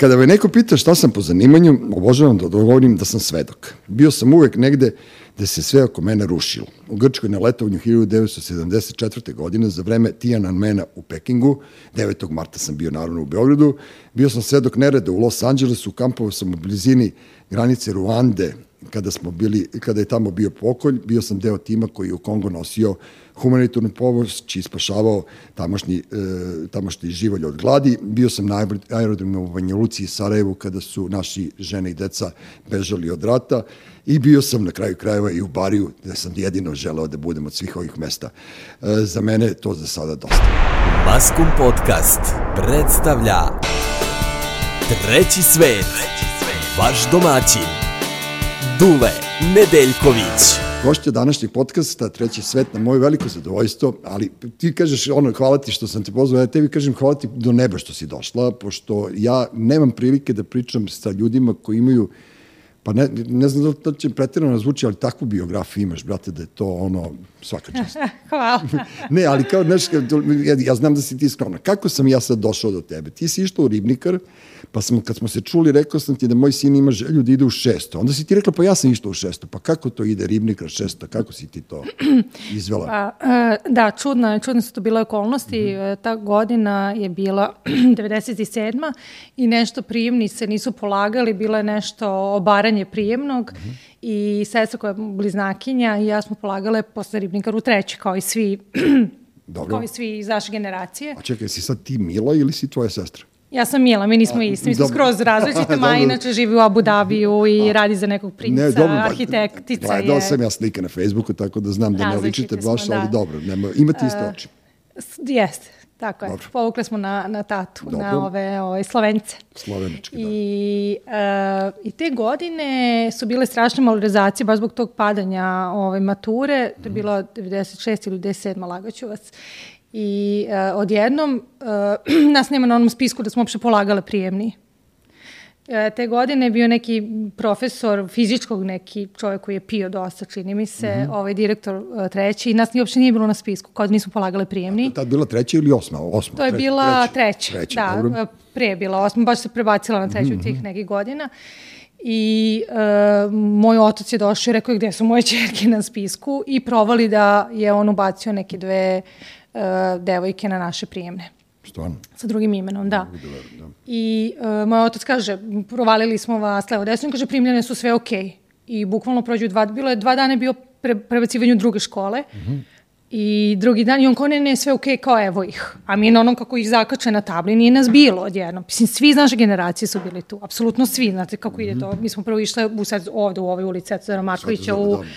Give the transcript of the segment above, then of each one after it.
kada me neko pita šta sam po zanimanju, obožavam da odgovorim da sam svedok. Bio sam uvek negde gde se sve oko mene rušilo. U Grčkoj na letovanju 1974. godine za vreme Tiananmena u Pekingu, 9. marta sam bio naravno u Beogradu, bio sam svedok nereda u Los Angelesu, kampovao sam u blizini granice Ruande, kada smo bili, kada je tamo bio pokolj, bio sam deo tima koji je u Kongo nosio humanitarnu pomoć i spašavao tamošnji, e, tamošnji živolj od gladi. Bio sam na aerodromu u Banja Luci i Sarajevu kada su naši žene i deca bežali od rata i bio sam na kraju krajeva i u Bariju gde sam jedino želeo da budem od svih ovih mesta. E, za mene je to za sada dosta. Maskum Podcast predstavlja Treći svet, vaš domaćin, Dule Nedeljković. Gošća današnjeg podcasta, Treći svet, na moje veliko zadovoljstvo, ali ti kažeš ono, hvala ti što sam te pozvao, ja tebi kažem hvala ti do neba što si došla, pošto ja nemam prilike da pričam sa ljudima koji imaju Pa ne, ne znam da to će pretirano zvuči, ali takvu biografiju imaš, brate, da je to ono, svaka čast. Hvala. ne, ali kao, znaš, ja, ja znam da si ti skromna. Kako sam ja sad došao do tebe? Ti si išla u Ribnikar, pa sam, kad smo se čuli, rekao sam ti da moj sin ima želju da ide u šesto. Onda si ti rekla, pa ja sam išla u šesto. Pa kako to ide Ribnikar šesto? Kako si ti to izvela? Pa, e, da, čudno, čudno su to bile okolnosti. Mm -hmm. Ta godina je bila 97. i nešto prijemni se nisu polagali, bilo je nešto obaranje prijemnog mm -hmm. I sestra koja je bliznakinja i ja smo polagale posle Ribnikar u treći, kao i svi Dobro. kao i svi iz naše generacije. A čekaj, si sad ti Mila ili si tvoja sestra? Ja sam Mila, mi nismo isti, mi smo skroz različite, ma inače živi u Abu Dhabiju i radi za nekog princa, ne, dobro, arhitektica ba, je. Gledao sam ja slike na Facebooku, tako da znam da ne ličite baš, smo, ali da. dobro, nema, imate iste oči. Uh, jeste, tako je. Dobro. Povukle smo na, na tatu, dobro. na ove, ove Slovenice. Slovenički, da. I, uh, I te godine su bile strašne malorizacije, baš zbog tog padanja ove, mature, to je mhm. bilo 96 ili 97, lagaću vas. I uh, odjednom uh, nas nema na onom spisku da smo uopšte polagale prijemni. E, te godine je bio neki profesor fizičkog, neki čovjek koji je pio dosta, čini mi se, mm -hmm. ovaj direktor uh, treći i nas uopšte nije bilo na spisku, kao da nismo polagale prijemni. A tad bila treća ili osma? osma to je treća, bila treća, treća da, dobro. pre je bila osma, baš se prebacila na treću mm -hmm. tih nekih godina. I uh, moj otac je došao i rekao gde su moje čerke na spisku i provali da je on ubacio neke dve uh, uh, devojke na naše prijemne. Stvarno? Sa drugim imenom, da. da. I uh, moj otac kaže, provalili smo vas levo desno, kaže, primljene su sve okej. Okay. I bukvalno prođu dva, bilo je dva dana je bio pre, prebacivanju druge škole. Mm -hmm. I drugi dan, i on kao ne, ne, sve okej, okay, kao evo ih. A mi na onom kako ih zakače na tabli, nije nas bilo odjedno. Mislim, svi iz naše generacije su bili tu. Apsolutno svi, znate kako mm -hmm. ide to. Mi smo prvo išli u sad ovde u ovoj ulici Cezara Markovića u... Dobro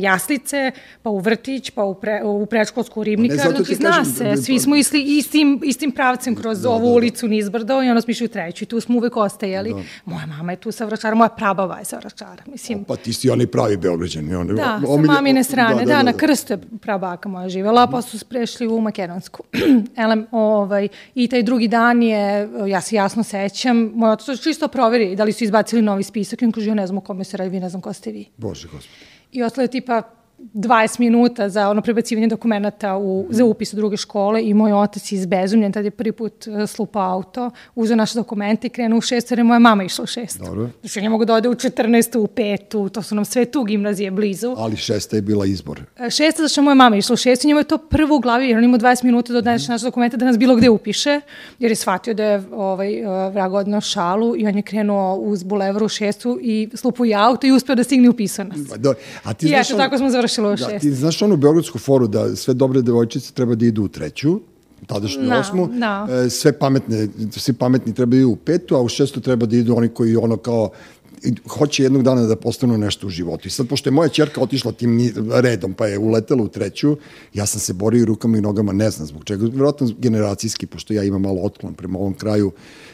jaslice, pa u vrtić, pa u, pre, u prečkolsku ribnika, znači zna se, da, svi smo isli, istim, istim pravcem kroz da, ovu da, da. ulicu nizbrdo i onda smo išli u treću i tu smo uvek ostajali. Da. Moja mama je tu sa Vračara, moja prabava je sa Vračara. Mislim, o, pa ti si oni pravi Beograđani. Oni, da, omilje, sa mamine strane, da, da, da, da, na krste prabaka moja živela, pa su prešli u Makedonsku. Elem, ovaj, I taj drugi dan je, ja se jasno sećam, moj otac čisto proveri da li su izbacili novi spisak i on kaže, ja ne znam o kome se radi, vi ne znam ko ste vi. Bože, gospode i ostalo je tipa 20 minuta za ono prebacivanje dokumenta u, za upis u druge škole i moj otac je izbezumljen, tad je prvi put uh, slupao auto, uzeo naše dokumente i krenuo u šest, jer je moja mama išla u šest. Dobro. Znači, on je mogu da ode u 14. u petu, to su nam sve tu gimnazije blizu. Ali šesta je bila izbor. Uh, šesta, zašto je moja mama išla u šest i njemu je to prvo u glavi, jer on ima 20 minuta da odnese mm. naše dokumente da nas bilo gde upiše, jer je shvatio da je ovaj, uh, vrag odnao šalu i on je krenuo uz bulevru u šestu i slupao i auto i uspeo da stigne upisao nas. Do, a ti I eto, tako smo završili završila u šest. Da, ti znaš onu beogradsku foru da sve dobre devojčice treba da idu u treću, tadašnju no, osmu, no. E, sve pametne, svi pametni treba da idu u petu, a u šestu treba da idu oni koji ono kao hoće jednog dana da postanu nešto u životu. I sad, pošto je moja čerka otišla tim redom, pa je uletela u treću, ja sam se borio rukama i nogama, ne znam zbog čega. Vjerojatno generacijski, pošto ja imam malo otklon prema ovom kraju,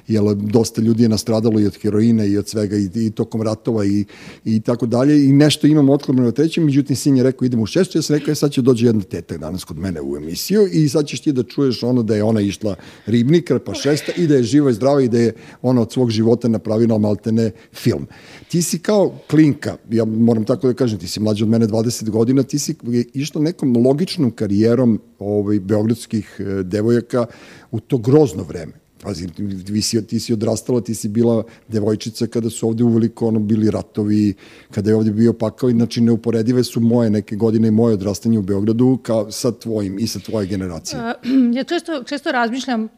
jer dosta ljudi je nastradalo i od heroina i od svega i, i tokom ratova i, i tako dalje i nešto imam prema trećem, međutim sin je rekao idemo u šestu, ja sam rekao e, sad će dođe jedna teta danas kod mene u emisiju i sad ćeš ti da čuješ ono da je ona išla ribnikar pa šesta i da je živa i zdrava i da je ona od svog života napravila maltene film. Ti si kao klinka, ja moram tako da kažem, ti si mlađi od mene 20 godina, ti si išla nekom logičnom karijerom ovaj, beogradskih e, devojaka u to grozno vreme Pazi, ti si, ti si odrastala, ti si bila devojčica kada su ovde uveliko ono bili ratovi, kada je ovde bio pakao, znači neuporedive su moje neke godine i moje odrastanje u Beogradu kao sa tvojim i sa tvoje generacije. Ja često, često razmišljam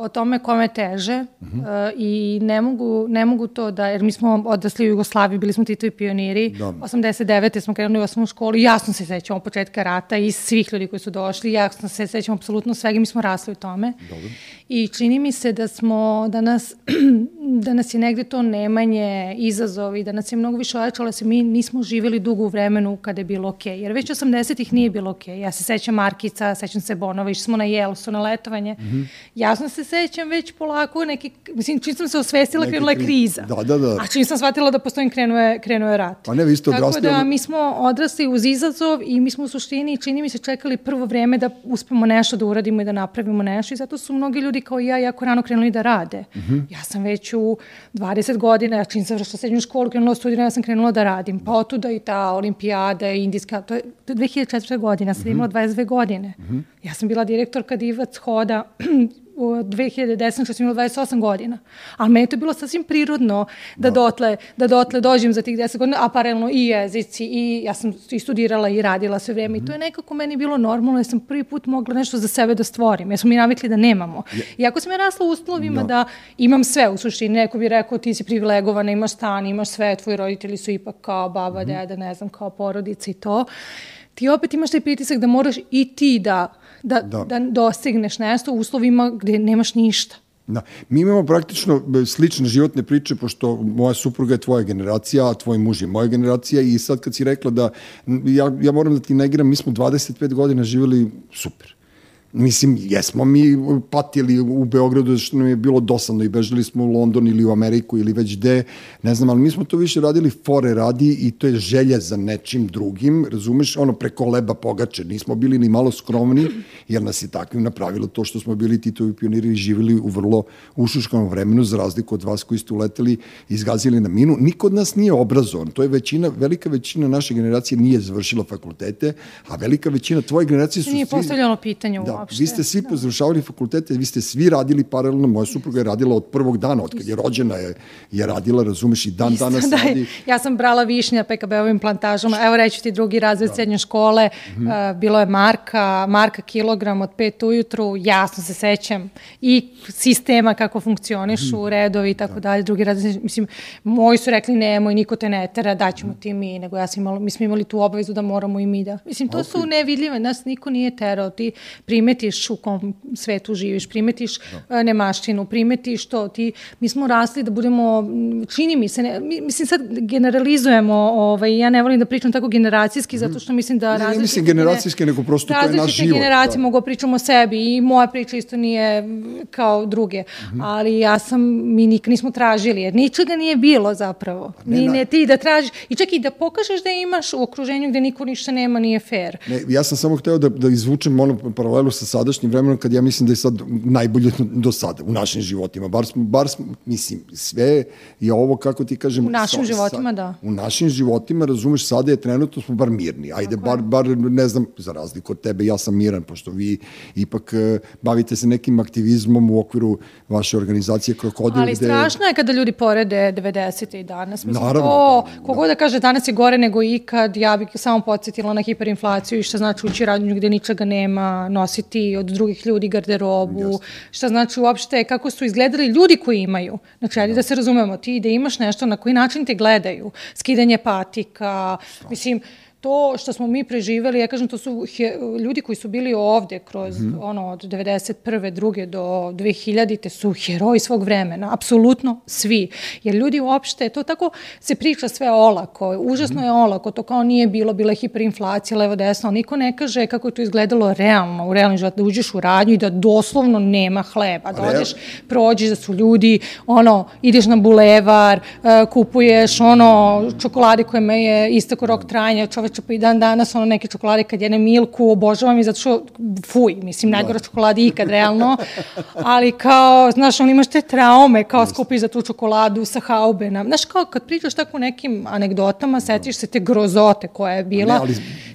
o tome kome teže uh -huh. uh, i ne mogu, ne mogu to da, jer mi smo odrasli u Jugoslaviji, bili smo Titovi pioniri, da. 89. smo krenuli u osnovnu školu, jasno se sećamo početka rata i svih ljudi koji su došli, jasno se sećamo apsolutno svega, mi smo rasli u tome. Dobro. I čini mi se da smo, da nas, da nas je negde to nemanje, izazovi, da nas je mnogo više ojačalo, da se mi nismo živjeli dugo u vremenu kada je bilo okej. Okay. Jer već 80-ih nije bilo okej. Okay. Ja se sećam Markica, sećam se Bonova, išli smo na Jelsu, na letovanje. Mm -hmm. Jasno se sećam već polako neki, mislim, čim sam se osvestila, krenula je kriza. Da, da, da. A čim sam shvatila da postoji, krenuo je, krenuo je rat. Pa ne, vi ste odrasli. Tako da mi smo odrasli uz izazov i mi smo u suštini, čini mi se, čekali prvo vreme da uspemo nešto da uradimo i da napravimo nešto i zato su mnogi ljudi kao i ja jako rano krenuli da rade. Mm -hmm. Ja sam već u 20 godina, ja čim sam vršla srednju školu, krenula studira, ja sam krenula da radim. Pa otuda i ta olimpijada, indijska, to je 2004. godina, sam mm -hmm. imala 22 godine. Mm -hmm. Ja sam bila direktorka Divac Hoda u 2010. što sam imala 28 godina. Ali meni to bilo sasvim prirodno da, da. Dotle, da dotle dođem za tih 10 godina, a paralelno i jezici, i ja sam i studirala i radila sve vreme. Mm -hmm. I to je nekako meni bilo normalno, ja sam prvi put mogla nešto za sebe da stvorim. Ja smo mi navikli da nemamo. Je. Iako sam ja rasla u uslovima no. da imam sve u suštini, neko bi rekao ti si privilegovana, imaš stan, imaš sve, tvoji roditelji su ipak kao baba, mm -hmm. deda, ne znam, kao porodica i to. Ti opet imaš taj pritisak da moraš i ti da da, da. da dostigneš nešto u uslovima gde nemaš ništa. Da. Mi imamo praktično e, slične životne priče, pošto moja supruga je tvoja generacija, a tvoj muž je moja generacija i sad kad si rekla da, ja, ja moram da ti negiram, mi smo 25 godina živjeli super. Mislim, jesmo mi patili u Beogradu što nam je bilo dosadno i bežali smo u London ili u Ameriku ili već gde, ne znam, ali mi smo to više radili fore radi i to je želja za nečim drugim, razumeš, ono preko leba pogače, nismo bili ni malo skromni, jer nas je takvim napravilo to što smo bili Titovi pioniri i živjeli u vrlo ušuškanom vremenu, za razliku od vas koji ste uleteli i izgazili na minu. Niko od nas nije obrazovan, to je većina, velika većina naše generacije nije završila fakultete, a velika većina tvoje generacije su... Nije postavljeno pitanje da, uopšte. Vi ste svi da. završavali fakultete, vi ste svi radili paralelno, moja supruga je radila od prvog dana, od kad je rođena je, je radila, razumeš, i dan Isto, danas da, radi. Ja sam brala višnja PKB-ovim plantažama, evo reći ti drugi razred da. srednje škole, mm -hmm. uh, bilo je marka, marka kilogram od pet ujutru, jasno se sećam, i sistema kako funkcionišu, mm -hmm. redovi i tako da. dalje, drugi razred, mislim, moji su rekli nemoj, niko te ne tera, daćemo mm -hmm. ti mi, nego ja sam imala, mi smo imali tu obavezu da moramo i mi da. Mislim, to okay. su nevidljive, nas niko nije terao, ti primetiš u kom svetu živiš, primetiš da. E, nemaštinu, primetiš to, ti, mi smo rasli da budemo, čini mi se, ne, mislim sad generalizujemo, ovaj, ja ne volim da pričam tako generacijski, zato što mislim da različite... Ne, mislim generacijski, nego prosto to je naš život. generacije da. mogu da pričamo o sebi i moja priča isto nije kao druge, mm -hmm. ali ja sam, mi nik, nismo tražili, jer ničega nije bilo zapravo. Pa ne, Ni, ne ti da tražiš, i čak i da pokažeš da imaš u okruženju gde niko ništa nema, nije fair. Ne, ja sam samo hteo da, da izvučem ono paralelu sa sadašnjim vremenom kad ja mislim da je sad najbolje do sada u našim životima. Bar smo, bar smo, mislim, sve je ovo, kako ti kažem... U našim sa, životima, sa, da. U našim životima, razumeš, sada je trenutno smo bar mirni. Ajde, bar, bar, ne znam, za razliku od tebe, ja sam miran, pošto vi ipak uh, bavite se nekim aktivizmom u okviru vaše organizacije Krokodil. Ali gde... strašno je kada ljudi porede 90. i danas. Mislim, Naravno. O, da. kogod da kaže danas je gore nego ikad, ja bih samo podsjetila na hiperinflaciju i šta znači ući radnju gde ničega nema, nositi od drugih ljudi garderobu, Just. šta znači uopšte kako su izgledali ljudi koji imaju. Znači, ajde da se razumemo, ti da imaš nešto na koji način te gledaju, skidanje patika, mislim, to što smo mi preživeli, ja kažem, to su he, ljudi koji su bili ovde kroz mm -hmm. ono od 91. druge do 2000. te su heroji svog vremena, apsolutno svi. Jer ljudi uopšte, to tako se priča sve olako, užasno mm -hmm. je olako, to kao nije bilo, bila je hiperinflacija, levo desno, niko ne kaže kako je to izgledalo realno, u realni život, da uđeš u radnju i da doslovno nema hleba, da odeš, prođeš da su ljudi, ono, ideš na bulevar, uh, kupuješ ono, čokolade koje me je istako rok trajanja, čoveč čoveče, pa i dan danas ono neke čokolade kad jedem Milku, obožavam i zato što, fuj, mislim, najgora da. čokolada ikad, realno, ali kao, znaš, on imaš te traume, kao skupiš za tu čokoladu sa haubena. Znaš, kao kad pričaš tako nekim anegdotama, setiš se te grozote koja je bila. Ne, ali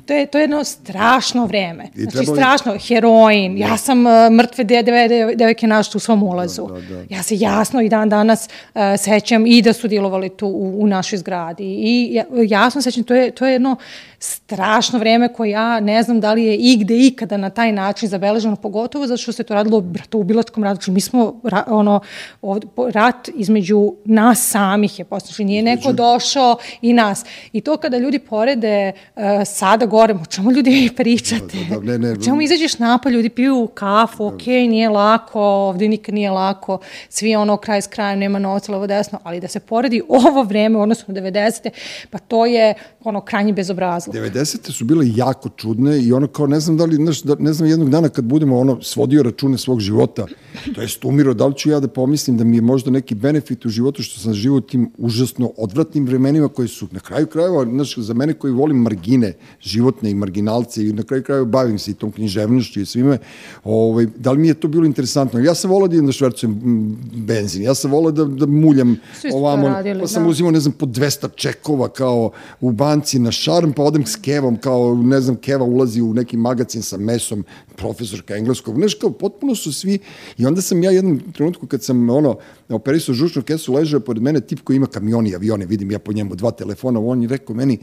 to je, to je jedno strašno vreme. I znači, trebali... strašno, heroin, ja sam uh, mrtve devojke de, našla u svom ulazu. Da, da, da. Ja se jasno i dan danas uh, sećam i da su dilovali tu u, u našoj zgradi. I ja, jasno sećam, to je, to je jedno strašno vreme koje ja ne znam da li je igde ikada na taj način zabeleženo, pogotovo zato što se to radilo u bilatskom ratu. Znači, mi smo, ra, ono, ovde, rat između nas samih je postoji. Nije neko došao i nas. I to kada ljudi porede uh, sada gore, o čemu ljudi pričate? Da, da, da, ne, ne, o čemu izađeš napad, ljudi piju kafu, ok, nije lako, ovde nikad nije lako, svi ono kraj s krajem, nema novca, levo desno, ali da se poredi ovo vreme, odnosno 90. pa to je ono krajnje bezobrazlo. 90. su bile jako čudne i ono kao ne znam da li, znaš, da, ne znam jednog dana kad budemo ono svodio račune svog života, to jest umiro, da li ću ja da pomislim da mi je možda neki benefit u životu što sam živio tim užasno odvratnim vremenima koji su na kraju krajeva, znaš, za mene koji volim margine životne i marginalce i na kraju krajeva bavim se i tom književnošću i svime, ovaj, da li mi je to bilo interesantno? Ja sam volao da idem da švercujem benzin, ja sam volao da, da muljam ovamo, radili, pa sam da. uzimao, ne znam, po 200 čekova kao u banci na šarm, pa odem s kevom, kao, ne znam, keva ulazi u neki magazin sa mesom, profesorka engleskog, znaš, kao, potpuno su svi, i onda sam ja jednom trenutku kad sam, ono, operisao žučnu kesu, ležao pored mene tip koji ima kamioni, avione, vidim ja po njemu dva telefona, on je rekao meni,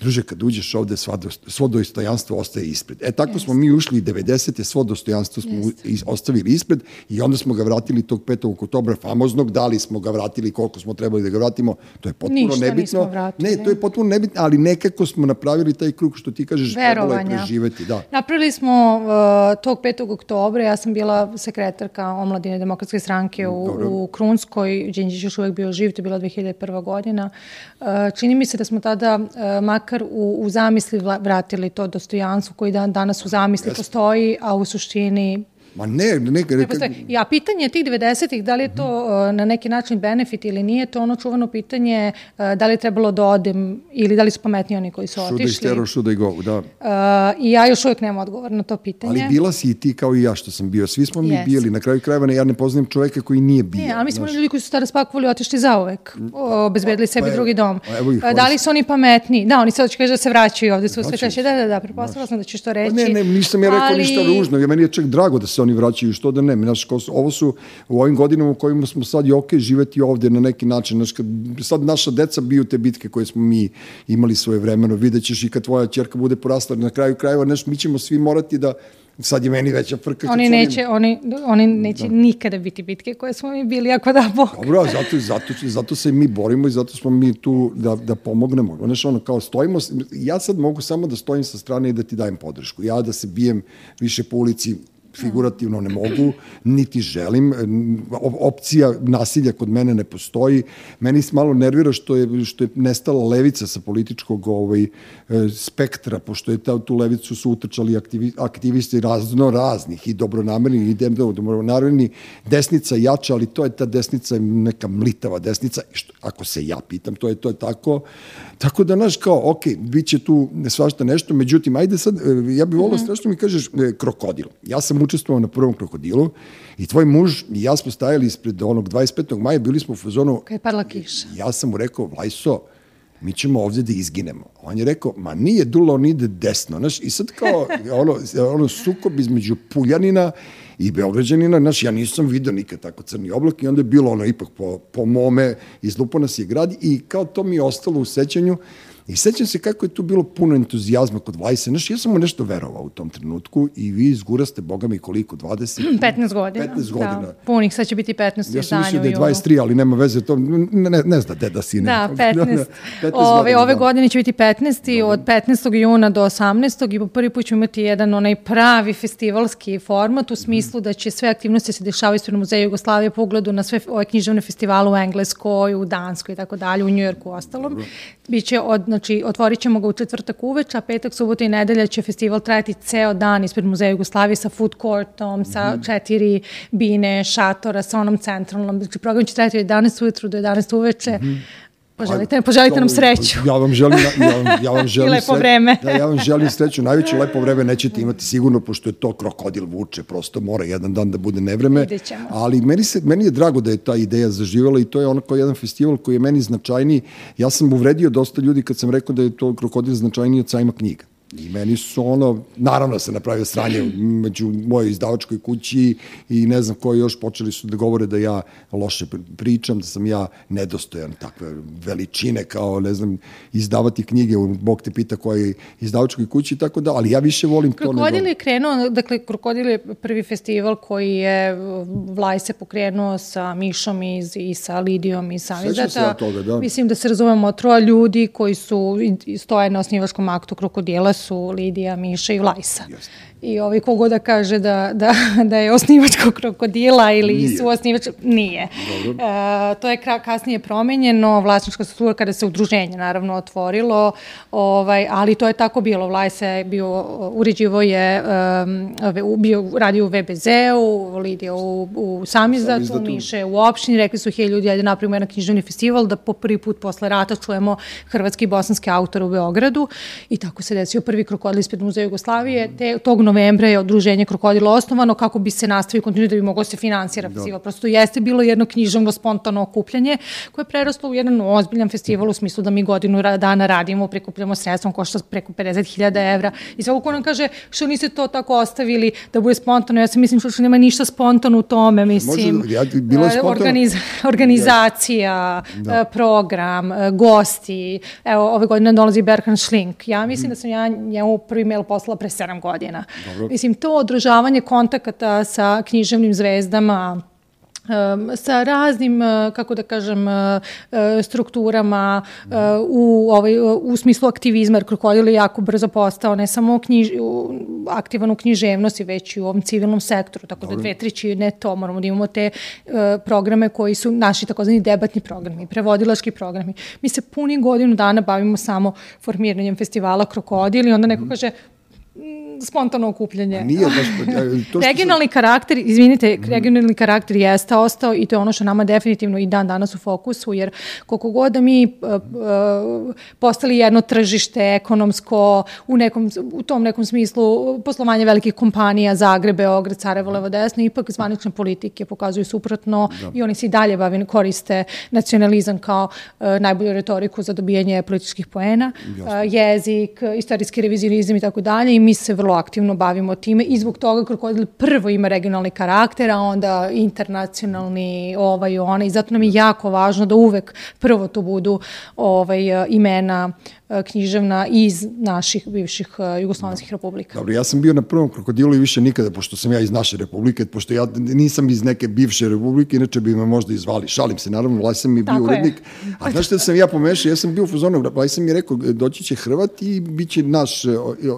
druže, kad uđeš ovde, sva, svo dostojanstvo ostaje ispred. E, tako yes. smo mi ušli 90. svo dostojanstvo smo yes. ostavili ispred i onda smo ga vratili tog 5. oktobra famoznog, da li smo ga vratili, koliko smo trebali da ga vratimo, to je potpuno Ništa nebitno. Ne, to je potpuno nebitno, ali nekako smo napravili taj krug što ti kažeš, trebalo je preživeti. Da. Napravili smo uh, tog 5. oktobra, ja sam bila sekretarka omladine demokratske stranke u, u Krunskoj, Đinđić još uvek bio živ, to je bila 2001. godina. Uh, čini mi se da smo tada uh, makar u, u zamisli vratili to dostojanstvo koji dan, danas u zamisli postoji, a u suštini Ma ne, ne, ne, ne Ja, pitanje tih 90-ih, da li je to uh, na neki način benefit ili nije, to ono čuvano pitanje uh, da li je trebalo da odem ili da li su pametni oni koji su otišli. Šuda i stero, šuda i go, da. Uh, I ja još uvijek nemam odgovor na to pitanje. Ali bila si i ti kao i ja što sam bio. Svi smo mi yes. bili. Na kraju krajeva ja ne poznajem čoveka koji nije bio. Ne, ali mi smo znaš. ljudi koji su tada spakovali otišli zauvek. Obezbedili pa, sebi pa, drugi dom. Pa, evo ih, da li su oni pametni? Da, oni sad će kaže da se vraćaju ovde su sve češće. Da, da, da, prepostavila sam da ćeš to reći. Pa ne, ne, nisam ja rekao ali... ništa ružno. Ja meni je čak drago da se oni vraćaju, što da ne. Znaš, ovo su u ovim godinama u kojima smo sad i ok živeti ovde na neki način. Znaš, kad sad naša deca biju te bitke koje smo mi imali svoje vremeno, vidjet ćeš i kad tvoja čerka bude porasla na kraju krajeva, znaš, mi ćemo svi morati da sad je meni veća frka. Oni neće, oni, oni neće da. nikada biti bitke koje smo mi bili, ako da Bog. Dobro, zato, zato, zato se mi borimo i zato smo mi tu da, da pomognemo. Znaš, ono, kao stojimo, ja sad mogu samo da stojim sa strane i da ti dajem podršku. Ja da se bijem više po ulici, figurativno ne mogu, niti želim. Opcija nasilja kod mene ne postoji. Meni se malo nervira što je, što je nestala levica sa političkog ovaj, e, spektra, pošto je ta, tu levicu su utrčali aktivi, aktivisti razno raznih i dobronamerni i dobronamerni. Desnica jača, ali to je ta desnica neka mlitava desnica. Što, ako se ja pitam, to je to je tako. Tako da, naš, kao, ok, bit će tu svašta nešto, međutim, ajde sad, e, ja bih volao mm -hmm. strašno mi kažeš e, krokodil. Ja sam učestvovao na prvom krokodilu i tvoj muž i ja smo stajali ispred onog 25. maja, bili smo u fazonu... Kaj je parla kiša. Ja sam mu rekao, Vlajso, mi ćemo ovde da izginemo. On je rekao, ma nije dulo, on ide desno. Znaš, I sad kao ono, ono sukob između Puljanina i Beograđanina, znaš, ja nisam vidio nikad tako crni oblak i onda je bilo ono ipak po, po mome, izlupo nas je grad i kao to mi je ostalo u sećanju I sećam se kako je tu bilo puno entuzijazma kod Vlajsa. Znaš, ja sam mu nešto verovao u tom trenutku i vi izguraste, boga mi, koliko, 20? 15 godina. 15 godina. Da, punih, sad će biti 15 Ja sam mislio da je 23, ali nema veze, to ne, ne, ne zna deda sine. Da, 15. 15 ove, ove da. godine će biti 15. Dobre. od 15. juna do 18. i po prvi put ćemo imati jedan onaj pravi festivalski format u smislu da će sve aktivnosti se dešavaju ispred muzeja Jugoslavije po ugledu na sve ove književne festivale u Engleskoj, u Danskoj i tako dalje, u Njujorku ostalom. Biće od, Znači, otvorit ćemo ga u četvrtak uveč, a petak, subota i nedelja će festival trajati ceo dan ispred Muzeja Jugoslavije sa food courtom, sa mm -hmm. četiri bine, šatora, sa onom centralnom. Znači, program će trajati od 11 ujutru do 11 uveče. Mm -hmm. Poželite, poželite nam sreću. Ja vam želim, ja vam, ja vam želim I lepo sre... vreme. Da, ja vam želim sreću. Najveće lepo vreme nećete imati sigurno, pošto je to krokodil vuče, prosto mora jedan dan da bude nevreme. Ali meni, se, meni je drago da je ta ideja zaživjela i to je onako jedan festival koji je meni značajniji. Ja sam uvredio dosta ljudi kad sam rekao da je to krokodil značajniji od sajma knjiga. I meni su ono, naravno da se napravio sranje među mojoj izdavačkoj kući i ne znam koji još počeli su da govore da ja loše pričam, da sam ja nedostojan takve veličine kao, ne znam, izdavati knjige, Bog te pita koji izdavačkoj kući i tako da, ali ja više volim to nego... Krokodil je krenuo, dakle, Krokodil je prvi festival koji je Vlaj se pokrenuo sa Mišom iz, i sa Lidijom iz Samizata. Ja toga, da. Mislim da se razumemo troja ljudi koji su stoje na osnivačkom aktu Krokodila su Lidija, Miša i Vlajsa. I ovaj kogo da kaže da, da, da je osnivačko krokodila ili nije. su osnivač, nije. E, to je kasnije promenjeno, vlasnička struktura kada se udruženje naravno otvorilo, ovaj, ali to je tako bilo. Vlajsa je bio, uređivo je, um, bio, radio u VBZ-u, Lidija u, u Samizdatu, Samizdatu, Miše u opštini, rekli su, hej ljudi, ajde napravimo jedan književni festival, da po prvi put posle rata čujemo hrvatski i bosanski autor u Beogradu i tako se desio prvi krokodil ispred Muzeja Jugoslavije, te, tog novembra je odruženje Krokodilo osnovano kako bi se nastavio kontinuirano da bi moglo da se finansira festival. Prosto jeste bilo jedno književno spontano okupljanje koje je preraslo u jedan ozbiljan festival u smislu da mi godinu dana radimo, prikupljamo sredstvom, košta preko 50.000 evra i svako ko nam kaže što niste to tako ostavili da bude spontano, ja sam mislim što nema ništa spontano u tome, mislim. Može, ja, bilo je spontano. Organiz, organizacija, da. program, gosti, evo ove godine dolazi Berhan Schlink. Ja mislim mm. da sam ja njemu prvi mail poslala pre 7 godina. Dobro. Mislim, to održavanje kontakata sa književnim zvezdama, sa raznim, e, kako da kažem, e, e, strukturama u, ovaj, u smislu aktivizma, jer Krokodil je jako brzo postao ne samo knjiž, aktivan u književnosti, već i u ovom civilnom sektoru, tako da dve ne to, moramo da imamo te programe koji su naši takozvani debatni programi, prevodilački programi. Mi se puni godinu dana bavimo samo formiranjem festivala Krokodil i onda neko mhm. kaže, spontano okupljanje. Nije baš... To regionalni sam... karakter, izvinite, mm. regionalni karakter jeste ostao i to je ono što nama definitivno i dan danas u fokusu, jer koliko god da mi uh, uh, postali jedno tržište ekonomsko u, nekom, u tom nekom smislu poslovanje velikih kompanija, Zagreb, Beograd, Sarajevo, Levo, Desno, ipak zvanične politike pokazuju suprotno da. i oni se i dalje bavim, koriste nacionalizam kao uh, najbolju retoriku za dobijanje političkih poena, uh, jezik, istorijski revizionizam i tako dalje i mi se vrlo aktivno bavimo time i zbog toga Krokodil prvo ima regionalni karakter, a onda internacionalni ovaj onaj i zato nam je jako važno da uvek prvo to budu ovaj imena E, književna iz naših bivših e, jugoslovenskih republika. Dobro, ja sam bio na prvom krokodilu i više nikada, pošto sam ja iz naše republike, pošto ja nisam iz neke bivše republike, inače bi me možda izvali. Šalim se, naravno, Vlaj sam mi bio urednik. A znaš što sam ja pomešao? Ja sam bio u fuzonu, Vlaj sam mi rekao, doći će Hrvat i bit će naš, e,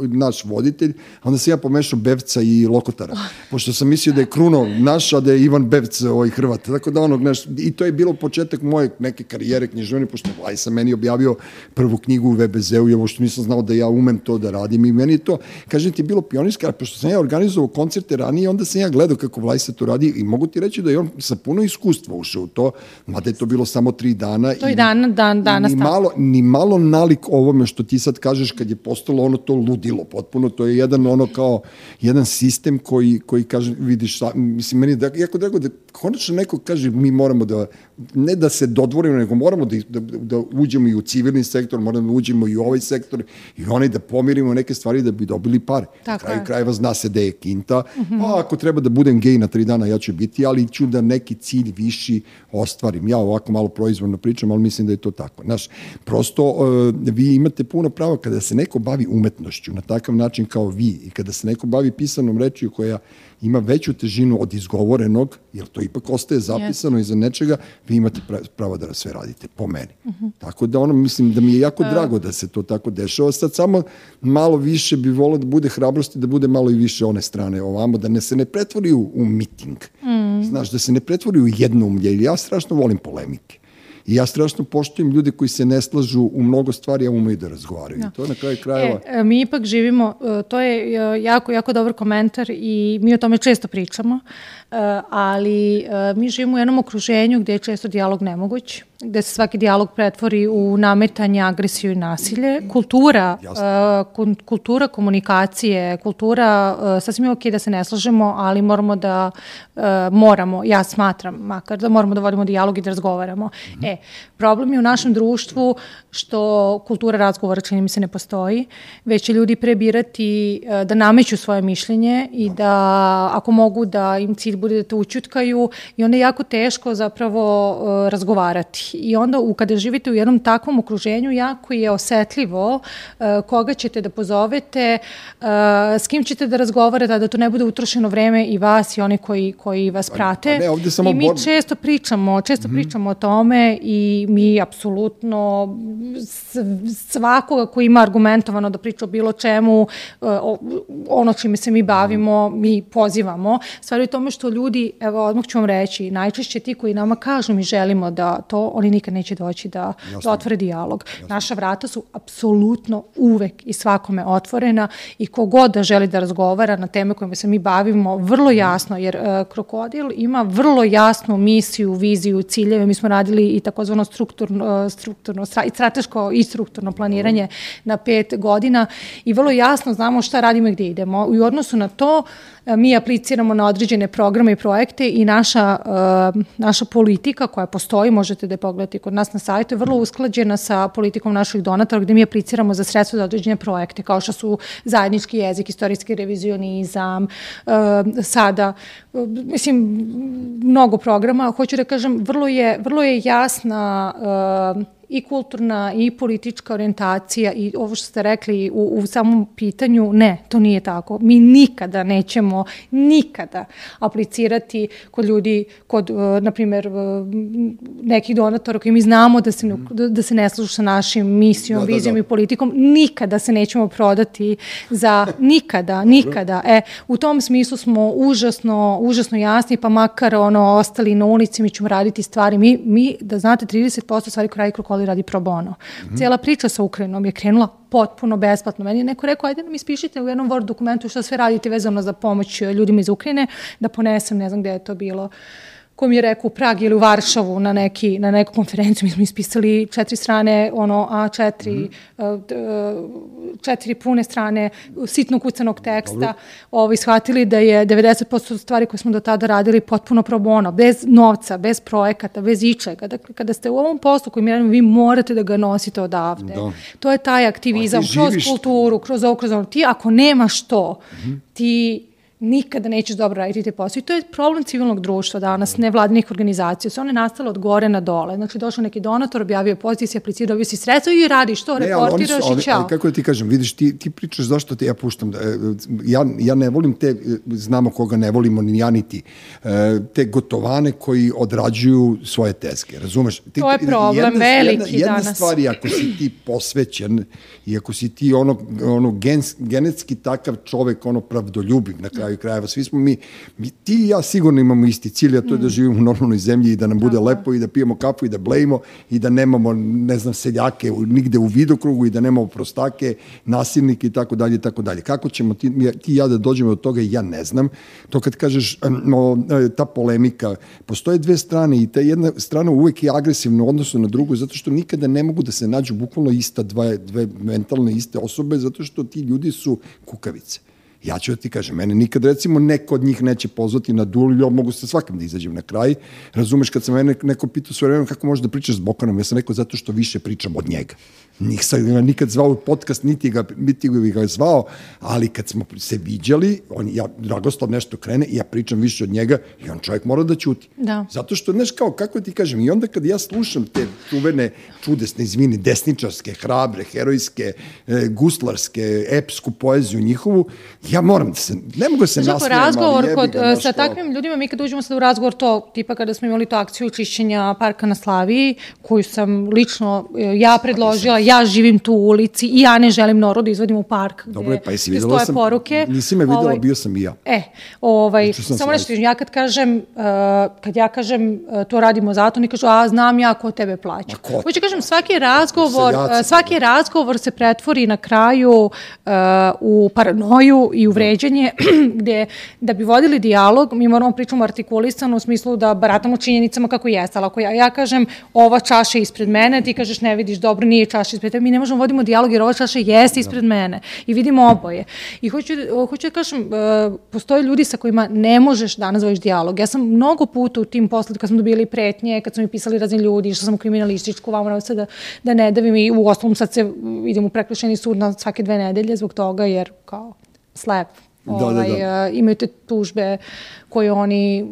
naš voditelj, onda sam ja pomešao Bevca i Lokotara, pošto sam mislio da je Kruno naš, a da je Ivan Bevc ovaj Hrvat. Tako da onog, naš, i to je bilo početak moje neke karijere književne, pošto Vlaj sam meni objavio prvu knjigu VBZ-u i ovo što nisam znao da ja umem to da radim i meni je to, kažem ti, bilo pionirska, a pošto sam ja organizovao koncerte ranije, onda sam ja gledao kako Vlajsa to radi i mogu ti reći da je on sa puno iskustva ušao u to, mada je to bilo samo tri dana. To i, dan, dan, danas ni malo, ni malo nalik ovome što ti sad kažeš kad je postalo ono to ludilo potpuno, to je jedan ono kao, jedan sistem koji, koji kaže, vidiš, mislim, meni da, jako drago da konačno neko kaže mi moramo da, ne da se dodvorimo, nego moramo da, da, da uđemo i u civilni sektor, moramo da uđemo i u ovaj sektor i onaj da pomirimo neke stvari da bi dobili pare. Tako kraju krajeva zna se da je kinta, mm -hmm. a ako treba da budem gej na tri dana, ja ću biti, ali ću da neki cilj viši ostvarim. Ja ovako malo proizvodno pričam, ali mislim da je to tako. Znaš, prosto uh, vi imate puno prava kada se neko bavi umetnošću na takav način kao vi i kada se neko bavi pisanom rečju koja ima veću težinu od izgovorenog, jer to ipak ostaje zapisano yes. iza nečega, vi imate pravo da sve radite, po meni. Uh mhm. -huh. Tako da ono, mislim da mi je jako uh. drago da se to tako dešava. Sad samo malo više bi volio da bude hrabrosti, da bude malo i više one strane ovamo, da ne se ne pretvori u, u miting. Mm. Znaš, da se ne pretvori u jednoumlje. Ja strašno volim polemike. I ja strašno poštujem ljude koji se ne slažu u mnogo stvari, a umeju da razgovaraju. Da. To je na kraju krajeva... E, mi ipak živimo, e, to je e, jako, jako dobar komentar i mi o tome često pričamo, e, ali mi živimo u jednom okruženju gde je često dijalog nemoguć gde se svaki dijalog pretvori u nametanje, agresiju i nasilje. Kultura, uh, kultura komunikacije, kultura, sasvim je okej da se ne slažemo, ali moramo da, moramo, ja smatram makar, da moramo da vodimo dijalog i da razgovaramo. Mm -hmm. E, problem je u našem društvu što kultura razgovora čini mi se ne postoji, već će ljudi prebirati da nameću svoje mišljenje i da ako mogu da im cilj bude da te učutkaju i onda je jako teško zapravo uh, razgovarati i onda u, kada živite u jednom takvom okruženju jako je osetljivo uh, koga ćete da pozovete, uh, s kim ćete da razgovarate, da to ne bude utrošeno vreme i vas i oni koji, koji vas prate. Ne, ovde samo I mi bor... često pričamo, često mm -hmm. pričamo o tome i mi apsolutno svakoga ko ima argumentovano da priča o bilo čemu, uh, ono čime se mi bavimo, mi pozivamo. Stvari u tome što ljudi, evo odmah ću vam reći, najčešće ti koji nama kažu mi želimo da to, oni nikad neće doći da, da otvore dijalog. Naša vrata su apsolutno uvek i svakome otvorena i kogod da želi da razgovara na teme kojima se mi bavimo, vrlo jasno, jer uh, Krokodil ima vrlo jasnu misiju, viziju, ciljeve. Mi smo radili i takozvano strukturno, strukturno i strateško i strukturno planiranje na pet godina i vrlo jasno znamo šta radimo i gde idemo. I u odnosu na to E, mi apliciramo na određene programe i projekte i naša, uh, naša politika koja postoji, možete da je pogledate kod nas na sajtu, je vrlo usklađena sa politikom naših donatora gde mi apliciramo za sredstva za određene projekte kao što su zajednički jezik, istorijski revizionizam, uh, sada, mislim, mnogo programa. Hoću da kažem, vrlo je, vrlo je jasna i kulturna i politička orijentacija i ovo što ste rekli u, u samom pitanju, ne, to nije tako. Mi nikada nećemo, nikada aplicirati kod ljudi, kod, uh, na primjer, uh, nekih donatora koji mi znamo da se, ne, da, da se ne služu sa našim misijom, da, da, vizijom da. i politikom, nikada se nećemo prodati za nikada, nikada. E, u tom smislu smo užasno, užasno jasni, pa makar ono, ostali na ulici, mi ćemo raditi stvari. Mi, mi da znate, 30% stvari koje radi školi radi pro bono. Mm -hmm. Cijela priča sa Ukrajinom je krenula potpuno besplatno. Meni je neko rekao, ajde mi ispišite u jednom Word dokumentu šta sve radite vezano za pomoć ljudima iz Ukrajine, da ponesem, ne znam gde je to bilo, uh, ko mi je rekao u Prag ili u Varšavu na, neki, na neku konferenciju, mi smo ispisali četiri strane, ono A4, mm -hmm. četiri pune strane sitno kucanog teksta, ovaj, shvatili da je 90% stvari koje smo do tada radili potpuno pro bono, bez novca, bez projekata, bez ičega. Dakle, kada ste u ovom poslu koji mi radimo, vi morate da ga nosite odavde. Da. To je taj aktivizam, kroz kulturu, kroz ovo, kroz ovo. Ti ako nemaš to, mm -hmm. ti nikada nećeš dobro raditi te posao. I to je problem civilnog društva danas, nevladinih organizacija. Su one nastale od gore na dole. Znači, došao neki donator, objavio pozitiv, si aplicirao, dobio si sredstvo i radiš to, ne, reportiraš su, i čao. kako da ti kažem, vidiš, ti, ti pričaš zašto te ja puštam. E, ja, ja ne volim te, znamo koga ne volimo, ni ja ni ti, e, te gotovane koji odrađuju svoje teske, razumeš? Ti, to je problem jedna, veliki jedna, jedna danas. Jedna stvar je ako si ti posvećen i ako si ti ono, ono gens, genetski takav čovek, ono pravdoljubiv na kraju kraju krajeva. Svi smo mi, mi, ti i ja sigurno imamo isti cilj, a to je da mm. živimo u normalnoj zemlji i da nam bude Tako. lepo i da pijemo kafu i da blejimo i da nemamo, ne znam, seljake nigde u vidokrugu i da nemamo prostake, nasilnike i tako dalje i tako dalje. Kako ćemo ti, ti i ja da dođemo od toga, ja ne znam. To kad kažeš, no, e, ta polemika, postoje dve strane i ta jedna strana uvek je agresivna u odnosu na drugu, zato što nikada ne mogu da se nađu bukvalno ista dve, dve mentalne iste osobe, zato što ti ljudi su kukavice. Ja ću da ti kažem, mene nikad recimo neko od njih neće pozvati na duel, ili mogu sa svakim da izađem na kraj. Razumeš, kad se mene neko pitao svoje vremena kako možeš da pričaš s Bokanom, ja sam rekao zato što više pričam od njega. Nisam ga nikad zvao u podcast, niti ga, niti ga zvao, ali kad smo se viđali, on, ja, Dragoslav nešto krene i ja pričam više od njega i on čovjek mora da ćuti. Da. Zato što, znaš, kao, kako ti kažem, i onda kad ja slušam te čuvene, čudesne, izvini, desničarske, hrabre, herojske, e, guslarske, epsku poeziju njihovu, ja moram da se, ne mogu da se nasmijem, razgovor ali kod, ga, sa takvim ljudima, mi kad uđemo sad u razgovor, to tipa kada smo imali tu akciju čišćenja parka na Slaviji, koju sam lično e, ja predložila, ja živim tu u ulici i ja ne želim Noru da izvodim u park gde, Dobro, pa jesi videla sam, poruke. Nisi me videla, ovaj, bio sam i ja. E, ovaj, samo nešto, ja kad kažem, uh, kad ja kažem uh, to radimo zato, oni kažu, a znam ja ko tebe plaća. Hoće kažem, svaki razgovor, uh, svaki razgovor se pretvori na kraju uh, u paranoju i uvređenje, gde da bi vodili dijalog, mi moramo pričamo artikulisano u smislu da baratamo činjenicama kako jeste, ali ako ja, ja kažem ova čaša je ispred mene, ti kažeš ne vidiš dobro, nije čaša ispred tebe, mi ne možemo vodimo dijalog jer ova čaša jeste ispred mene i vidimo oboje. I hoću, hoću da kažem, uh, postoje ljudi sa kojima ne možeš danas vodiš dijalog. Ja sam mnogo puta u tim poslu, kad smo dobili pretnje, kad su mi pisali razni ljudi, što sam u kriminalističku, vamo da, da ne davim i u osnovom sad se idem u prekrišeni sud na svake dve nedelje zbog toga, jer kao slep, ovaj, da, da, da. Ovaj, imaju te tužbe koje oni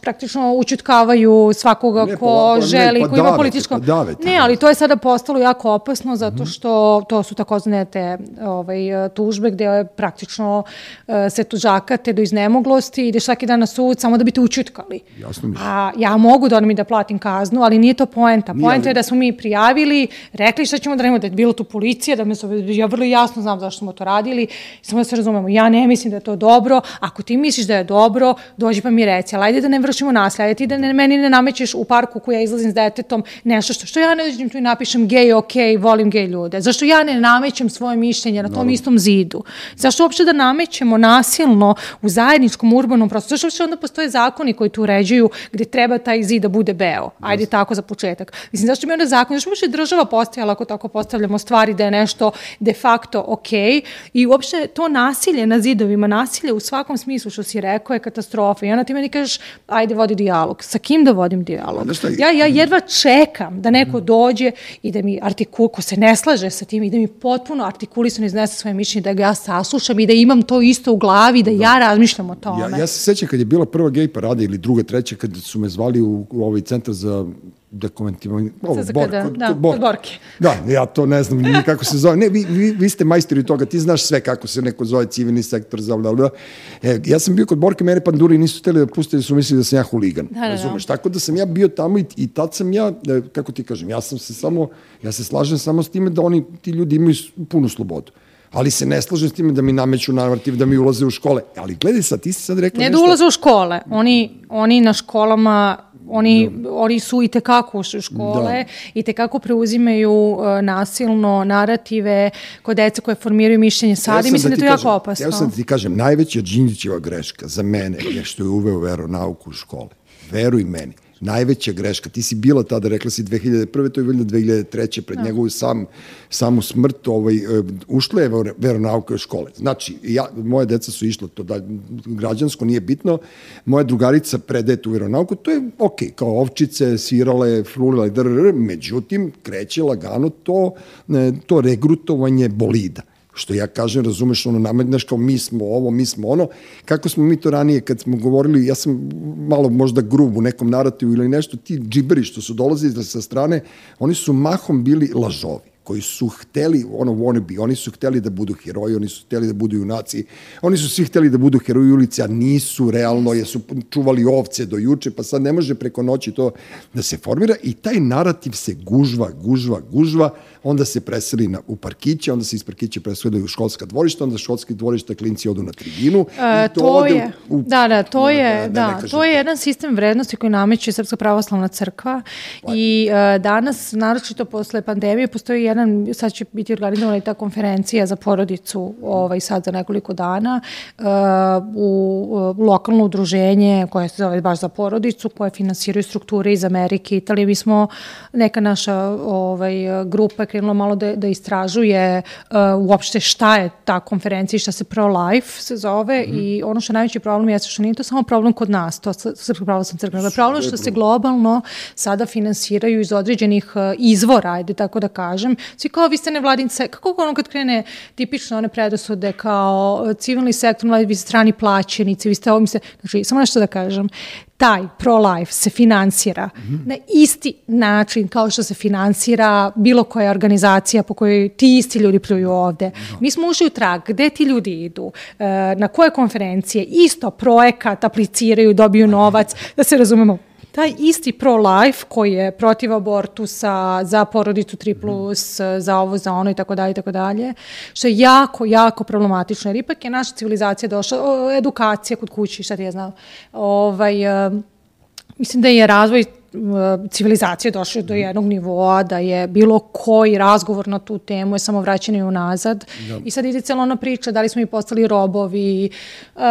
praktično učutkavaju svakoga ne, ko pa, želi, ne, pa ko ima političko... Pa davete, ne, ali to je sada postalo jako opasno zato mhm. što to su takozvane te ovaj, tužbe gde praktično uh, se tužakate do iznemoglosti, ideš svaki dan na sud samo da bi te učutkali. Jasno mi. A ja mogu da mi da platim kaznu, ali nije to poenta. Poenta je da smo mi prijavili, rekli šta ćemo da radimo, da je bilo tu policija, da me se, ja vrlo jasno znam zašto smo to radili, samo da se razumemo, ja ne mislim da je to dobro, ako ti misliš da je dobro, dođi pa mi reci, ali ajde da ne vršimo nasilje, ajde ti da ne, meni ne namećeš u parku koji ja izlazim s detetom nešto što, što ja ne dođem tu i napišem gej, ok, volim gej ljude. Zašto ja ne namećem svoje mišljenje na tom no. istom zidu? Zašto uopšte da namećemo nasilno u zajedničkom urbanom prostoru? Zašto uopšte onda postoje zakoni koji tu uređuju gde treba taj zid da bude beo? Ajde yes. tako za početak. Mislim, zašto mi onda zakon? Zašto uopšte država postojala ako tako postavljamo stvari da je nešto de facto ok i uopšte to nasilje na zidovima, nasilje u svakom smislu što si rekao je katastrofa. I onda ti meni kažeš, ajde vodi dijalog. Sa kim da vodim dijalog? Ja, ja jedva čekam da neko dođe i da mi artikul, ko se ne slaže sa tim i da mi potpuno artikulisano iznese svoje mišljenje, da ga ja saslušam i da imam to isto u glavi, da, da. ja razmišljam o tome. Ja, ja se sećam kad je bila prva gej parada ili druga, treća, kad su me zvali u, u ovaj centar za da komentiramo ovo, bor, da, kod, da, kod, bor. Borke. Da, ja to ne znam ni kako se zove. Ne, vi, vi, vi ste majstori toga, ti znaš sve kako se neko zove civilni sektor za bla, bla. E, ja sam bio kod Borke, mene panduri nisu hteli da pustili, su mislili da sam ja huligan. Da, da, da. razumeš? Da. Tako da sam ja bio tamo i, i tad sam ja, da, kako ti kažem, ja sam se samo, ja se slažem samo s time da oni, ti ljudi imaju punu slobodu ali se ne slažem s time da mi nameću narativ, da mi ulaze u škole. Ali gledaj sad, ti si sad rekla ne nešto... Ne da ulaze u škole, oni, oni na školama oni, da. oni su i tekako ušli u škole da. i tekako preuzimaju uh, nasilno narative kod deca koje formiraju mišljenje sada i mislim da, da to je jako opasno. Ja sam da ti kažem, najveća Đinđićeva greška za mene je što je uveo veru nauku u škole. Veruj meni najveća greška. Ti si bila tada, rekla si 2001. to je valjda 2003. pred no. Da. njegovu sam, samu smrt, ovaj, e, ušla je veronauka u škole. Znači, ja, moje deca su išla to da, građansko, nije bitno. Moja drugarica predaje tu veronauku, to je ok, kao ovčice, svirale, frulile, drr, međutim, kreće lagano to, e, to regrutovanje bolida što ja kažem, razumeš, ono, nametneš kao mi smo ovo, mi smo ono, kako smo mi to ranije, kad smo govorili, ja sam malo možda grub u nekom narativu ili nešto, ti džiberi što su dolazili sa strane, oni su mahom bili lažovi koji su hteli, ono wannabe, oni su hteli da budu heroji, oni su hteli da budu junaci, oni su svi hteli da budu heroji ulice, a nisu realno, jer su čuvali ovce do juče, pa sad ne može preko noći to da se formira i taj narativ se gužva, gužva, gužva, onda se preseli na, u parkiće, onda se iz parkića preseli u školska dvorišta, onda školski dvorišta klinci odu na tribinu. E, i to, to je, u, da, da, to je, da, da, to je jedan sistem vrednosti koji nameće Srpska pravoslavna crkva pa. i uh, danas, naročito posle pandemije, postoji jedan, sad će biti organizovana i ta konferencija za porodicu ovaj, sad za nekoliko dana uh, u, u lokalno udruženje koje se zove baš za porodicu, koje finansiraju strukture iz Amerike, Italije. Mi smo neka naša ovaj, grupa krenula malo da, da istražuje uh, uopšte šta je ta konferencija i šta se pro-life se zove mm. i ono što je najveći problem jeste što nije to samo problem kod nas, to Srpska pravoslavna crkva, je problem što se globalno sada finansiraju iz određenih uh, izvora, ajde tako da kažem. Svi kao vi ste nevladince, kako ono kad krene tipično one predosude kao uh, civilni sektor, mladi vi ste strani plaćenici, vi ste ovo, mi ste, znači, samo nešto da kažem, taj pro-life se finansira mm -hmm. na isti način kao što se finansira bilo koja organizacija po kojoj ti isti ljudi pljuju ovde. No. Mi smo ušli u trag gde ti ljudi idu, e, na koje konferencije, isto projekat apliciraju, dobiju novac, da se razumemo, taj isti pro-life koji je protiv abortusa, za porodicu 3+, plus, za ovo, za ono i tako dalje i tako dalje, što je jako, jako problematično, jer ipak je naša civilizacija došla, o, edukacija kod kući, šta ti je znao, ovaj, mislim da je razvoj civilizacije došle do jednog nivoa, da je bilo koji razgovor na tu temu je samo vraćanje unazad. Da. I sad ide celo ona priča da li smo mi postali robovi, uh,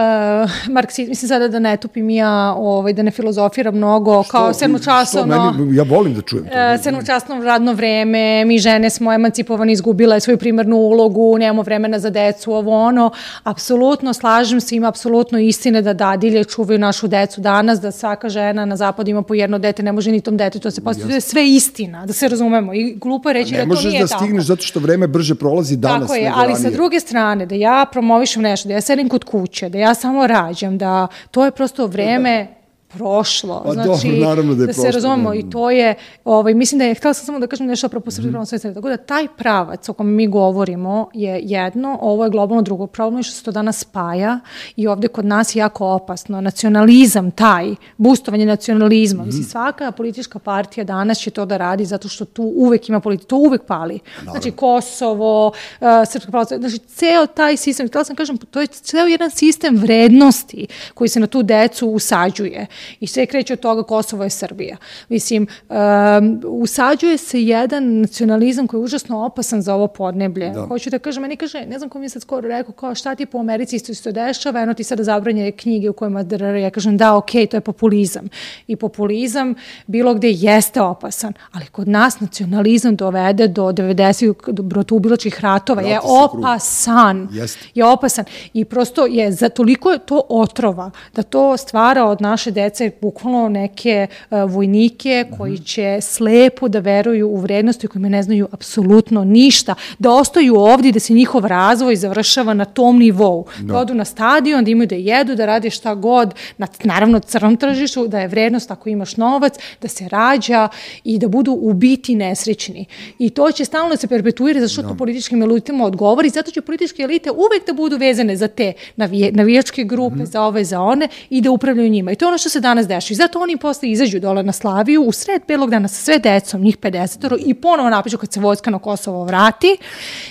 marksizm, mislim sada da ne tupim ja, ovaj, da ne filozofiram mnogo, što, kao sedmočasovno... Meni, ja volim da čujem to. Uh, sedmočasno radno vreme, mi žene smo emancipovani, izgubile svoju primarnu ulogu, nemamo vremena za decu, ovo ono. Apsolutno slažem se, ima apsolutno istine da dadilje čuvaju našu decu danas, da svaka žena na zapadu ima po jedno dete, može ni tom detetu da se postoji. sve istina, da se razumemo. I glupo je reći da to nije tako. Ne možeš da stigneš zato što vreme brže prolazi danas tako je, ali ranije. sa druge strane, da ja promovišem nešto, da ja sedim kod kuće, da ja samo rađam, da to je prosto vreme da prošlo. Pa znači, dobro, naravno da je da prošlo. se razumemo i to je, ovaj, mislim da je, htela sam samo da kažem nešto apropo sredinom mm. sveta, tako da taj pravac o kome mi govorimo je jedno, ovo je globalno drugo. Problem je što se to danas spaja i ovde kod nas je jako opasno. Nacionalizam taj, bustovanje nacionalizma, mm. mislim svaka politička partija danas će to da radi zato što tu uvek ima politika, to uvek pali. Naravno. Znači Kosovo, uh, Srpska pravoslavna, znači ceo taj sistem, htela sam kažem, to je ceo jedan sistem vrednosti koji se na tu decu usađuje I sve kreće od toga Kosovo je Srbija. Mislim, um, usađuje se jedan nacionalizam koji je užasno opasan za ovo podneblje. Da. Hoću da kažem, meni kaže, ne znam ko mi je sad skoro rekao, kao šta ti po Americi isto isto dešava, eno ti sada zabranje knjige u kojima drr, ja kažem da, ok, to je populizam. I populizam bilo gde jeste opasan, ali kod nas nacionalizam dovede do 90 do brotubilačkih ratova, je opasan. Je opasan. I prosto je, za toliko je to otrova, da to stvara od naše dece dece bukvalno neke uh, vojnike koji mhm. će slepo da veruju u vrednosti kojima ne znaju apsolutno ništa, da ostaju ovdje da se njihov razvoj završava na tom nivou. Da odu na stadion, da imaju da jedu, da rade šta god, na, naravno crnom tržištu, da je vrednost ako imaš novac, da se rađa i da budu ubiti nesrećni. I to će stalno da se perpetuira zašto no. to da. političkim elitima odgovori, zato će političke elite uvek da budu vezane za te navije, navijačke grupe, mm -hmm. za ove, za one i da upravljaju njima. I to je ono što se danas dešava. I zato oni posle izađu dole na Slaviju u sred belog dana sa sve decom, njih 50 i ponovo napišu kad se vojska na Kosovo vrati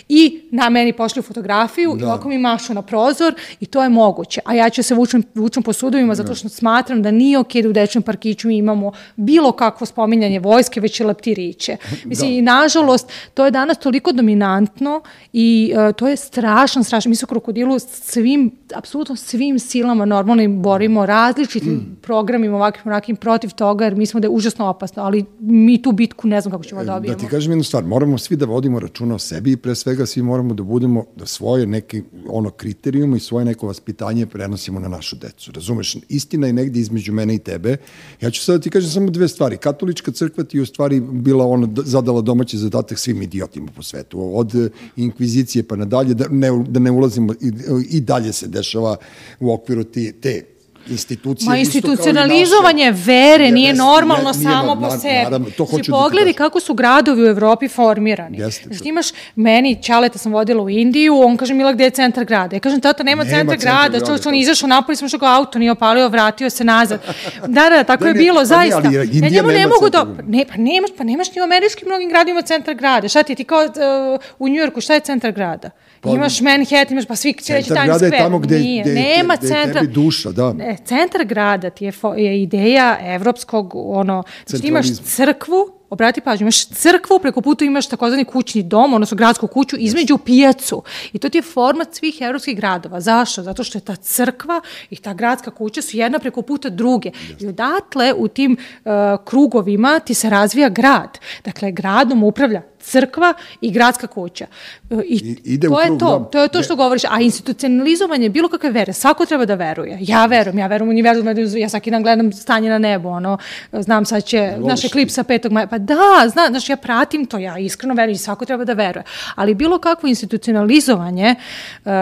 i na meni pošli fotografiju da. i ovako mi mašu na prozor i to je moguće. A ja ću se vučem, vučem po sudovima zato što smatram da nije ok da u dečjem parkiću mi imamo bilo kakvo spominjanje vojske, već i leptiriće. Mislim, da. i nažalost, to je danas toliko dominantno i uh, to je strašno, strašno. Mi se u Krokodilu svim, apsolutno svim silama normalnim borimo različitim mm. Programima ovakvim, onakvim protiv toga, jer mislimo da je užasno opasno, ali mi tu bitku ne znam kako ćemo da dobijemo. Da ti kažem jednu stvar, moramo svi da vodimo računa o sebi i pre svega svi moramo da budemo, da svoje neke ono kriterijume i svoje neko vaspitanje prenosimo na našu decu. Razumeš, istina je negde između mene i tebe. Ja ću sad da ti kažem samo dve stvari. Katolička crkva ti u stvari bila ono, zadala domaći zadatak svim idiotima po svetu. Od inkvizicije pa nadalje, da ne, da ne ulazimo i, i dalje se dešava u okviru te, te institucije. Ma institucionalizovanje vere nije jest, normalno nije, samo po sebi. Naravno, to hoću da pogledaj kako su gradovi u Evropi formirani. Jeste, znači, imaš, meni, Čaleta sam vodila u Indiju, on kaže, Mila, gde je centar grada? Ja kažem, tata, nema, nema centar, centar grada. Čovječ, on izašao napolje, smo što ga auto nije opalio, vratio se nazad. Da, da, tako da, je bilo, pa zaista. Ali, ja njemu ne mogu da... Ne, pa nemaš, pa nemaš ni u američkim mnogim gradima centar grada. Šta ti, ti kao uh, u Njujorku, šta je centar grada? Pa, imaš Manhattan, imaš pa svi će reći Times Square. Centar grada je tamo gde, Nije, gde, nema gde, gde tebi duša, da. Ne, centar grada ti je, fo, je ideja evropskog, ono, znači imaš crkvu, obrati pažnju, imaš crkvu, preko puta imaš takozvani kućni dom, odnosno gradsku kuću, između pijacu. I to ti je format svih evropskih gradova. Zašto? Zato što je ta crkva i ta gradska kuća su jedna preko puta druge. I odatle u tim uh, krugovima ti se razvija grad. Dakle, gradom upravlja crkva i gradska kuća. I, I ide to je krug, to, da. to je to što govoriš. A institucionalizovanje bilo kakve vere, svako treba da veruje. Ja verujem, ja verujem u univerzum, ja svaki dan gledam stanje na nebo, ono, znam sad će, naš klip sa 5. maja, pa da, zna, znaš, ja pratim to, ja iskreno verujem i svako treba da veruje. Ali bilo kakvo institucionalizovanje,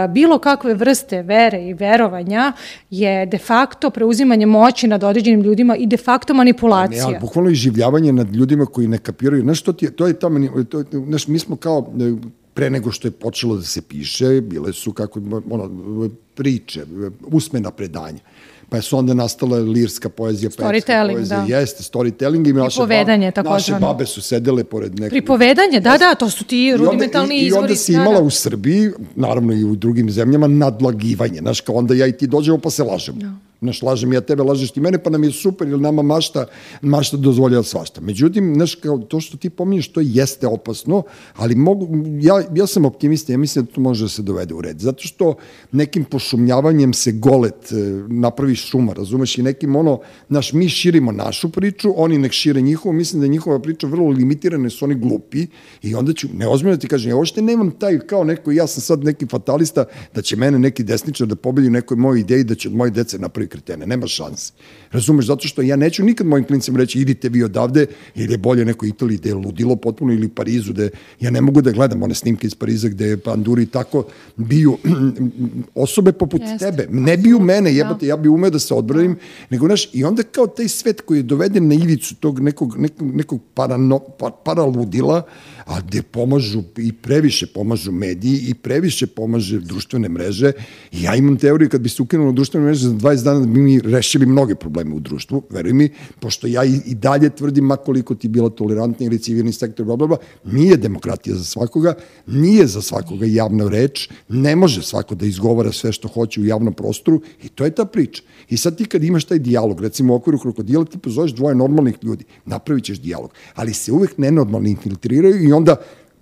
bilo kakve vrste vere i verovanja je de facto preuzimanje moći nad određenim ljudima i de facto manipulacija. Ne, ali bukvalno iživljavanje nad ljudima koji ne kapiraju. Znaš, to, ti je, to je ta to, znaš, mi smo kao, e, pre nego što je počelo da se piše, bile su kako, ono, priče, usmena predanja. Pa su onda nastala lirska poezija, storytelling, poezija, da. jeste, storytelling i naše, Pripovedanje, ba, naše babe su sedele pored nekog... Pripovedanje, da, da, to su ti rudimentalni izvori. I onda si imala da, da. u Srbiji, naravno i u drugim zemljama, nadlagivanje. Znaš, kao onda ja i ti dođemo pa se lažemo. Da Znaš, lažem ja tebe, lažeš ti mene, pa nam je super, ili nama mašta, mašta dozvoljava svašta. Međutim, znaš, kao to što ti pominješ, to jeste opasno, ali mogu, ja, ja sam optimista, ja mislim da to može da se dovede u red. Zato što nekim pošumljavanjem se golet e, napravi šuma, razumeš, i nekim ono, znaš, mi širimo našu priču, oni nek šire njihovu, mislim da je njihova priča vrlo limitirana, su oni glupi, i onda ću, ne ozmjeno da ti kažem, ja ošte nemam taj, kao neko, ja sam sad neki fatalista, da će mene neki desničar da pobedi u nekoj mojoj ideji, da će od moje dece napravi kretene, nema šanse. Razumeš, zato što ja neću nikad mojim klincima reći idite vi odavde, ili je bolje neko Italiji gde je ludilo potpuno, ili Parizu, gde ja ne mogu da gledam one snimke iz Pariza gde je Panduri tako biju osobe poput Jeste. tebe. Ne biju mene, da. jebate, ja bi umeo da se odbranim, da. nego, znaš, i onda kao taj svet koji je doveden na ivicu tog nekog, nekog, nekog parano, par, paraludila, a gde pomažu i previše pomažu mediji i previše pomaže društvene mreže. I ja imam teoriju kad bi se ukinulo društvene mreže za 20 dana da bi mi rešili mnoge probleme u društvu, veruj mi, pošto ja i, i dalje tvrdim, makoliko ti bila tolerantni ili civilni sektor, bla, bla, bla, nije demokratija za svakoga, nije za svakoga javna reč, ne može svako da izgovara sve što hoće u javnom prostoru i to je ta priča. I sad ti kad imaš taj dijalog, recimo u okviru krokodila, ti pozoveš dvoje normalnih ljudi, napravit ćeš dijalog, ali se uvek nenormalni infiltriraju i onda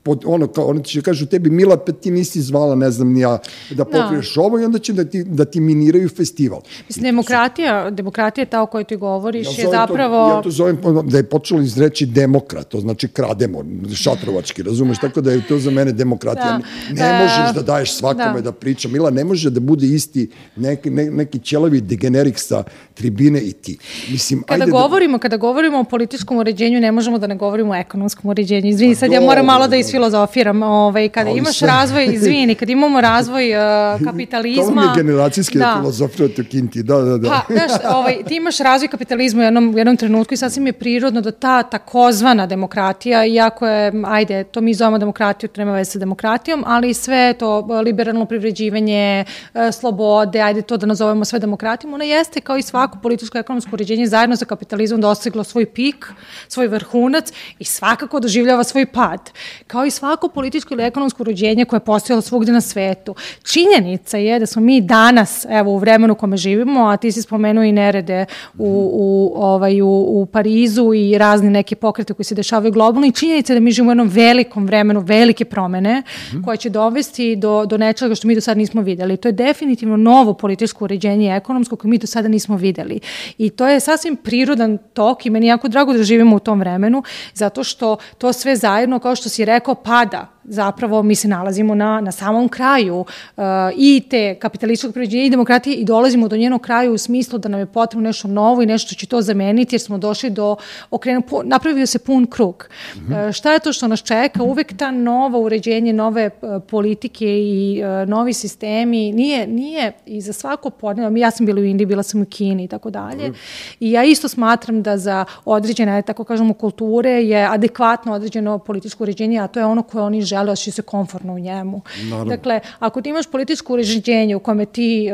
pod, ono, kao, oni će kažu tebi, Mila, pa ti nisi zvala, ne znam, nija, da pokriješ no. ovo i onda će da ti, da ti miniraju festival. Mislim, demokratija, demokratija ta o kojoj ti govoriš ja je zapravo... To, ja to zovem da je počelo izreći demokrat, to znači krademo, šatrovački, razumeš, tako da je to za mene demokratija. Da. Ne e, možeš da daješ svakome da. da priča. Mila, ne može da bude isti neki, ne, neki ćelavi degenerik sa tribine i ti. Mislim, kada ajde da- govorimo, da... kada govorimo o političkom uređenju, ne možemo da ne govorimo o ekonomskom uređenju. Izvini, pa sad ja moram malo da isfilozofiram. Ovaj, kada Ali imaš sve. razvoj, izvini, kada imamo razvoj uh, kapitalizma... Mi je generacijski da. filozofija to kinti, da, da, da. Pa, znaš, ovaj, ti imaš razvoj kapitalizma u jednom, jednom trenutku i sasvim je prirodno da ta takozvana demokratija, iako je, ajde, to mi zovemo demokratiju, to nema veze sa demokratijom, ali sve to liberalno privređivanje, uh, slobode, ajde to da nazovemo sve demokratijom, ona jeste kao i svako političko-ekonomsko uređenje zajedno sa kapitalizmom dostiglo svoj pik, svoj vrhunac i svakako doživljava svoj pad. Kao i svako političko ili ekonomsko uređenje koje je postojalo svugde na svetu. Činjenica je da smo mi danas, evo u vremenu kome živimo, a ti si spomenuo i nerede u, u, ovaj, u, u Parizu i razni neke pokrete koji se dešavaju globalno i činjenica je da mi živimo u jednom velikom vremenu, velike promene mm -hmm. koje će dovesti do, do nečega što mi do sada nismo videli. To je definitivno novo političko uređenje ekonomsko koje mi do sada nismo videli. I to je sasvim prirodan tok i meni je jako drago da živimo u tom vremenu, zato što to sve zajedno, kao što si rekao, pada zapravo mi se nalazimo na, na samom kraju uh, i te kapitalističkog pređenja i demokratije i dolazimo do njenog kraju u smislu da nam je potrebno nešto novo i nešto će to zameniti jer smo došli do okrenu, napravio se pun krug. Mm -hmm. uh, šta je to što nas čeka? Uvek ta nova uređenje, nove uh, politike i uh, novi sistemi nije, nije i za svako podne, ja sam bila u Indiji, bila sam u Kini i tako dalje i ja isto smatram da za određene, tako kažemo, kulture je adekvatno određeno političko uređenje, a to je ono koje oni žele žele, osjećaju se komfortno u njemu. Naravno. Dakle, ako ti imaš političko uređenje u kome ti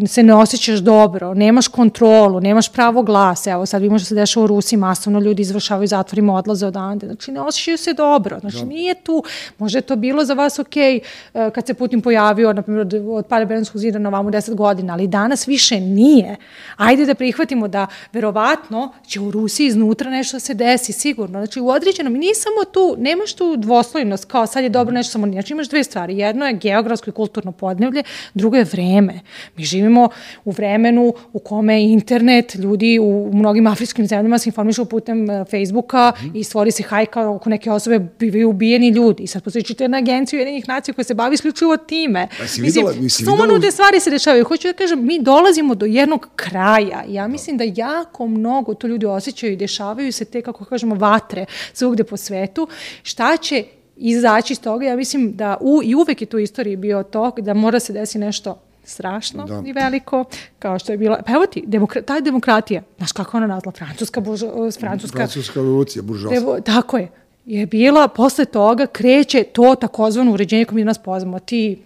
uh, se ne osjećaš dobro, nemaš kontrolu, nemaš pravo glasa, evo sad vidimo što se dešava u Rusiji, masovno ljudi izvršavaju zatvorima, odlaze odande, znači ne osjećaju se dobro, znači da. nije tu, možda je to bilo za vas ok uh, kad se Putin pojavio, na primjer, od pada Berlinskog zida na ovamo 10 godina, ali danas više nije. Ajde da prihvatimo da verovatno će u Rusiji iznutra nešto da se desi, sigurno. Znači u određenom, nije samo tu, nemaš tu dvoslojnost kao sad je dobro nešto samo znači imaš dve stvari. Jedno je geografsko i kulturno podnevlje, drugo je vreme. Mi živimo u vremenu u kome internet, ljudi u mnogim afričkim zemljama se informišu putem e, Facebooka mm i stvori se hajka oko neke osobe bivaju ubijeni ljudi. I sad posjećate na agenciju jednih nacija koja se bavi isključivo time. Pa si videla, mislim, sumanude stvari se dešavaju. Hoću da kažem, mi dolazimo do jednog kraja. Ja mislim da jako mnogo to ljudi osjećaju i dešavaju se te, kako kažemo, vatre svugde po svetu. Šta će izaći iz toga, ja mislim da u, i uvek je tu istoriji bio to da mora se desi nešto strašno da. i veliko, kao što je bila, pa evo ti, demokra, ta demokratija, znaš kako ona nazvala, francuska, buržo, francuska, francuska revolucija, buržovska. Tako je, je bila, posle toga kreće to takozvano uređenje koje mi nas pozvamo, ti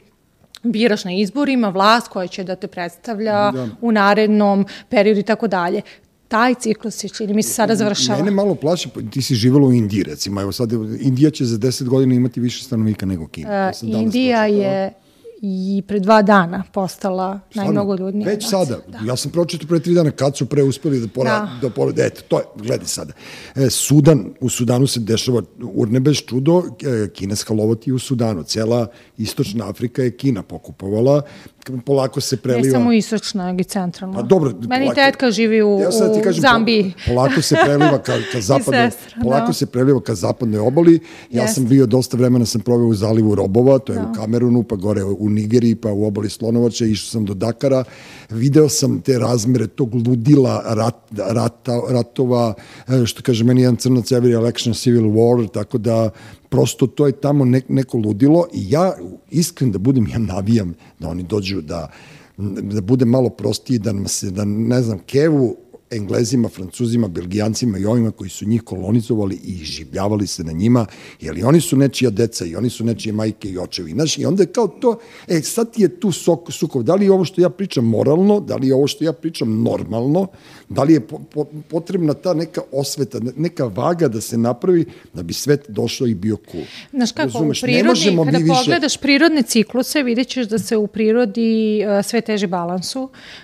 biraš na izborima vlast koja će da te predstavlja da. u narednom periodu i tako dalje taj ciklus se čini mi se sada završava. Mene malo plaši, ti si živjela u Indiji recimo, evo sad Indija će za 10 godina imati više stanovnika nego Kina. Uh, Indija je i pre dva dana postala najmnogoljudnija Već nacija. sada. Da. Ja sam pročito pre tri dana kad su pre uspeli da pora, da. da pora, eto, to je, gledaj sada. E, Sudan, u Sudanu se dešava urnebeš čudo, e, kineska lovoti u Sudanu. Cela istočna Afrika je Kina pokupovala polako se preliva... Ne samo istočna, nego i centralna. Pa dobro. Meni polako, tetka živi u, ja u kažem, Zambiji. Polako se preliva ka, ka zapadnoj, sestra, polako da. se preliva ka zapadnoj obali. Ja Jest. sam bio dosta vremena sam proveo u zalivu Robova, to je da. u Kamerunu, pa gore u Nigeriji, pa u obali Slonovača, išao sam do Dakara. Video sam te razmere tog ludila rat, rata, ratova, e, što kaže meni jedan crnac every election civil war, tako da prosto to je tamo ne, neko ludilo i ja iskren da budem, ja navijam da oni dođu da da bude malo prostiji, da nam se, da ne znam, kevu Englezima, Francuzima, Belgijancima i ovima koji su njih kolonizovali i življavali se na njima, jer i oni su nečija deca i oni su nečije majke i očevi. Znaš, i onda je kao to, e, sad je tu sok, sukov, da li je ovo što ja pričam moralno, da li je ovo što ja pričam normalno, da li je po, po, potrebna ta neka osveta, neka vaga da se napravi da bi svet došao i bio cool. Znaš kako, Razumeš, u prirodi, kada više... pogledaš prirodne cikluse, vidjet ćeš da se u prirodi uh, sve teže balansu,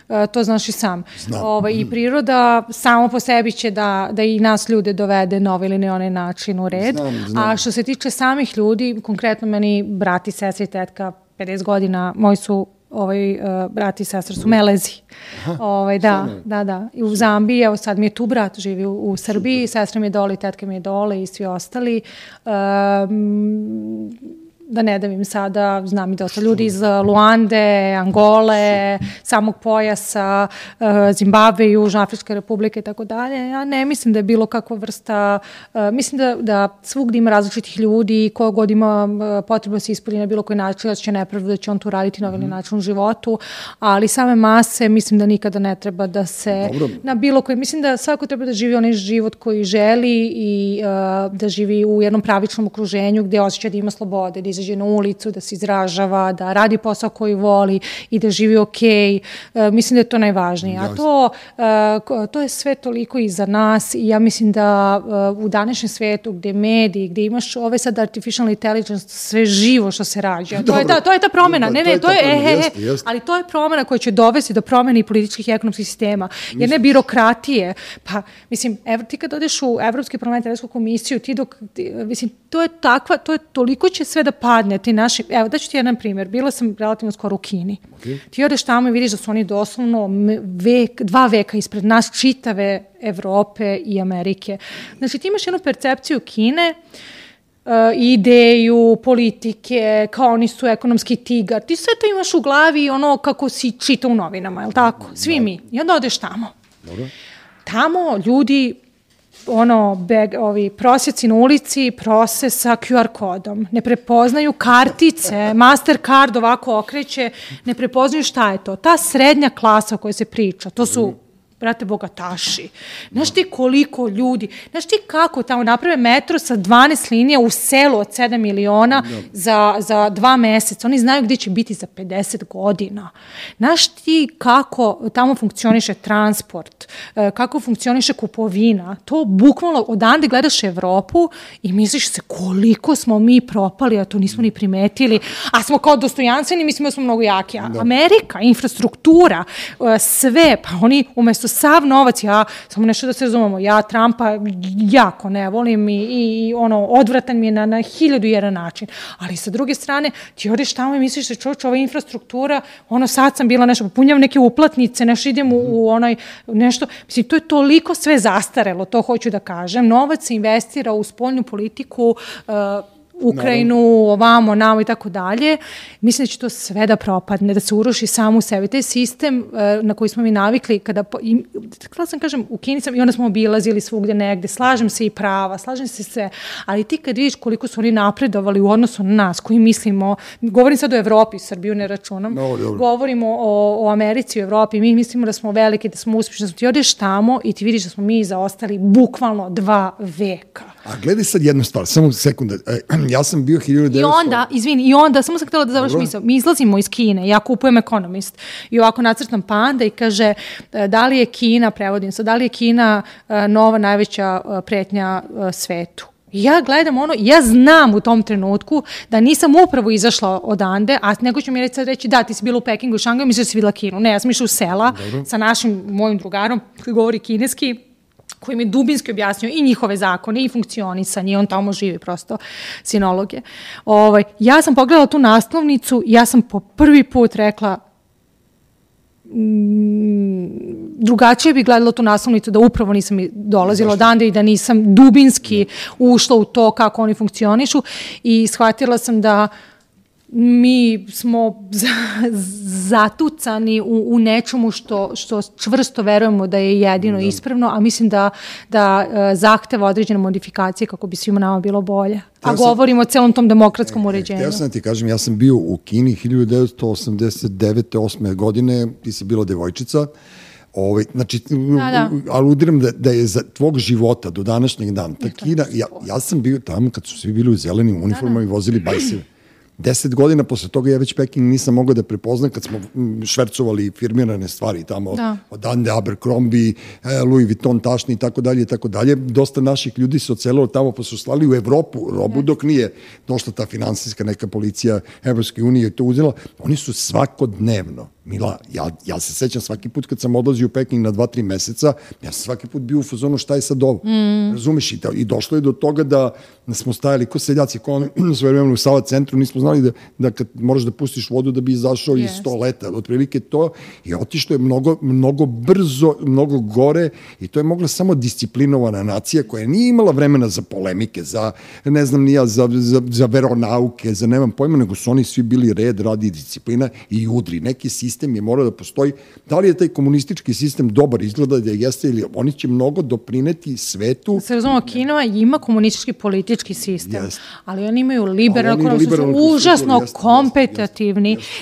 uh, to znaš i sam. Znam. Ova, I mm. priroda samo po sebi će da, da i nas ljude dovede na ovaj ili ne onaj način u red. Znam, znam. A što se tiče samih ljudi, konkretno meni brati, sestri, i tetka, 50 godina, moji su ovaj, uh, brat i sestra su Melezi. Aha, ovaj, da, da, da. I u Zambiji, evo sad mi je tu brat, živi u, u Srbiji, Super. sestra mi je dole, tetka mi je dole i svi ostali. Um, da ne davim sada, znam i dosta ljudi iz Luande, Angole, samog pojasa, uh, Zimbabve, Južna Afrička republika i tako dalje. Ja ne mislim da je bilo kakva vrsta, uh, mislim da, da svugdje ima različitih ljudi, ko god ima uh, potrebno da se ispolji na bilo koji način, da će nepravdu, da će on tu raditi na ovaj mm. način u životu, ali same mase mislim da nikada ne treba da se Dobro. na bilo koji, mislim da svako treba da živi onaj život koji želi i uh, da živi u jednom pravičnom okruženju gde osjeća da ima slobode, da izađe na ulicu, da se izražava, da radi posao koji voli i da živi ok. E, mislim da je to najvažnije. A to, e, to je sve toliko i za nas i ja mislim da e, u današnjem svetu gde mediji, gde imaš ove sad artificial intelligence, sve živo što se rađa. To je ta, to je ta promena. Ne, ne, to je, e, e, e, ali to je promena koja će dovesti do promene i političkih i ekonomskih sistema. Jedne birokratije. Pa, mislim, evo, ti kad odeš u Evropski parlament, Evropsku komisiju, ti dok, ti, mislim, to je takva, to je toliko će sve da padne, ti naši, evo da ću ti jedan primjer, bila sam relativno skoro u Kini. Okay. Ti odeš tamo i vidiš da su oni doslovno vek, dva veka ispred nas čitave Evrope i Amerike. Znači ti imaš jednu percepciju Kine, uh, ideju, politike, kao oni su ekonomski tigar. Ti sve to imaš u glavi ono kako si čita u novinama, je li tako? Svi mi. I onda odeš tamo. Dobro. Tamo ljudi ono, beg, ovi prosjeci na ulici prose sa QR kodom. Ne prepoznaju kartice, Mastercard ovako okreće, ne prepoznaju šta je to. Ta srednja klasa o kojoj se priča, to su brate, bogataši. Znaš ti koliko ljudi, znaš ti kako tamo naprave metro sa 12 linija u selu od 7 miliona da. za, za dva meseca. Oni znaju gde će biti za 50 godina. Znaš ti kako tamo funkcioniše transport, e, kako funkcioniše kupovina. To bukvalno odande gledaš Evropu i misliš se koliko smo mi propali, a to nismo ni primetili, a smo kao dostojanstveni, mislimo da smo mnogo jaki. Da. Amerika, infrastruktura, e, sve, pa oni umesto su sav novac, ja, samo nešto da se razumemo, ja Trumpa jako ne volim i, i ono, odvratan mi je na, na hiljadu jedan način, ali sa druge strane, ti odeš tamo i misliš da čovječ, ova infrastruktura, ono, sad sam bila nešto, punjam neke uplatnice, nešto idem u, u onaj, nešto, mislim, to je toliko sve zastarelo, to hoću da kažem, novac se investira u spoljnu politiku, uh, Ukrajinu, ovamo, namo i tako dalje, mislim da će to sve da propadne, da se uruši samo u sebi. Taj sistem uh, na koji smo mi navikli, kada, i, kada sam kažem, u Kini sam i onda smo obilazili svugde negde, slažem se i prava, slažem se sve, ali ti kad vidiš koliko su oni napredovali u odnosu na nas, koji mislimo, govorim sad o Evropi, Srbiju ne računam, no, govorimo o, o Americi, o Evropi, mi mislimo da smo veliki, da smo uspješni, da smo ti odeš tamo i ti vidiš da smo mi zaostali bukvalno dva veka. A gledaj sad jednu stvar, samo sekunda, e, ja sam bio 1900... I onda, izvini, i onda, samo sam htjela da završim misao, mi izlazimo iz Kine, ja kupujem Economist i ovako nacrtam panda i kaže e, da li je Kina, prevodim se, da li je Kina e, nova najveća pretnja svetu? Ja gledam ono, ja znam u tom trenutku da nisam upravo izašla odande, a nego ću mi reći, reći da, ti si bila u Pekingu i Šangaju, misliš da si videla Kinu. Ne, ja sam išla u sela Dobro. sa našim, mojim drugarom koji govori kineski, koji mi je dubinski objasnio i njihove zakone i funkcionisanje i on tamo živi prosto sinolog je. Ovaj, ja sam pogledala tu naslovnicu i ja sam po prvi put rekla mm, drugačije bi gledala tu naslovnicu da upravo nisam dolazila odande i da nisam dubinski ušla u to kako oni funkcionišu. I shvatila sam da uh, mi smo zatucani u, u nečemu što, što čvrsto verujemo da je jedino da. ispravno, a mislim da, da uh, zahteva određene modifikacije kako bi svima nama bilo bolje. A ja govorimo o celom tom demokratskom e, uređenju. Ja sam ti kažem, ja sam bio u Kini 1989. 8. godine, ti si bila devojčica, Ovaj, znači, da, da. aludiram da, da je za tvog života do današnjeg dana. Ta Kina, ja, ja sam bio tamo kad su svi bili u zelenim uniformama da, da. i vozili bajseve. Deset godina posle toga ja već Peking nisam mogao da prepoznam kad smo švercovali firmirane stvari tamo da. od Ande Abercrombie, e, Louis Vuitton tašni i tako dalje i tako dalje. Dosta naših ljudi se ocelilo tamo pa su slali u Evropu robu dok nije došla ta finansijska neka policija Evropske unije i to uzela. Oni su svakodnevno Mila, ja, ja se sećam svaki put kad sam odlazio u Peking na dva, tri meseca, ja sam svaki put bio u fazonu šta je sad ovo. Mm. Razumeš? I, I došlo je do toga da, da smo stajali ko seljaci, ko oni svoje vremena u Sava centru, nismo znali da, da kad moraš da pustiš vodu da bi izašao yes. iz toaleta, otprilike to, i otišto je mnogo, mnogo brzo, mnogo gore i to je mogla samo disciplinovana nacija koja nije imala vremena za polemike, za, ne znam nija, za, za, za veronauke, za nemam pojma, nego su oni svi bili red, radi disciplina i udri. Neki sistem je mora da postoji. Da li je taj komunistički sistem dobar, izgleda da jeste ili oni će mnogo doprineti svetu. Se razumemo, Kina ima komunistički politički sistem, yes. ali oni imaju liberalno, oni su užasno jest.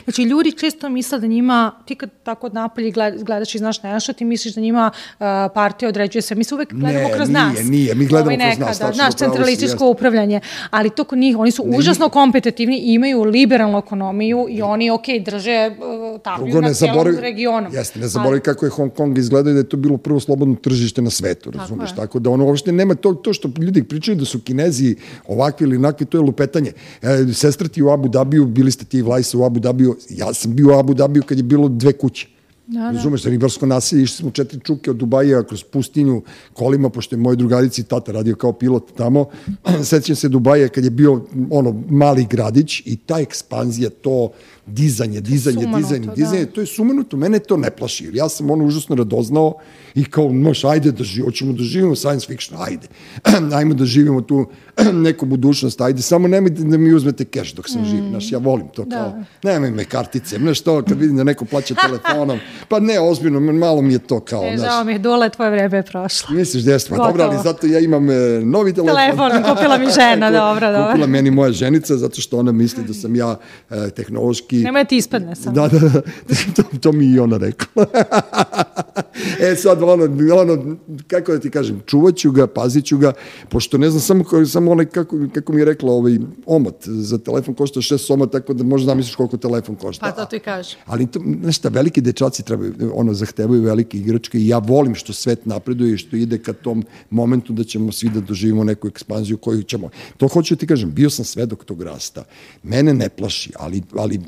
Znači, ljudi često misle da njima, ti kad tako napolje gledaš i znaš nešto, ti misliš da njima uh, partija određuje se. Mi se uvek gledamo ne, kroz nije, nas. Ne, nije, mi gledamo ovaj kroz nas. Da, naš centralističko upravljanje. Ali to kod njih, oni su ne, užasno kompetitivni, imaju liberalnu ekonomiju i oni, ok, drže uh, Drugo, ne zaboravi, regionom. Jeste, ne zaboravi kako je Hong Kong izgledao i da je to bilo prvo slobodno tržište na svetu, razumeš? Tako, tako da ono uopšte nema to, to što ljudi pričaju da su Kinezi ovakvi ili onakvi, to je lupetanje. E, sestra ti u Abu Dhabiju, bili ste ti i Vlajsa u Abu Dhabiju, ja sam bio u Abu Dhabiju kad je bilo dve kuće. Da, da. Razumeš, ribarsko naselje, išli smo četiri čuke od Dubaja kroz pustinju kolima, pošto je moj drugarici tata radio kao pilot tamo. Sećam se Dubaja kad je bio ono mali gradić i ta ekspanzija, to dizanje, dizanje, sumanuto, dizanje, da. dizanje, to je sumanuto, mene to ne plaši, jer ja sam ono užasno radoznao i kao, moš, ajde da živimo, hoćemo da živimo science fiction, ajde, ajmo da živimo tu neku budućnost, ajde, samo nemojte da mi uzmete keš dok sam mm. živ, znaš, ja volim to da. kao, nemoj me kartice, znaš to, kad vidim da neko plaća telefonom, pa ne, ozbiljno, malo mi je to kao, e, znaš. Žao mi je, dole, tvoje vreme je prošlo. Misliš, da jesmo, dobro, ali zato ja imam e, novi telefon. Telefon, kupila mi žena, dobro, dobro. Kupila meni moja ženica, zato što ona misli da sam ja e, tehnološki... Nema da ti ispadne sam. Da, da, da, to, to mi i ona rekla. e sad, ono, ono, kako da ti kažem, čuvat ću ga, pazit ću ga, pošto ne znam, samo, samo onaj, kako, kako mi je rekla, ovaj, omot za telefon košta šest soma, tako da možda zamisliš koliko telefon košta. Pa to ti kaže. Ali, to, nešto, veliki dečaci trebaju, ono, zahtevaju velike igračke i ja volim što svet napreduje i što ide ka tom momentu da ćemo svi da doživimo neku ekspanziju koju ćemo. To hoću da ti kažem, bio sam svedok tog rasta. Mene ne plaši, ali, ali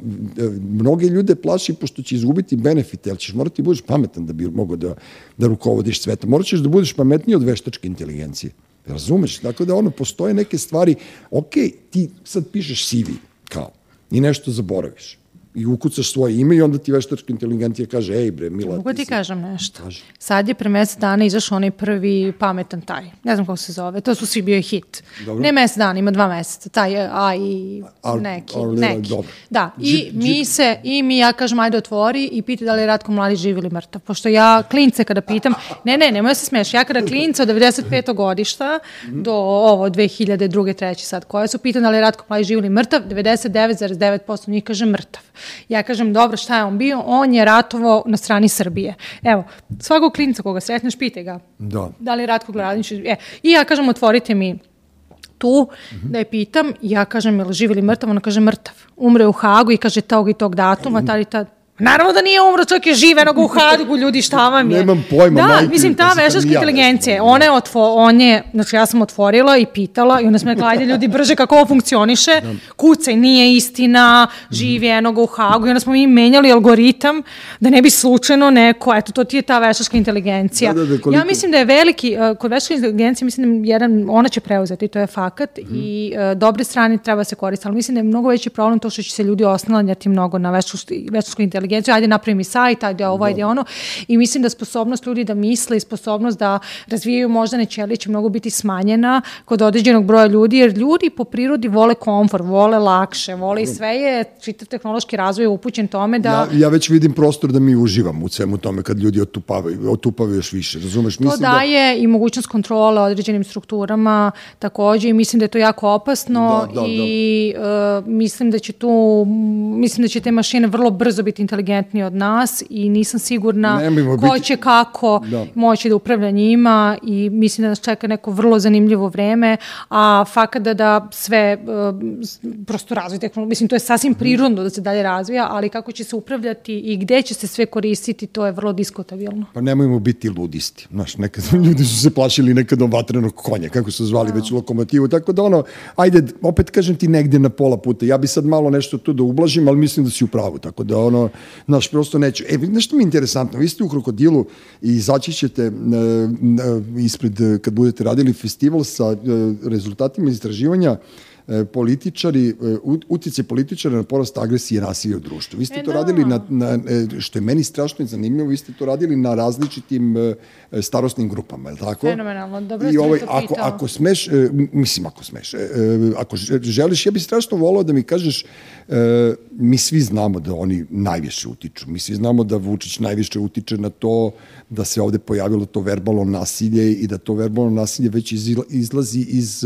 mnoge ljude plaši pošto će izgubiti benefite, ali ćeš morati da budeš pametan da bi mogao da, da rukovodiš svetom. Morat ćeš da budeš pametniji od veštačke inteligencije. Razumeš? Dakle, da ono, postoje neke stvari, ok, ti sad pišeš CV, kao, i nešto zaboraviš i ukucaš svoje ime i onda ti veštačka inteligencija kaže, ej bre, Mila, Mogu ti, ti kažem nešto. Kaži. Sad je pre mesec dana izašao onaj prvi pametan taj. Ne znam kako se zove. To su svi bio hit. Dobro. Ne mesec dana, ima dva meseca. Taj a i neki. Ar, neki. Dobro. Da, i džip, mi džip. se, i mi ja kažem, ajde otvori i pita da li je Ratko mladi živ ili mrtav. Pošto ja klince kada pitam, ne, ne, nemoj da se smeš, ja kada klince od 95. godišta do ovo 2002. 3. sad, koje su pitan da li je Ratko mladi živ ili mrtav, 99,9% njih kaže mrtav. Ja kažem, dobro, šta je on bio? On je ratovao na strani Srbije. Evo, svakog klinca koga sretneš, pite ga. Da. Da li je Ratko Gradnić? E, I ja kažem, otvorite mi tu, mm -hmm. da je pitam, ja kažem, je li živ ili mrtav? Ona kaže, mrtav. Umre u Hagu i kaže tog i tog datuma, tad i tad Naravno da nije umro, čovjek je živ, eno ga u Hagu, ljudi, šta vam je? Nemam pojma, da, majke, mislim, ta veštačka ja inteligencija, ona je, otvo, on je, znači ja sam otvorila i pitala i onda smo rekla, ajde ljudi, brže kako ovo funkcioniše, da. kucaj, nije istina, živi eno ga u Hagu i onda smo mi menjali algoritam da ne bi slučajno neko, eto, to ti je ta veštačka inteligencija. Da, da, da, koliko... Ja mislim da je veliki, uh, kod veštačke inteligencije, mislim da jedan, ona će preuzeti, to je fakat mm. i uh, dobre strane treba se koristiti, ali mislim da je mnogo veći problem to što će se ljudi osnalanjati mnogo na veštačku inteligenciju inteligenciju, ajde napravi mi sajt, ajde ovo, ajde ono. I mislim da sposobnost ljudi da misle i sposobnost da razvijaju moždane ćelije će mnogo biti smanjena kod određenog broja ljudi, jer ljudi po prirodi vole komfort, vole lakše, vole i sve je, čitav tehnološki razvoj upućen tome da... Ja, ja već vidim prostor da mi uživamo u svemu tome kad ljudi otupavaju, otupavaju još više, razumeš? Mislim to da- daje da... i mogućnost kontrole određenim strukturama takođe i mislim da je to jako opasno da, da, i da. Uh, mislim da će tu, mislim da će te mašine vrlo brzo biti inteligentniji od nas i nisam sigurna ko biti... će kako da. moći da upravlja njima i mislim da nas čeka neko vrlo zanimljivo vreme, a fakat da, da sve uh, prosto razvoj tehnologije, mislim to je sasvim mhm. prirodno da se dalje razvija, ali kako će se upravljati i gde će se sve koristiti, to je vrlo diskutabilno. Pa nemojmo biti ludisti. Znaš, nekad ljudi su se plašili nekad od vatrenog konja, kako su zvali da. već lokomotivu, tako da ono, ajde, opet kažem ti negde na pola puta. Ja bi sad malo nešto tu da ublažim, ali mislim da si u pravu, tako da ono, Znaš, prosto neću. E, nešto mi je interesantno, vi ste u Krokodilu i izaći ćete e, e, ispred, kad budete radili festival sa e, rezultatima istraživanja E, političari, e, utice političara na porast agresije i nasilja u društvu. Vi ste e, to da. radili na, na, e, što je meni strašno i zanimljivo, vi ste to radili na različitim starostnim grupama, je li tako? Fenomenalno, dobro I ovaj, to ako, ako smeš, mislim ako smeš, ako želiš, ja bih strašno volao da mi kažeš, mi svi znamo da oni najviše utiču, mi svi znamo da Vučić najviše utiče na to da se ovde pojavilo to verbalno nasilje i da to verbalno nasilje već izlazi iz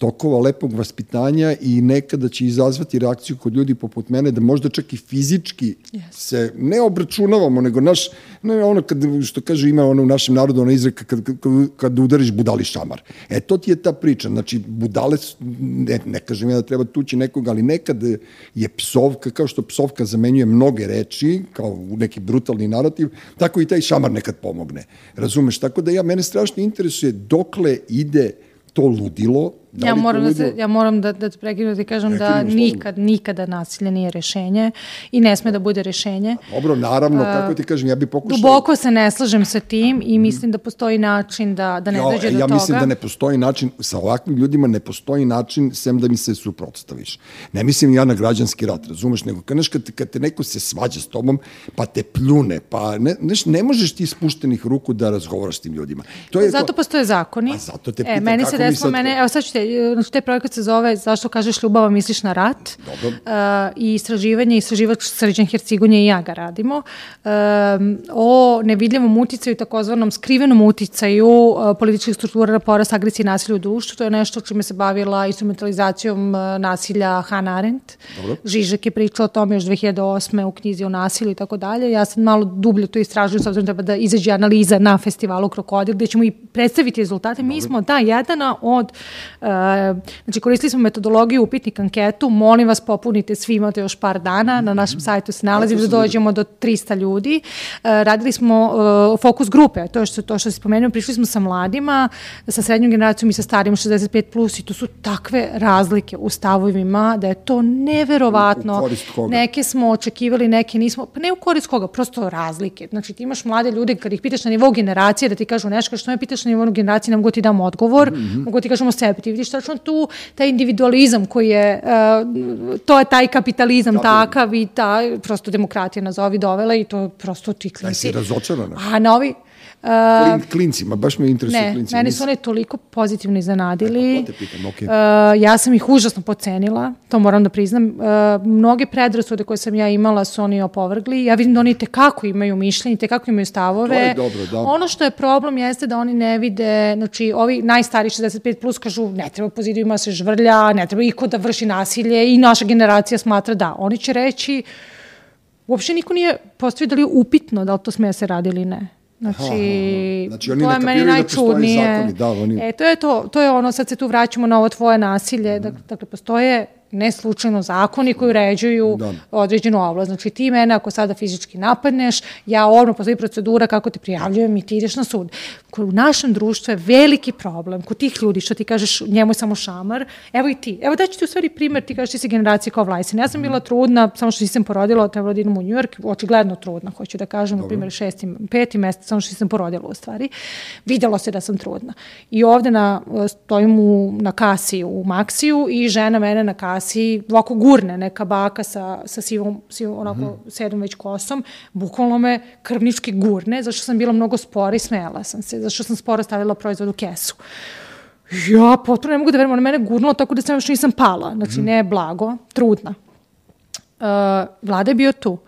tokova lepog vaspitanja i nekada će izazvati reakciju kod ljudi poput mene da možda čak i fizički yes. se ne obračunavamo, nego naš, ne ono kad, što kaže ima ono u našem narodu, ona izreka kad, kad, kad udariš budali šamar. E, to ti je ta priča. Znači, budale, ne, ne kažem ja da treba tući nekoga, ali nekad je psovka, kao što psovka zamenjuje mnoge reči, kao neki brutalni narativ, tako i taj šamar nekad pomogne. Razumeš? Tako da ja, mene strašno interesuje dokle ide to ludilo Da ja, moram da se, ja moram da, da prekinu da kažem da nikad, nikada nasilje nije rešenje i ne sme da bude rešenje. Dobro, naravno, kako ti kažem, ja bih pokušao... Duboko se ne slažem sa tim i mhm. mislim da postoji način da, da ne dođe ja, do ja toga. Ja mislim da ne postoji način, sa ovakvim ljudima ne postoji način sem da mi se suprotstaviš. Ne mislim ja na građanski rat, razumeš, nego kad, kad, kad te neko se svađa s tobom, pa te pljune, pa ne, neš, ne možeš ti spuštenih ruku da razgovaraš s tim ljudima. To je zato to... postoje zakoni. Pa zato te e, meni se desilo, mene, evo sad ću te te, znači taj projekat se zove Zašto kažeš ljubava misliš na rat Dobro. Uh, i istraživanje, istraživač Srđan Hercigonje i ja ga radimo uh, o nevidljivom uticaju, takozvanom skrivenom uticaju uh, političkih struktura na porast agresije i nasilja u društvu. To je nešto čime se bavila instrumentalizacijom uh, nasilja Hannah Arendt. Dobro. Žižek je pričao o tome još 2008. u knjizi o nasilju i tako dalje. Ja sam malo dublje to istražujem, s obzirom da treba da izađe analiza na festivalu Krokodil, gde ćemo i predstaviti rezultate. Mi smo, da, jedana od uh, znači koristili smo metodologiju upitnik anketu, molim vas popunite svi, imate još par dana, na našem sajtu se nalazi da dođemo do 300 ljudi. E, radili smo uh, fokus grupe, to što, to što se spomenuo, prišli smo sa mladima, sa srednjom generacijom i sa starim 65+, plus, i to su takve razlike u stavovima da je to neverovatno. Neke smo očekivali, neke nismo, pa ne u korist koga, prosto razlike. Znači ti imaš mlade ljude, kad ih pitaš na nivou generacije, da ti kažu nešto, što me pitaš na nivou generacije, ne mogu ti dam odgovor, mm -hmm. mogu ti kažemo sebi, ti vidiš tačno tu taj individualizam koji je, uh, to je taj kapitalizam Zato, takav i ta, prosto demokratija nazovi dovela i to prosto ti klinci. Da si razočarana. A novi, Uh, klincima, baš me interesuje ne, klincima. Mene su one toliko pozitivno iznenadili. E, pa, pitam, okay. uh, ja sam ih užasno pocenila, to moram da priznam. Uh, mnoge predrasude koje sam ja imala su oni opovrgli. Ja vidim da oni tekako imaju mišljenje, tekako imaju stavove. To je dobro, da. Ono što je problem jeste da oni ne vide, znači ovi najstari 65 plus kažu ne treba po zidovima se žvrlja, ne treba iko da vrši nasilje i naša generacija smatra da. Oni će reći uopšte niko nije postavio da li je upitno da li to sme da se radi ili ne. Znači, aha, znači oni to je meni da najčudnije. Da da, oni... E, to je to, to je ono, sad se tu vraćamo na ovo tvoje nasilje, mm. dakle, postoje ne slučajno zakoni koji uređuju da. određenu oblast. Znači ti mene ako sada fizički napadneš, ja odmah postoji procedura kako te prijavljujem i ti ideš na sud. Koji u našem društvu je veliki problem kod tih ljudi što ti kažeš njemu je samo šamar, evo i ti. Evo da ću ti u stvari primer, ti kažeš ti si generacija kao Vlajsin. Ja sam bila trudna, samo što nisam porodila, trebala da idem u New York, očigledno trudna, hoću da kažem, Dobro. na primjer šesti, peti mesec, samo što nisam porodila u stvari. Videlo se da sam trudna. I ovde na, stojim u, na kasi u Maksiju i žena mene na kasi ovako gurne neka baka sa, sa sivom, sivom onako mm -hmm. sedom već kosom, bukvalno me krvnički gurne, zašto sam bila mnogo spora i smela sam se, zašto sam sporo stavila proizvod u kesu. Ja potpuno ne mogu da verujem, ona mene gurnula tako da sam još nisam pala, znači mm. ne blago, trudna. Uh, vlada je bio tu.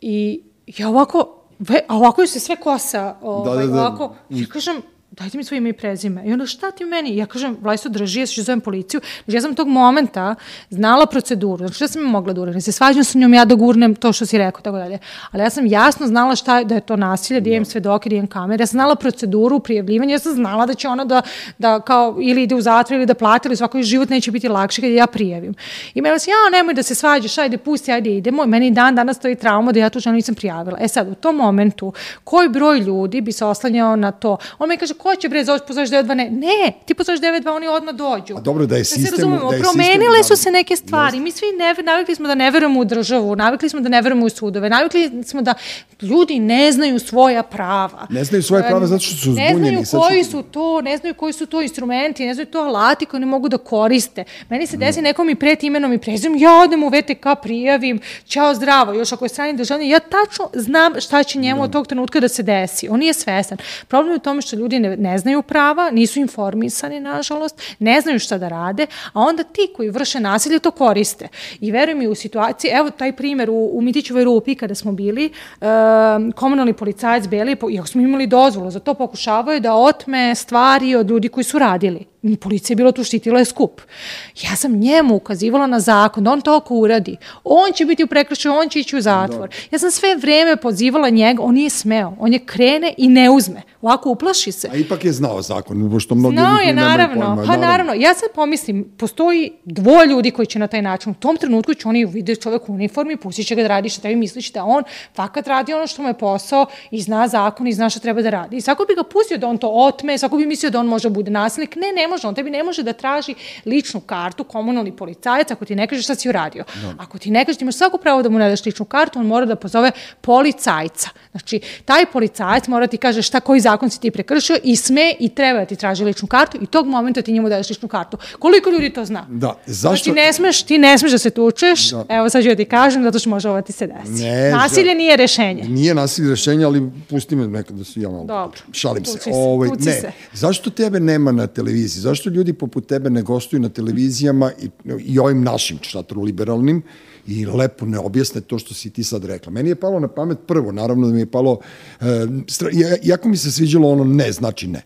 I ja ovako, ve, a ovako je se sve kosa, ovaj, da, da, da. ovako, ja kažem, dajte mi svoje ime i prezime. I onda šta ti meni? Ja kažem, Vlajso, drži, ja se zovem policiju. Znači, ja sam tog momenta znala proceduru. Znači, šta sam mogla da uradim? Se svađam sa njom, ja da gurnem to što si rekao, tako dalje. Ali ja sam jasno znala šta je, da je to nasilje, da imam svedoke, da imam kamere. Ja sam znala proceduru prijavljivanja, ja sam znala da će ona da, da kao ili ide u zatvor ili da plati, ili svako život neće biti lakše kad ja prijavim. I meni se, ja, nemoj da se svađaš, ajde, pusti, ajde, idemo. I meni dan danas stoji trauma da ja tu ženu nisam prijavila. E sad, u tom momentu, koji broj ljudi bi se oslanjao na to? On mi kaže, ko će bre, zoveš, pozoveš 92, ne, ne, ti pozoveš 92, oni odmah dođu. A dobro, da je sistem... Da se razumemo, da je promenile sistem, su se neke stvari, mi svi ne, navikli smo da ne verujemo u državu, navikli smo da ne verujemo u sudove, navikli smo da ljudi ne znaju svoja prava. Ne znaju svoje prava zato što su zbunjeni. Ne znaju koji su to, ne znaju koji su to instrumenti, ne znaju to alati koji ne mogu da koriste. Meni se desi nekom i pret imenom i prezimom, ja odem u VTK, prijavim, čao zdravo, još ako je strani državni, ja tačno znam šta će njemu da. od tog trenutka da se desi. On nije svestan. Problem je u tome što ljudi ne, ne znaju prava, nisu informisani, nažalost, ne znaju šta da rade, a onda ti koji vrše nasilje to koriste. I veruj mi u situaciji, evo taj primer u, u Mitićevoj rupi kada smo bili, uh, komunalni policajac Beli, iako smo imali dozvolu za to, pokušavaju da otme stvari od ljudi koji su radili policija je bila tu štitila je skup. Ja sam njemu ukazivala na zakon, da on to ako uradi, on će biti u prekršaju, on će ići u zatvor. Ja sam sve vreme pozivala njega, on nije smeo, on je krene i ne uzme. Ovako uplaši se. A ipak je znao zakon, pošto mnogi znao je, naravno. Pojma, pa naravno. Ja sad pomislim, postoji dvoje ljudi koji će na taj način, u tom trenutku će oni vidjeti čovek u uniformi, pustit će ga da radi što treba mislići da on fakat radi ono što mu je posao i zna zakon i zna šta treba da radi. I svako bi ga pustio da on to otme, svako bi mislio da on može da bude nasilnik. Ne, ne može, on tebi ne može da traži ličnu kartu komunalni policajac ako ti ne kaže šta si uradio. No. Ako ti ne kaže ti imaš svako pravo da mu ne daš ličnu kartu, on mora da pozove policajca. Znači, taj policajac mora da ti kaže šta koji zakon si ti prekršio i sme i treba da ti traži ličnu kartu i tog momenta ti njemu daješ ličnu kartu. Koliko ljudi to zna? Da, zašto? Znači, ne smeš, ti ne smeš da se tučeš, da. evo sad ću da ti kažem, zato što može ovo ti se desi. Ne, nasilje nije rešenje. Nije nasilje rešenje, ali pusti me nekad da se ja malo Dobro. šalim se. se. Ovaj, ne. Se. Zašto tebe nema na televiziji? Zašto ljudi poput tebe ne gostuju na televizijama i, i ovim našim šatru liberalnim i lepo ne objasne to što si ti sad rekla. Meni je palo na pamet prvo, naravno da mi je palo, e, jako mi se sviđalo ono ne, znači ne.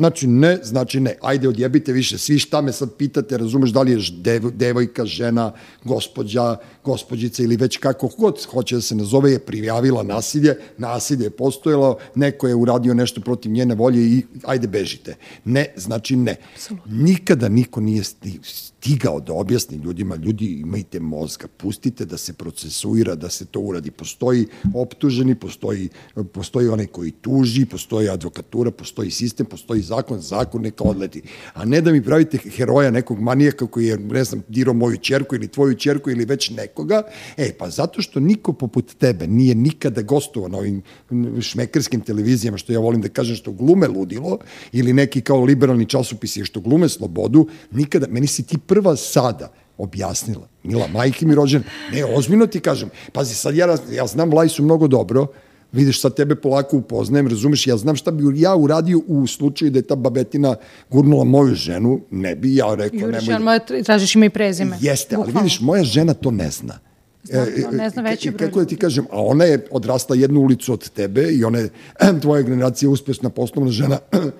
Znači ne, znači ne. Ajde odjebite više svi šta me sad pitate, razumeš da li je dev, devojka, žena, gospođa, gospođica ili već kako god hoće da se nazove je prijavila nasilje, nasilje je postojalo, neko je uradio nešto protiv njene volje i ajde bežite. Ne, znači ne. Nikada niko nije stigao da objasni ljudima, ljudi imajte mozga, pustite da se procesuira, da se to uradi. Postoji optuženi, postoji, postoji onaj koji tuži, postoji advokatura, postoji sistem, postoji zakon, zakon neka odleti. A ne da mi pravite heroja nekog manijaka koji je, ne znam, dirao moju čerku ili tvoju čerku ili već nekoga. E, pa zato što niko poput tebe nije nikada gostovao na ovim šmekerskim televizijama, što ja volim da kažem, što glume ludilo, ili neki kao liberalni časopisi što glume slobodu, nikada, meni si ti prva sada objasnila. Mila, majke mi rođen. Ne, ozbiljno ti kažem. Pazi, sad ja, ja znam Lajsu mnogo dobro, vidiš sad tebe polako upoznajem, razumeš, ja znam šta bi ja uradio u slučaju da je ta babetina gurnula moju ženu, ne bi ja rekao, Juriš, nemoj... Juriš, tražiš ime i prezime. Jeste, ali vidiš, moja žena to ne zna. Znam, e, ne zna veći broj. Kako da ti kažem, a ona je odrasla jednu ulicu od tebe i ona je tvoja generacija uspešna poslovna žena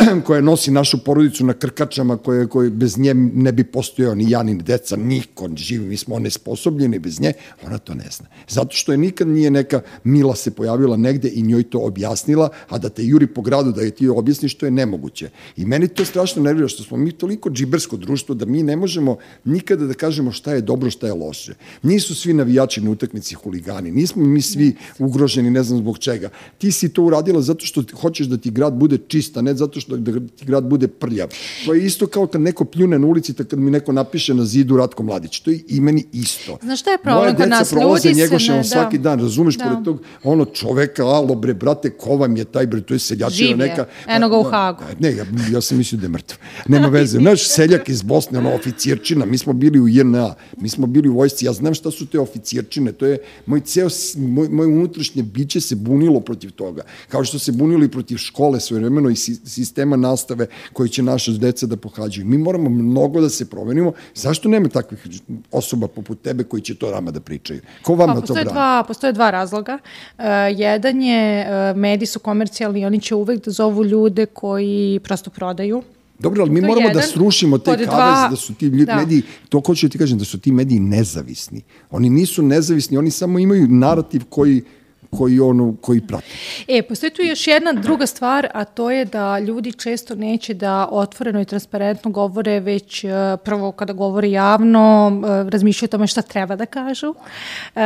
koja nosi našu porodicu na krkačama, koje, koje bez nje ne bi postojao ni ja, ni deca, niko živi, mi smo nesposobljeni bez nje, ona to ne zna. Zato što je nikad nije neka Mila se pojavila negde i njoj to objasnila, a da te juri po gradu da je ti objasniš, to je nemoguće. I meni to strašno nervira, što smo mi toliko džibersko društvo da mi ne možemo nikada da kažemo šta je dobro, šta je loše. Nisu svi navijači na utakmici huligani, nismo mi svi ugroženi, ne znam zbog čega. Ti si to uradila zato što hoćeš da ti grad bude čista, ne zato što da ti grad bude prljav. To je isto kao kad neko pljune na ulici, tako kad mi neko napiše na zidu Ratko Mladić. To je i meni isto. Znaš šta je problem kod nas? Ljudi se ne... Da. svaki dan, razumeš, da. pored tog ono čoveka, alo bre, brate, ko vam je taj bre, to je seljačina neka. Eno ga u Hagu. Ne, ja, ja sam mislio da je mrtav. Nema veze. Znaš, seljak iz Bosne, ono, oficirčina, mi smo bili u JNA, mi smo bili u vojsci, ja znam šta su te oficirčine, to je moj ceo, moj, moj unutrašnje biće se bunilo protiv toga. Kao što se bunili protiv škole svojevremeno i sistema nastave koji će naša deca da pohađaju. Mi moramo mnogo da se promenimo. Zašto nema takvih osoba poput tebe koji će to rama da pričaju? Ko vama pa, to brani? Dva, postoje dva razloga. Uh, jedan je, uh, mediji su komercijalni, oni će uvek da zovu ljude koji prosto prodaju Dobro, ali mi moramo da jedan, da srušimo te kaveze dva, da su ti da. mediji, to ko ću ti kažem, da su ti mediji nezavisni. Oni nisu nezavisni, oni samo imaju narativ koji koji ono koji prati. E, postoji tu još jedna druga stvar, a to je da ljudi često neće da otvoreno i transparentno govore, već uh, prvo kada govore javno, uh, razmišljaju o tome šta treba da kažu. Uh,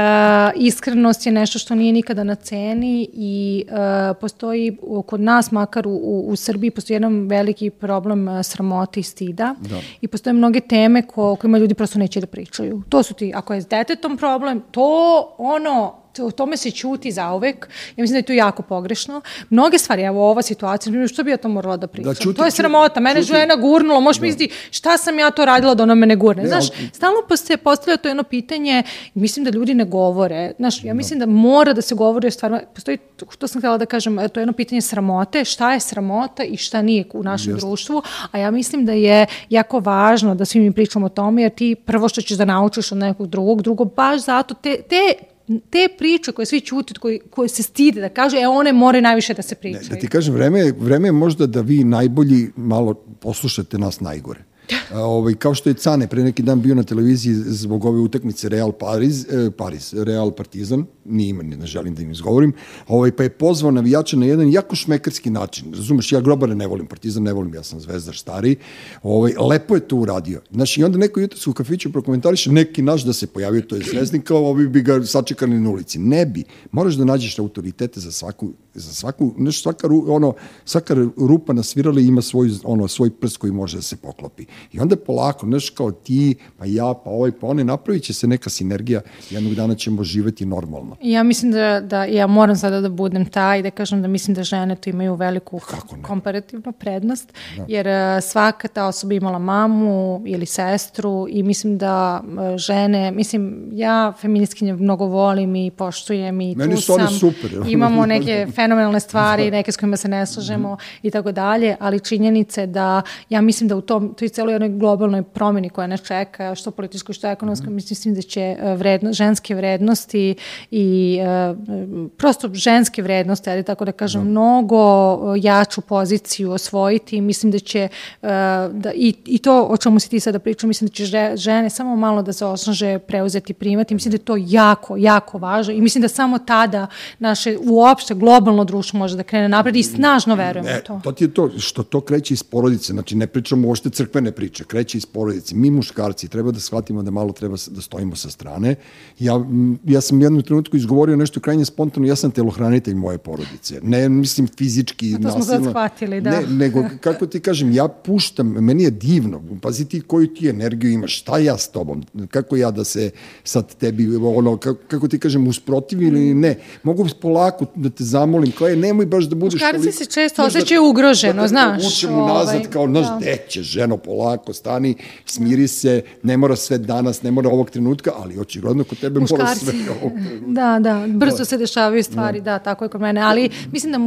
iskrenost je nešto što nije nikada na ceni i uh, postoji kod nas, makar u, u Srbiji, postoji jedan veliki problem uh, sramote i stida da. i postoje mnoge teme ko, kojima ljudi prosto neće da pričaju. To su ti, ako je s detetom problem, to ono o tome se ćuti zauvek. Ja mislim da je to jako pogrešno. Mnoge stvari, evo ova situacija, što bi ja to morala da pričam? Da, čuti, to je sramota. Mene čuti. žena gurnula, možeš da. misliti šta sam ja to radila da ona mene gurne. Ne, Znaš, ali... stalno se postavlja to jedno pitanje, mislim da ljudi ne govore. Znaš, ja da. mislim da mora da se govori o stvarima. Postoji, što sam htjela da kažem, to je jedno pitanje sramote, šta je sramota i šta nije u našem Just. društvu, a ja mislim da je jako važno da svi mi pričamo o tome, jer ti prvo što ćeš da naučiš od nekog drugog, drugo baš zato te, te te priče koje svi čuti, koje, koje se stide da kaže, e one moraju najviše da se pričaju. Ne, da ti kažem, vreme, vreme je možda da vi najbolji malo poslušate nas najgore. Ovaj, kao što je Cane pre neki dan bio na televiziji zbog ove utakmice Real Paris, eh, Paris Real Partizan, nije ima, ne želim da im izgovorim, ovaj, pa je pozvao navijača na jedan jako šmekarski način. Razumeš, ja grobare ne volim Partizan, ne volim, ja sam zvezdar stari. Ovaj, lepo je to uradio. Znaš, i onda neko jutros u kafiću prokomentariše neki naš da se pojavio, to je zvezdnik, kao ovi bi ga sačekali na ulici. Ne bi. Moraš da nađeš autoritete za svaku, za svaku, znaš, svaka, ono, svaka rupa na svirali ima svoj, ono, svoj prst koji može da se poklopi. I onda polako, znaš, kao ti, pa ja, pa ovaj, pa one, napravit će se neka sinergija, jednog dana ćemo živeti normalno. Ja mislim da, da ja moram sada da budem ta i da kažem da mislim da žene tu imaju veliku komparativnu prednost, da. jer uh, svaka ta osoba imala mamu ili sestru i mislim da uh, žene, mislim, ja feministkinje mnogo volim i poštujem i Meni tu sam. super. Imamo neke fenomenalne stvari, neke s kojima se ne slažemo i tako dalje, ali činjenice da ja mislim da u tom, toj celoj jednoj globalnoj promjeni koja nas čeka, što političko, što ekonomsko, mm mislim da će vredno, ženske vrednosti i uh, prosto ženske vrednosti, ali tako da kažem, no. Da. mnogo jaču poziciju osvojiti. Mislim da će, da, i, i to o čemu si ti sada pričao, mislim da će žene samo malo da se osnaže preuzeti primati. Mislim da je to jako, jako važno i mislim da samo tada naše uopšte globalno društvo može da krene napred i snažno verujem ne, u to. To ti je to, što to kreće iz porodice, znači ne pričamo uopšte crkvene priče, kreće iz porodice. Mi muškarci treba da shvatimo da malo treba da stojimo sa strane. Ja, ja sam jednu trenutku izgovorio nešto krajnje spontano, ja sam telohranitelj moje porodice. Ne, mislim, fizički, nasilno. To smo sad shvatili, da. Ne, nego, kako ti kažem, ja puštam, meni je divno, pazi ti koju ti energiju imaš, šta ja s tobom, kako ja da se sad tebi, ono, kako, kako ti kažem, usprotivim ili ne. Mogu polako da te zamolim, kao je, nemoj baš da budeš... Muškarci se često da- osjećaju ugroženo, da, znaš. Da učemo ovaj, nazad, kao, naš da. deće, ženo, polako, stani, smiri se, ne mora sve danas, ne mora ovog trenutka, ali očigledno kod tebe Muškarci. mora sve ovog trenutka. Da, da, brzo da. se dešavaju stvari, da. da, tako je kod mene, ali mislim da,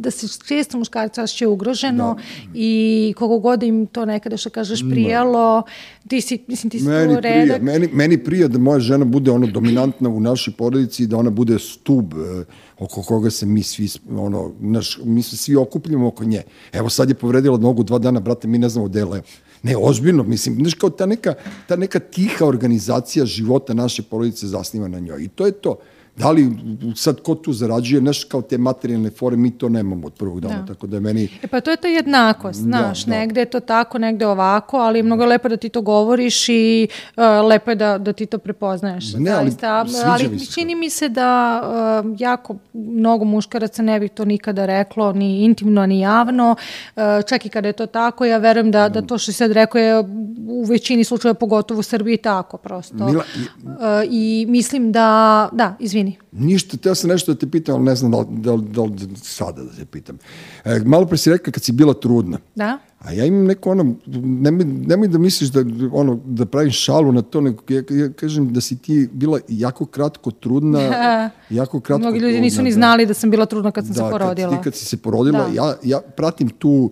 da se često muškarci osjećaju ugroženo da. i kogo god im to nekada što kažeš prijalo, ti si, mislim, ti si meni tu redak. Prija, meni, meni prija da moja žena bude ono dominantna u našoj porodici i da ona bude stub e, oko koga se mi svi, ono, naš, mi se svi okupljamo oko nje. Evo sad je povredila nogu dva dana, brate, mi ne znamo gde je Ne, ozbiljno, mislim, znaš, kao ta neka, ta neka tiha organizacija života naše porodice zasniva na njoj. I to je to. Da li sad ko tu zarađuje, znaš, kao te materijalne fore, mi to nemamo od prvog dana, da. tako da je meni... E pa to je ta jednakost, da, znaš, da, da. negde je to tako, negde ovako, ali mnogo je lepo da ti to govoriš i uh, lepo je da, da ti to prepoznaješ. Ne, ali, ali mi čini mi se da uh, jako mnogo muškaraca ne bi to nikada reklo, ni intimno, ni javno, uh, čak i kada je to tako, ja verujem da, da to što si sad rekao je u većini slučaja, pogotovo u Srbiji, tako prosto. Mila, i, uh, I mislim da, da, izvini, izvini. Ništa, teo sam nešto da te pitam, ali ne znam da li, da, da li sada da te pitam. E, malo pre si rekla kad si bila trudna. Da. A ja imam neko ono, nemoj, nemoj da misliš da, ono, da pravim šalu na to, nego ja, ja kažem da si ti bila jako kratko trudna, jako kratko Mnogi ljudi nisu ni da. znali da sam bila trudna kad sam da, se porodila. Da, kad ti kad si se porodila, da. ja, ja pratim tu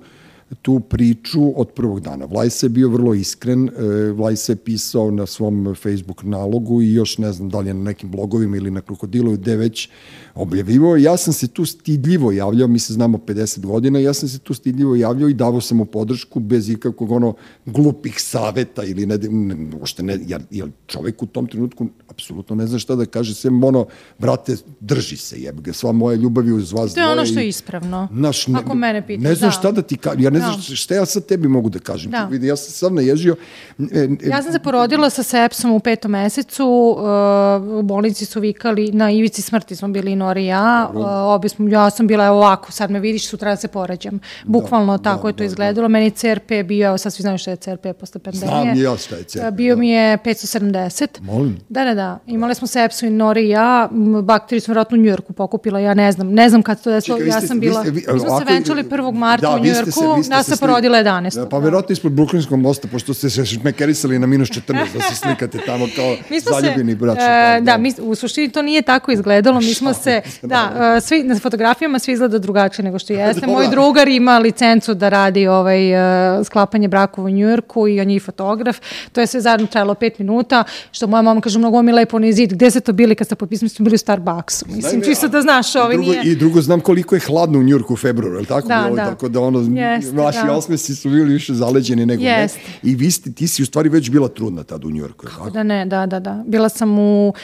tu priču od prvog dana. Vlajsa je bio vrlo iskren, e, Vlajsa je pisao na svom Facebook nalogu i još ne znam da li je na nekim blogovima ili na Krokodilu, gde već objavivao. Ja sam se tu stidljivo javljao, mi se znamo 50 godina, ja sam se tu stidljivo javljao i davao sam mu podršku bez ikakvog ono glupih saveta ili ne, ne, ušte ne, jer, jer čovek u tom trenutku apsolutno ne zna šta da kaže, sem ono, brate, drži se, jeb ga, sva moja ljubav je uz vas To je ono što je ispravno, naš, ne, ako mene pita. Ne znam da. šta da ti kažem, ja ne znam da. šta ja sad tebi mogu da kažem. Da. Vidi, ja sam sad naježio. E, e, ja sam se porodila sa sepsom u petom mesecu, uh, u bolnici su vikali, na ivici smrti smo bili Nora i ja, uh, obi smo, ja sam bila ovako, sad me vidiš, sutra da se porađam. Bukvalno da, tako da, je to da, izgledalo. Da. Meni CRP bio, evo sad svi znaju šta je CRP posle pandemije. Znam ja šta je CRP. Bio da. mi je 570. Molim. Da, da, da. Imali smo sepsu i Nori i ja, bakteriju smo vratno u Njujorku pokupila, ja ne znam, ne znam kad to desilo, ja sam bila, vi, vi, mi smo se venčali 1. marta da, u Njujorku, ja se porodila 11. Da, pa verovatno ispod Brooklynskog mosta, pošto ste se šmekerisali na minus 14, da se slikate tamo kao braći. Uh, da, da, mi, u suštini to nije tako izgledalo, mi smo se, da, uh, svi, na fotografijama sve izgleda drugačije nego što jeste. Moj drugar ima licencu da radi ovaj, uh, sklapanje brakova u Njujorku i on je i fotograf. To je sve zajedno trajalo pet minuta, što moja mama kaže, mnogo mi je lepo onaj zid. Gde ste to bili kad ste potpisali? Smo bili u Starbucksu. Mislim, Znaj, čisto da znaš, ovaj drugo, nije... I drugo, znam koliko je hladno u Njujorku u februaru, je tako? Da, da. Tako da ono, Jest, vaši da. osmesi su bili više zaleđeni nego Jest. ne. I vi ste, ti si u stvari već bila trudna tad u Njujorku, je tako? Da ne, da, da, da. Bila sam u, uh,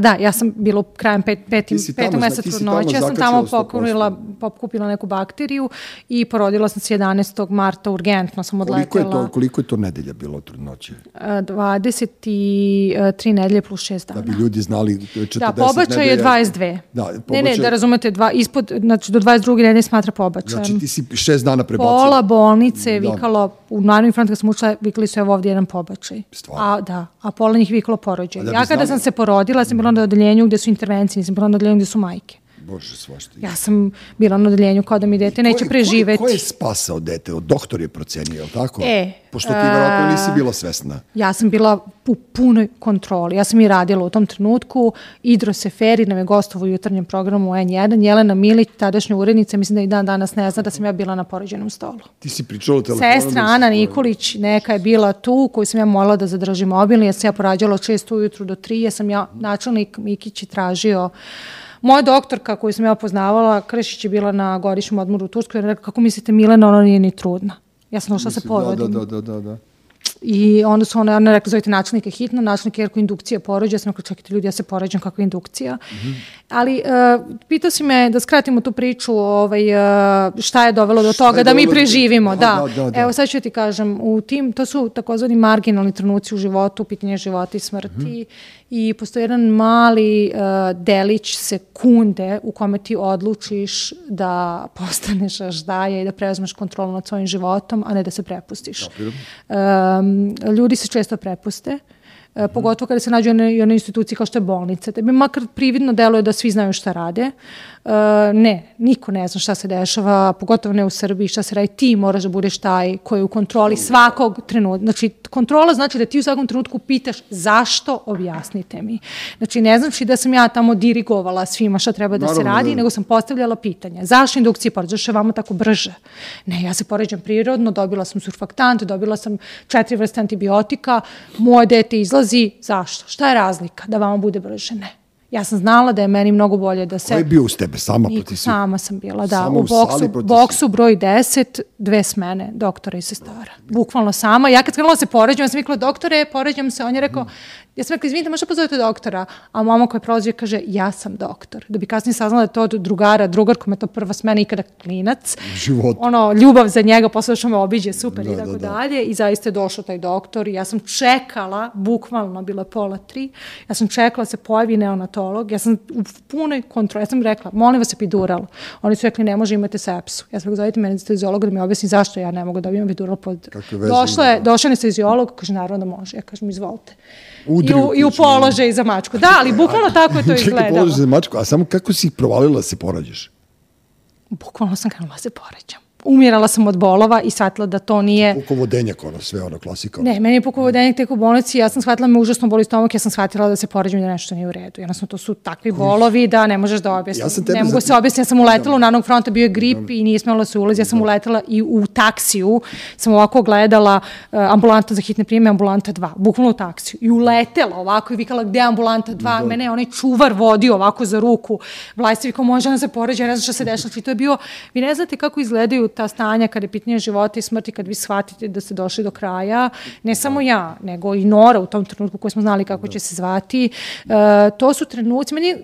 da, ja sam bila krajem pet, petim, petom meseca trudnoće, ja sam tamo pokupila, pokupila neku bakteriju i porodila sam se 11. marta urgentno sam odletela. Koliko je to, koliko je to nedelja bilo trudnoće? 23 nedelje plus 6 dana. Da bi ljudi znali 40 Da, pobačaj je 22. Da, pobačaj... Ne, ne, da razumete, dva, ispod, znači do 22. nedelje smatra pobačajem. Znači ti si 6 dana prebacila. Pola bolnice je da. vikalo, u Narodnim frontu kad sam učila, vikali su evo ovdje jedan pobačaj. Stvarno? A, da, a pola njih vikalo porođaj. Da ja kada znali... sam se porodila, sam bila na odeljenju gde su intervencije, nisam bila na odeljenju gde su majke. Bože, svašta. Ja sam bila na odeljenju kao da mi dete neće ko, preživeti. Ko, ko je spasao dete? Doktor je procenio, je tako? E, Pošto ti verovatno nisi bila svesna. Ja sam bila u punoj kontroli. Ja sam i radila u tom trenutku. Idro Seferi nam je gostovo u jutarnjem programu N1. Jelena Milić, tadašnja urednica, mislim da i dan danas ne zna da sam ja bila na porođenom stolu. Ti si pričala telefonom. Sestra Ana Nikolić, neka je bila tu, koju sam ja molila da zadrži mobilni. Ja sam ja porađala od 6 ujutru do 3. Ja sam ja, načelnik Mikić tražio uh, Moja doktorka koju sam ja poznavala, Kršić je bila na godišnjem odmoru u Turskoj, rekla, kako mislite Milena, ona nije ni trudna. Ja sam došla se porodim. Da, da, da, da, da. I onda su ona, ona rekla, zovite načelnike hitno, načelnike jer indukcija porođa. Ja sam rekla, čekajte ljudi, ja se poređam, kakva indukcija. Mm -hmm. Ali uh, pitao si me da skratimo tu priču ovaj, uh, šta je dovelo do toga da mi preživimo. Da, da. Da, da, Evo sad ću ti kažem, u tim, to su takozvani marginalni trenuci u životu, pitanje života i smrti. Mm -hmm i postoji jedan mali uh, delić sekunde u kome ti odlučiš da postaneš aždaja i da preuzmeš kontrolu nad svojim životom, a ne da se prepustiš. Um, ljudi se često prepuste. Uh, pogotovo kada se nađu u jednoj instituciji kao što je bolnica. Da bi makar prividno deluje da svi znaju šta rade. Uh, ne, niko ne zna šta se dešava, pogotovo ne u Srbiji, šta se radi. Ti moraš da budeš taj koji je u kontroli svakog trenutka. Znači, kontrola znači da ti u svakom trenutku pitaš zašto, objasnite mi. Znači, ne znači da sam ja tamo dirigovala svima šta treba da Naravno, se radi, ne. nego sam postavljala pitanja. Zašto indukcija poređa? Zašto je vama tako brže? Ne, ja se poređam prirodno, dobila sam surfaktant, dobila sam četiri vrste antibiotika, moje dete izlazi, zašto? Šta je razlika da vama bude brže? Ne. Ja sam znala da je meni mnogo bolje da se... Ko je bio uz tebe? Sama Niko, protiv Sama sam bila, da. Sama u, boksu, boksu broj 10, dve smene, doktora i sestara. Bukvalno sama. Ja kad krenula da se poređam, ja sam rekla, doktore, poređam se. On je rekao, Ja sam rekla, izvinite, možda pozovete doktora? A mama koja prolazi kaže, ja sam doktor. Da bi kasnije saznala da je to od drugara, drugar kome je to prva smena ikada klinac. Život. Ono, ljubav za njega, posle što me obiđe, super da, i tako da, da. dalje. I zaista je došao taj doktor i ja sam čekala, bukvalno bilo je pola tri, ja sam čekala da se pojavi neonatolog, ja sam u punoj kontroli, ja sam rekla, molim vas epidural. Oni su rekli, ne može, imate sepsu. Ja sam rekla, zovite anesteziologa da mi objasni zašto ja ne mogu da imam epidural pod... Došla je, došla je anesteziolog, kaže, naravno da može. Ja kažem, izvolite udri i u, i u položaj za mačku. Da, ali bukvalno tako je to izgledalo. Čekaj, položaj za mačku, a samo kako si provalila da se porađaš? Bukvalno sam krenula da se porađam umirala sam od bolova i shvatila da to nije... Pukovodenjak, ono, sve ono, klasika. Ne, meni je pukovodenjak tek u bolnici, ja sam shvatila me užasno boli stomak, ja sam shvatila da se poređam da nešto nije u redu. Jednostavno, to su takvi bolovi da ne možeš da objasniš. Ja sam ne mogu se objasniti, ja sam uletela u nanog fronta, bio je grip i nije smela da se ulazi, ja sam uletela i u taksiju sam ovako gledala uh, ambulanta za hitne prijeme, ambulanta 2, bukvalno u taksiju. I uletela ovako i vikala gde je ambulanta 2, da. mene onaj čuvar vodio ovako za ruku. Vlajste vikao, može da se poređa, ne znam šta se dešava. I to je bio, vi ne znate kako izgledaju ta stanja kada je pitanje života i smrti, kad vi shvatite da ste došli do kraja, ne samo ja, nego i Nora u tom trenutku koji smo znali kako će se zvati, uh, to su trenuci, meni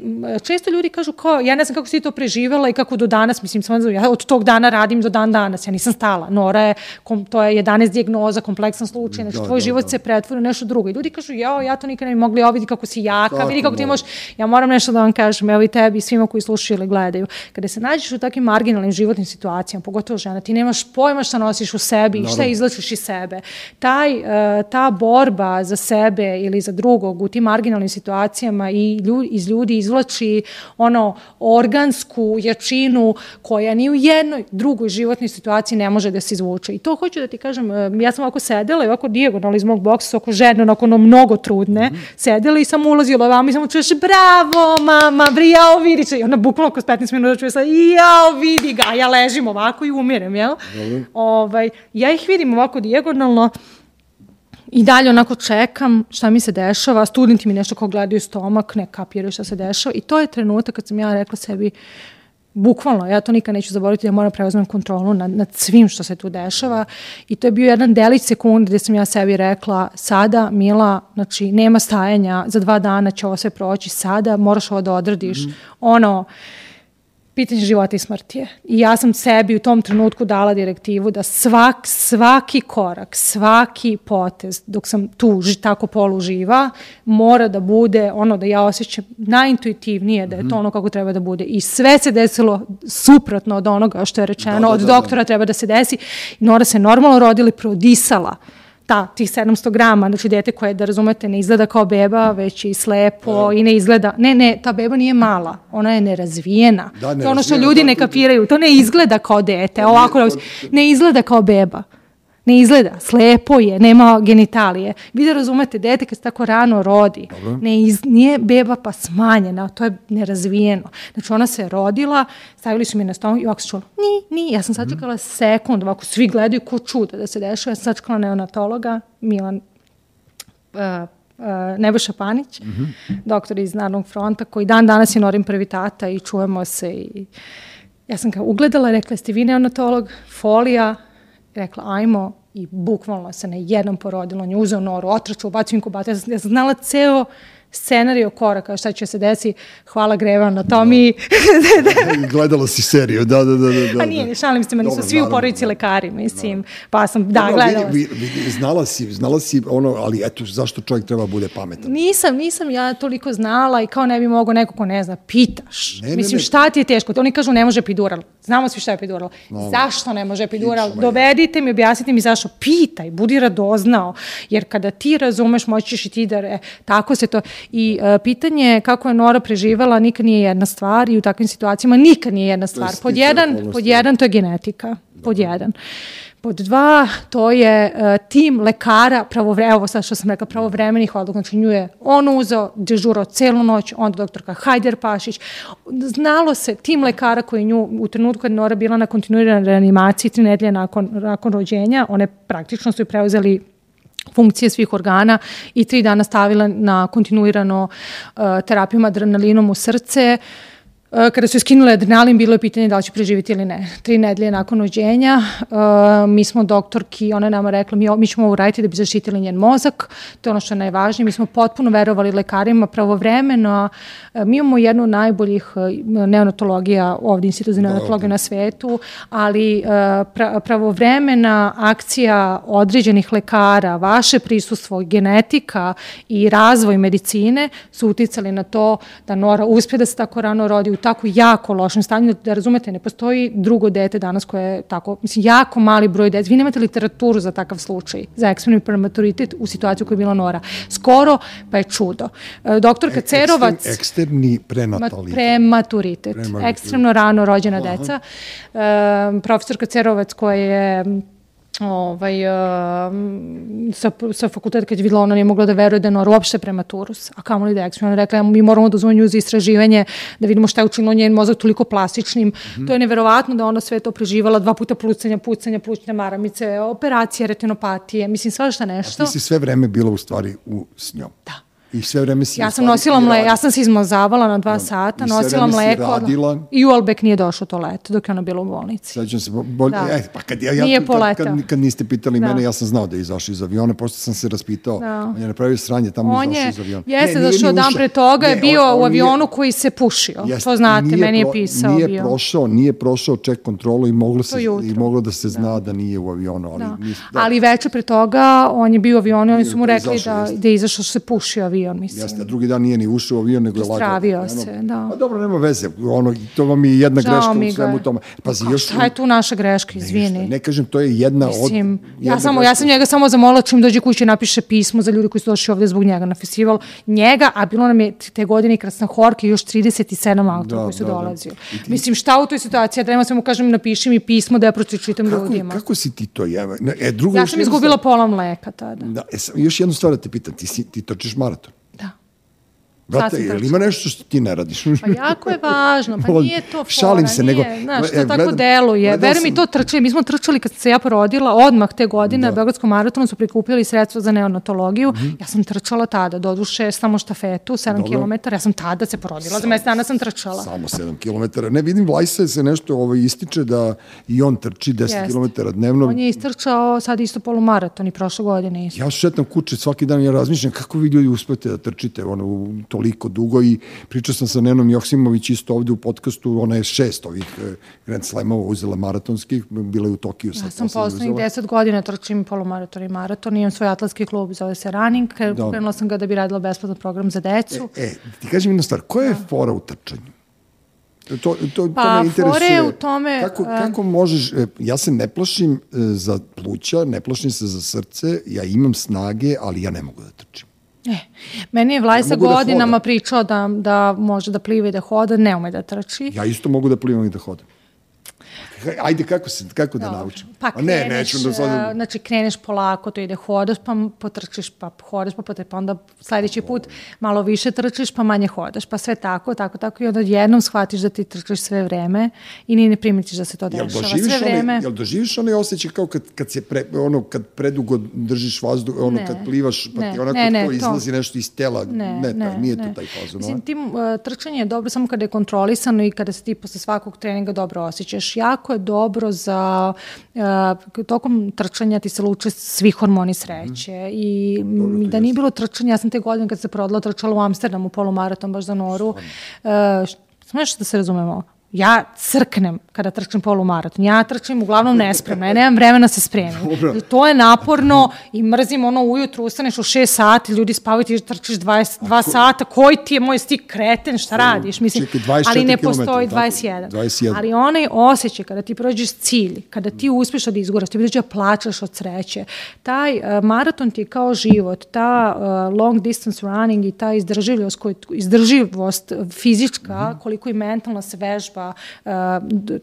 često ljudi kažu kao, ja ne znam kako si to preživela i kako do danas, mislim, sam, ja od tog dana radim do dan danas, ja nisam stala, Nora je, kom, to je 11 dijagnoza, kompleksan slučaj, znači da, tvoj da, život da. se pretvori u nešto drugo. I ljudi kažu, jao, ja to nikad ne bi mogli, ovo vidi kako si jaka, Tako, vidi kako ti možeš, ja moram nešto da vam kažem, evo i tebi, svima koji slušaju ili gledaju. Kada se nađeš u takvim marginalnim životnim situacijama, pogotovo žena, ti nemaš pojma šta nosiš u sebi i šta izlačiš iz sebe. Taj, uh, ta borba za sebe ili za drugog u tim marginalnim situacijama i ljudi, iz ljudi izvlači ono organsku jačinu koja ni u jednoj drugoj životnoj situaciji ne može da se izvuče. I to hoću da ti kažem, uh, ja sam ovako sedela i ovako dijagonalno iz mog boksa, oko žene, onako ono mnogo trudne, mm sedela i sam ulazila vam i samo čuješ bravo mama, jao vidi I ona bukvalno kroz 15 minuta čuje sa jao vidi ga, a ja ležim ovako i umirem, jel? Ovaj, ja ih vidim ovako dijagonalno, I dalje onako čekam šta mi se dešava, studenti mi nešto kao gledaju stomak, ne kapiraju šta se dešava. I to je trenutak kad sam ja rekla sebi, bukvalno, ja to nikad neću zaboraviti, ja moram preuzmem kontrolu nad, nad svim što se tu dešava. I to je bio jedan delić sekunde gde sam ja sebi rekla, sada Mila, znači nema stajanja, za dva dana će ovo sve proći, sada moraš ovo da odradiš, mm. ono, pitanje života i smrti je. I ja sam sebi u tom trenutku dala direktivu da svak, svaki korak, svaki potez, dok sam tu tako poluživa, mora da bude ono da ja osjećam najintuitivnije da je to mhm. ono kako treba da bude. I sve se desilo suprotno od onoga što je rečeno, da, da, od da, doktora da. treba da se desi. Nora se normalno rodila i prodisala ta, tih 700 grama, znači dete koje, da razumete, ne izgleda kao beba, već i slepo da. i ne izgleda, ne, ne, ta beba nije mala, ona je nerazvijena. Da, to je ono što ljudi da, ne kapiraju, to ne izgleda kao dete, ovako, ne izgleda kao beba ne izgleda, slepo je, nema genitalije. Vi da razumete, dete kad se tako rano rodi, ne iz, nije beba pa smanjena, to je nerazvijeno. Znači ona se rodila, stavili su mi na stomak i ovako se čula, ni, ni, ja sam sačekala sekund, ovako svi gledaju ko čuda da se dešava, ja sam sačekala neonatologa, Milan uh, uh, Nebojša Panić, mm -hmm. doktor iz Narodnog fronta, koji dan danas je Norim prvi tata i čujemo se i ja sam ga ugledala, rekla, ste vi neonatolog, folija, rekla ajmo i bukvalno se na jednom porodilo, on je uzeo noru, otraču, ubacio inkubator, ja sam znala ceo scenariju koraka, šta će se desi, hvala Greva na Tomi. Da. Gledala si seriju, da, da, da. da, da. A nije, ne šalim se, nisu svi u porodici lekari, mislim, da. pa sam, da, gledala vidi, znala si, znala si ono, ali eto, zašto čovjek treba bude pametan? Nisam, nisam ja toliko znala i kao ne bi mogo neko ko ne zna, pitaš. Ne, mislim, ne, ne. šta ti je teško? Oni kažu ne može epidural. Znamo svi šta je epidural. No, zašto ne može epidural? Dovedite mi, objasnite mi zašto. Pitaj, budi radoznao. Jer kada ti razumeš, moći ćeš i ti da... E, tako se to... I uh, pitanje kako je Nora preživala nikad nije jedna stvar i u takvim situacijama nikad nije jedna stvar. Pod jedan, pod jedan to je genetika. Pod jedan. Pod dva, to je uh, tim lekara, pravovre, evo sad što sam rekla, pravovremenih odluka, znači nju je on uzeo, dežurao celu noć, onda doktorka Hajder Pašić. Znalo se, tim lekara koji nju u trenutku kad Nora bila na kontinuiranoj reanimaciji, tri nedelje nakon, nakon rođenja, one praktično su preuzeli funkcije svih organa i tri dana stavila na kontinuirano uh, terapijom adrenalinom u srce. Uh, kada su skinule adrenalin, bilo je pitanje da li će preživiti ili ne. Tri nedelje nakon rođenja, uh, mi smo doktorki, ona nama rekla, mi, mi ćemo ovo raditi da bi zaštitili njen mozak, to je ono što je najvažnije. Mi smo potpuno verovali lekarima pravovremeno. Uh, mi imamo jednu od najboljih neonatologija ovdje, institut za da, neonatologiju na svetu, ali pra, pravovremena akcija određenih lekara, vaše prisustvo, genetika i razvoj medicine su uticali na to da Nora uspje da se tako rano rodi u tako jako lošem stanju, da, da razumete, ne postoji drugo dete danas koje je tako, mislim, jako mali broj dece. Vi nemate literaturu za takav slučaj, za ekstremni prematuritet u situaciju koja je bila Nora. Skoro, pa je čudo. E, doktorka Ek, Cerovac... Eksterni prenatalitet. Prematuritet. Prematuritet. Ekstremno rano rođena Aha. deca. E, profesorka Cerovac koja je ovaj, uh, sa, sa fakulteta kad je videla ona nije mogla da veruje da je Nora uopšte prematurus, a kamo li da je Ona rekla, mi moramo da uzmemo za istraživanje, da vidimo šta je učinilo njen mozak toliko plastičnim. Mm -hmm. To je neverovatno da ona sve to preživala, dva puta plucanja, pucanja, plućne maramice, operacije, retinopatije, mislim svašta nešto. A ti si sve vreme bila u stvari u, s njom. Da. I sve vreme si... Ja sam nosila mleko, ja sam se izmazavala na dva da. sata, nosila mleko. I Ualbek nije došao to leto dok je ona bila u bolnici. Sećam se, bolje, da. e, pa kad, ja, ja, nije kad, kad, kad, niste pitali da. mene, ja sam znao da je izašao iz aviona, pošto sam se raspitao. Da. On je napravio sranje, tamo on izašao iz aviona. Jeste, ne, zašto dan pre toga je bio on, on u avionu nije, koji se pušio. To znate, meni je pisao. Nije bio. prošao, nije prošao ček kontrolu i moglo, se, i moglo da se zna da, da nije u avionu. Ali, da. Da. ali veče pre toga, on je bio u avionu, oni su mu rekli da, da je izašao se pušio avion, mislim. Jeste, drugi dan nije ni ušao u avion, nego je lagao. Stravio se, da. Pa dobro, nema veze. Ono, to vam je jedna Žao greška u svemu tome. Pazi, još... Šta je tu naša greška, izvini? Ne, ne kažem, to je jedna Mislim, od... Ja, samo, ja sam njega samo zamolila čim dođe kući napiše pismo za ljudi koji su došli ovde zbog njega na festival. Njega, a bilo nam je te godine Krasna Horke još 37 autora da, koji su da, da. dolazili. Da. Ti... Mislim, šta u toj situaciji? Ja treba samo kažem, napiši mi pismo da ja pročitam ljudima. Kako si ti to? Ja, e, drugo, ja sam izgubila pola mleka tada. Da, e, još jednu stvar da te pitam, ti, si, ti točiš maraton. Brate, je li ima nešto što ti ne radiš? Pa jako je važno, pa nije to fora, Šalim se, nije, nego... Znaš, to e, tako deluje. Veruj mi, to trčali, mi smo trčali kad se ja porodila, odmah te godine da. na Beogradskom maratonu su prikupili sredstva za neonatologiju. Mm -hmm. Ja sam trčala tada, doduše samo štafetu, 7 km, ja sam tada se porodila, za mesec dana sam trčala. Samo 7 km. Ne vidim, Vlajsa se nešto ovaj, ističe da i on trči 10 Jest. km dnevno. On je istrčao sad isto polumaraton i prošle godine isto. Ja šetam kuće svaki dan ja razmišljam kako vi ljudi uspete da trčite ono, toliko dugo i pričao sam sa Nenom Joksimović isto ovde u podcastu, ona je šest ovih eh, Grand Slamova uzela maratonskih, bila je u Tokiju. Ja sam poslednjih deset godina trčim polumaraton i maraton, imam svoj atletski klub, zove se Running, krenula sam ga da bi radila besplatan program za decu. E, e ti kažem jednu stvar, koja je da. fora u trčanju? To, to, pa, to me interesuje. u tome... Kako, uh, kako možeš... E, ja se ne plašim za pluća, ne plašim se za srce, ja imam snage, ali ja ne mogu da trčim. E, meni je Vlajsa ja da godinama da pričao da, da može da pliva i da hoda, ne ume da trči. Ja isto mogu da plivam i da hodam ajde kako se kako da naučim? Pa kreneš, ne, neću da sad... znači kreneš polako, to ide hodaš, pa potrčiš, pa hodaš, pa, pa onda sledeći put malo više trčiš, pa manje hodaš, pa sve tako, tako, tako i onda jednom shvatiš da ti trčiš sve vreme i ni ne primetiš da se to dešava sve vreme. Onaj, jel doživiš onaj osjećaj kao kad, kad se pre, ono, kad predugo držiš vazduh, ono ne, kad plivaš, pa ne, ti onako ne, ne, to izlazi to... nešto iz tela, ne, ne, ne, nije ne. to taj fazon. Mislim, tim, uh, trčanje je dobro samo kada je kontrolisano i kada se ti posle svakog treninga dobro osjećaš. Jako je dobro za uh, tokom trčanja ti se luče svi hormoni sreće. Mm. i dobro, da nije bilo trčanja, ja sam te godine kad se prodala trčala u Amsterdamu polumaraton baš za Noru. Uh, Smeš da se razumemo, Ja crknem kada trčim polumaraton. Ja trčim uglavnom nespremno. Ja nemam vremena da se spremim. I to je naporno i mrzim ono ujutru, ustaneš u 6 sati, ljudi spavaju, ti trčiš 22 sata, koji ti je moj stik kreten, šta radiš? Mislim, Čekaj, 24 ali ne postoji tako? 21. 21. Ali onaj osjećaj kada ti prođeš cilj, kada ti uspeš da izguraš, ti vidiš da plačaš od sreće. Taj uh, maraton ti je kao život, ta uh, long distance running i ta izdržljivost, koju, izdrživost fizička, Mhm. koliko i mentalna se vežba uh,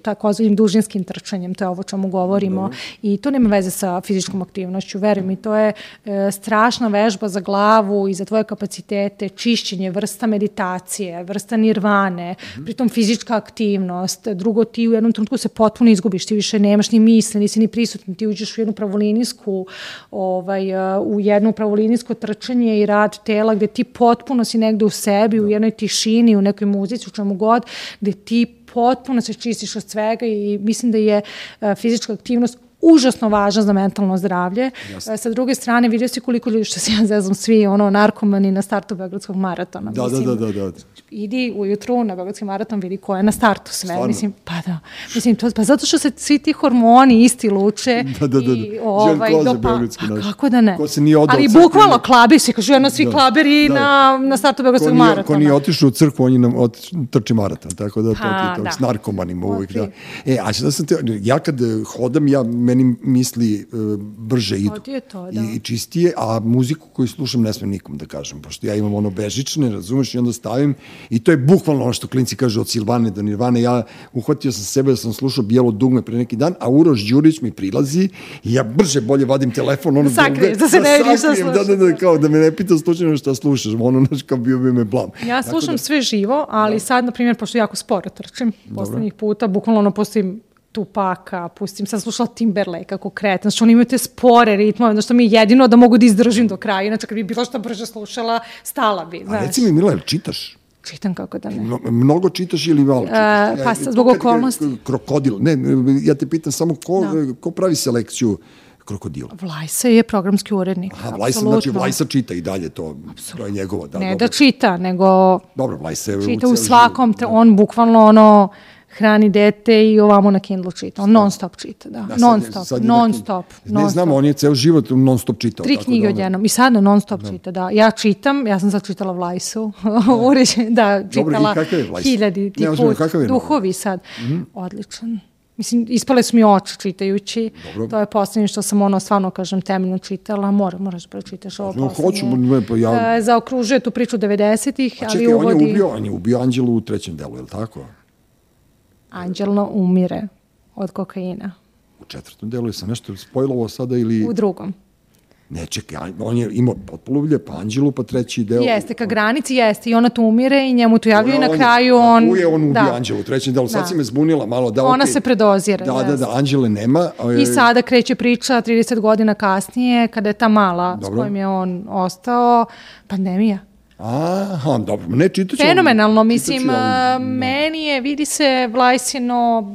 takozvanim dužinskim trčanjem, to je ovo čemu govorimo. I to nema veze sa fizičkom aktivnošću, veruj mi, to je uh, strašna vežba za glavu i za tvoje kapacitete, čišćenje, vrsta meditacije, vrsta nirvane, pritom fizička aktivnost, drugo ti u jednom trenutku se potpuno izgubiš, ti više nemaš ni misle, nisi ni prisutni, ti uđeš u jednu pravolinisku, ovaj, uh, u jednu pravolinijsko trčanje i rad tela gde ti potpuno si negde u sebi, u jednoj tišini, u nekoj muzici, u čemu god, gde ti potpuno se čistiš od svega i mislim da je uh, fizička aktivnost užasno važna za mentalno zdravlje. Jasne. Sa druge strane, vidio si koliko ljudi, što se ja zezam, svi ono, narkomani na startu Beogradskog maratona. Da, mislim, da, da, da, da. Idi ujutru na Beogradski maraton, vidi ko je na startu sve. Stvarno? Mislim, pa da. Mislim, to, pa zato što se svi ti hormoni isti luče. Da, da, da, da. I, ovaj, Željko Oza, dopa- beogradski a naš. kako da ne? Ko se nije odao Ali bukvalno ne- klabi se, kažu jedno svi Da. klaberi Da. na, na startu Ko Beogradskog maratona. ko nije otišao u crkvu, on je nam ot, trči maraton, tako da to Pa, je to, da. s narkomanima uvijek, da. E, a sada sam te, ja kad eh, hodam, ja, meni misli e, brže idu. to, da. I, I čistije, a muziku koju slušam ne smem nikom da kažem, pošto ja imam ono bežične, razumeš, i onda stavim, i to je bukvalno ono što klinci kažu od Silvane do Nirvane, ja uhvatio sam sebe da sam slušao bijelo dugme pre neki dan, a Uroš Đurić mi prilazi i ja brže bolje vadim telefon, ono Da sakriješ, da se ne vidi šta sakrijem, Da, da, da, kao da me ne pita slučajno šta slušaš, ono, znaš, kao bio bi me blam. Ja slušam da- sve živo, ali sad, na primjer, pošto jako sporo trčim, poslednjih puta, bukvalno ono pustim Tupaka, pustim, sam slušala Timberlake kako kretan, znači oni imaju te spore ritmove, znači što mi je jedino da mogu da izdržim do kraja, inače kad bi bilo što brže slušala, stala bi, A znaš. reci mi, Mila, čitaš? Čitam kako da ne. Mno- Mnogo čitaš ili malo čitaš? pa sad to zbog okolnosti. Krokodil. Ne, ja te pitam samo ko, Da. ko pravi selekciju krokodila? Vlajsa je programski urednik. Aha, Vlajsa, znači apsolutno. Vlajsa čita i dalje to, to je njegovo. Da, Ne dobro. da čita, nego Dobro, Vlajsa je čita u ceo svakom, te, da. on bukvalno ono hrani dete i ovamo na Kindle čita. On non stop čita, da. Da, sad non stop, sad non stop. Ne non znam, stop. on je ceo život non stop čitao. Tri tako knjige da odjednom. I sada non stop čita, da. Ja čitam, ja sam sad čitala Vlajsu, da, i čitala je hiljadi Ne, ozbiljno, put. kakav je? Duhovi sad. Odličan. Mislim, ispale su mi oči čitajući. Dobro. To je poslednje što sam ono stvarno, kažem, temeljno čitala. Mora, moraš da pročitaš ovo No, poslednje. hoću, ne, pa ja- E, zaokružuje tu priču 90-ih, A ali čekaj, on uvodi... je ubio, on je ubio Anđelu u trećem delu, je li tako? Anđelno umire od kokaina. U četvrtom delu je sam nešto spojlovo sada ili... U drugom. Ne, čekaj, on je imao potpoluvlje, pa Anđelu, pa treći deo... Jeste, ka granici jeste i ona tu umire i njemu tu javljaju i na kraju on... Tu je on ubio da. Anđelu u trećem delu. Sad Da. si me zbunila malo. Da, Ona okej. se predozira, Da, da, da, Anđele nema. I e, sada kreće priča 30 godina kasnije, kada je ta mala s Dobro. kojim je on ostao, pandemija. Aha, dobro, ne čitaću. Fenomenalno, mislim, ja, a, meni je, vidi se Vlajsino,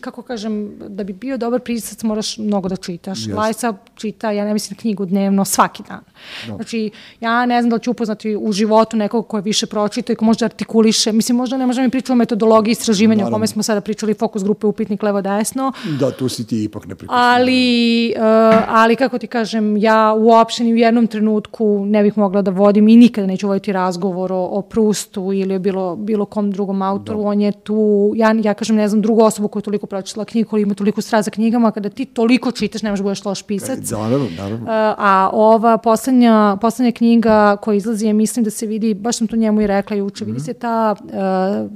kako kažem, da bi bio dobar pisac moraš mnogo da čitaš. Jeste. Vlajsa čita, ja ne mislim, knjigu dnevno, svaki dan. Znači, ja ne znam da li ću upoznati u životu nekog ko je više pročito i ko možda artikuliše. Mislim, možda ne možemo mi pričati o metodologiji istraživanja o Naravno. kome smo sada pričali, fokus grupe upitnik levo-desno, Da, tu si ti ipak ne prikosno. ali, uh, ali kako ti kažem, ja uopšte ni u jednom trenutku ne bih mogla da vodim i nikada neću voditi razgovor o, o Prustu ili o bilo, bilo kom drugom autoru. On je tu, ja, ja kažem, ne znam, drugu osobu koja je toliko pročitala knjigu, koja ima toliko strast za knjigama, kada ti toliko čitaš, ne možeš da budeš loš pisac. Da, naravno, naravno. Uh, a ova poslednja, poslednja knjiga koja izlazi je, mislim da se vidi, baš sam to njemu i rekla juče, vidi Mhm. se ta uh,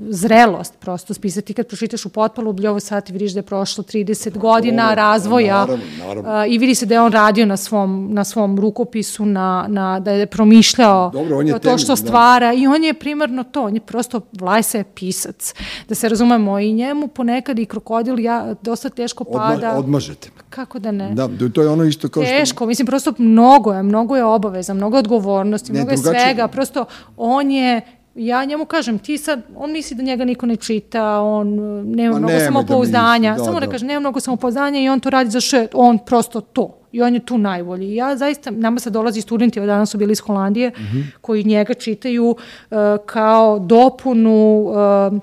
zrelost prosto spisati kad pročitaš u potpalu, bljovo sati vidiš da je prošlo 30 godina Dobro, razvoja naravno, naravno. uh, i vidi se da je on radio na svom, na svom rukopisu, na, na, da je promišljao Dobro, on je to temelj, što da. stvara i on je primarno to, on je prosto Vlajsa je pisac. Da se razumemo i njemu ponekad i krokodil ja, dosta teško Odma, pada. odmažete. Kako da ne? Da, to je ono isto kao što... Teško, mislim, prosto mnogo je, mnogo je obaveza, mnogo je odgovornosti, Ne, mnogo je drugačije- svega, prosto on je, ja njemu kažem, ti sad, on misli da njega niko ne čita, on uh, nema Ma mnogo da samopouzdanja, da, samo da, da. kažem, nema mnogo samopouzdanja i on to radi za je on prosto to. I on je tu najbolji. Ja zaista, nama sad dolazi studenti, danas su bili iz Holandije, Mhm. koji njega čitaju uh, kao dopunu uh,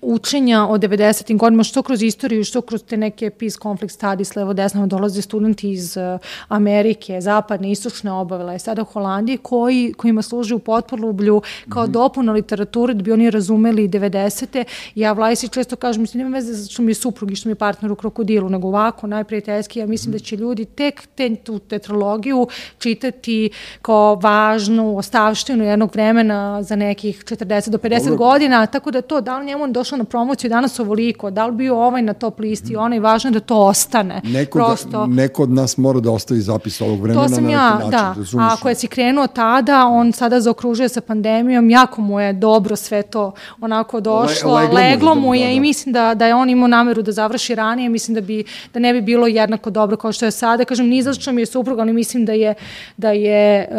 učenja o 90. godinama, što kroz istoriju, što kroz te neke peace conflict studies, levo desno, dolaze studenti iz uh, Amerike, zapadne, istočne obavila i sada u Holandiji, koji, kojima služi u potpolublju kao mm -hmm. dopuna literature da bi oni razumeli 90. Ja Vlajsi često kažem, mislim, nema veze što mi je suprug i što mi je partner u krokodilu, nego ovako, najprijateljski, ja mislim mm -hmm. da će ljudi tek te, tu tetralogiju čitati kao važnu ostavštinu jednog vremena za nekih 40 do 50 Dobro. godina, tako da to, da li njemu došla na promociju danas ovoliko, da li bio ovaj na top listi, mm. onaj, važno je da to ostane. Neko, Prosto, da, neko od nas mora da ostavi zapis ovog vremena to sam na ja, način. Da, a ako je si krenuo tada, on sada zaokružuje sa pandemijom, jako mu je dobro sve to onako došlo, Le, leglo, leglo mu je da, da. i mislim da, da je on imao nameru da završi ranije, mislim da, bi, da ne bi bilo jednako dobro kao što je sada. Kažem, ni zašto mi je suprug, ali mislim da je, da je uh,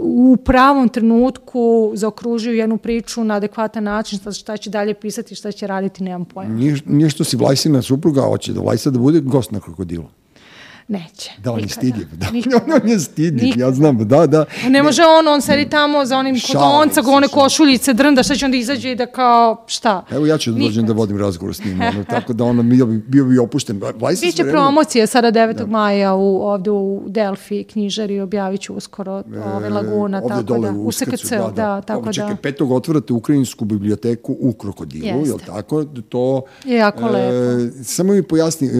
u pravom trenutku zaokružio jednu priču na adekvatan način, šta će dalje pisati, šta će raditi, nemam pojma. Nije, nije što si Vlajsina supruga, hoće da Vlajsa da bude gost na krokodilu. Neće. Da, on je stidljiv. Da, on je stidljiv, ja znam, da, da. Ne može on, on sedi tamo za onim kotonca, one košuljice, drnda, šta će onda izađe i da kao, šta? Evo ja ću da dođem da vodim razgovor s njim, ono, tako da ono, bio bi, bio bi opušten. Biće promocije sada 9. Da. maja u, ovde u Delfi knjižari, objavit ću uskoro ove Laguna, e, tako dole, da, u SKC, da, da, da, tako čekaj, da. petog otvorate Ukrajinsku biblioteku u Krokodilu, je li tako? To, je jako e, lepo. Samo mi pojasni, e, e,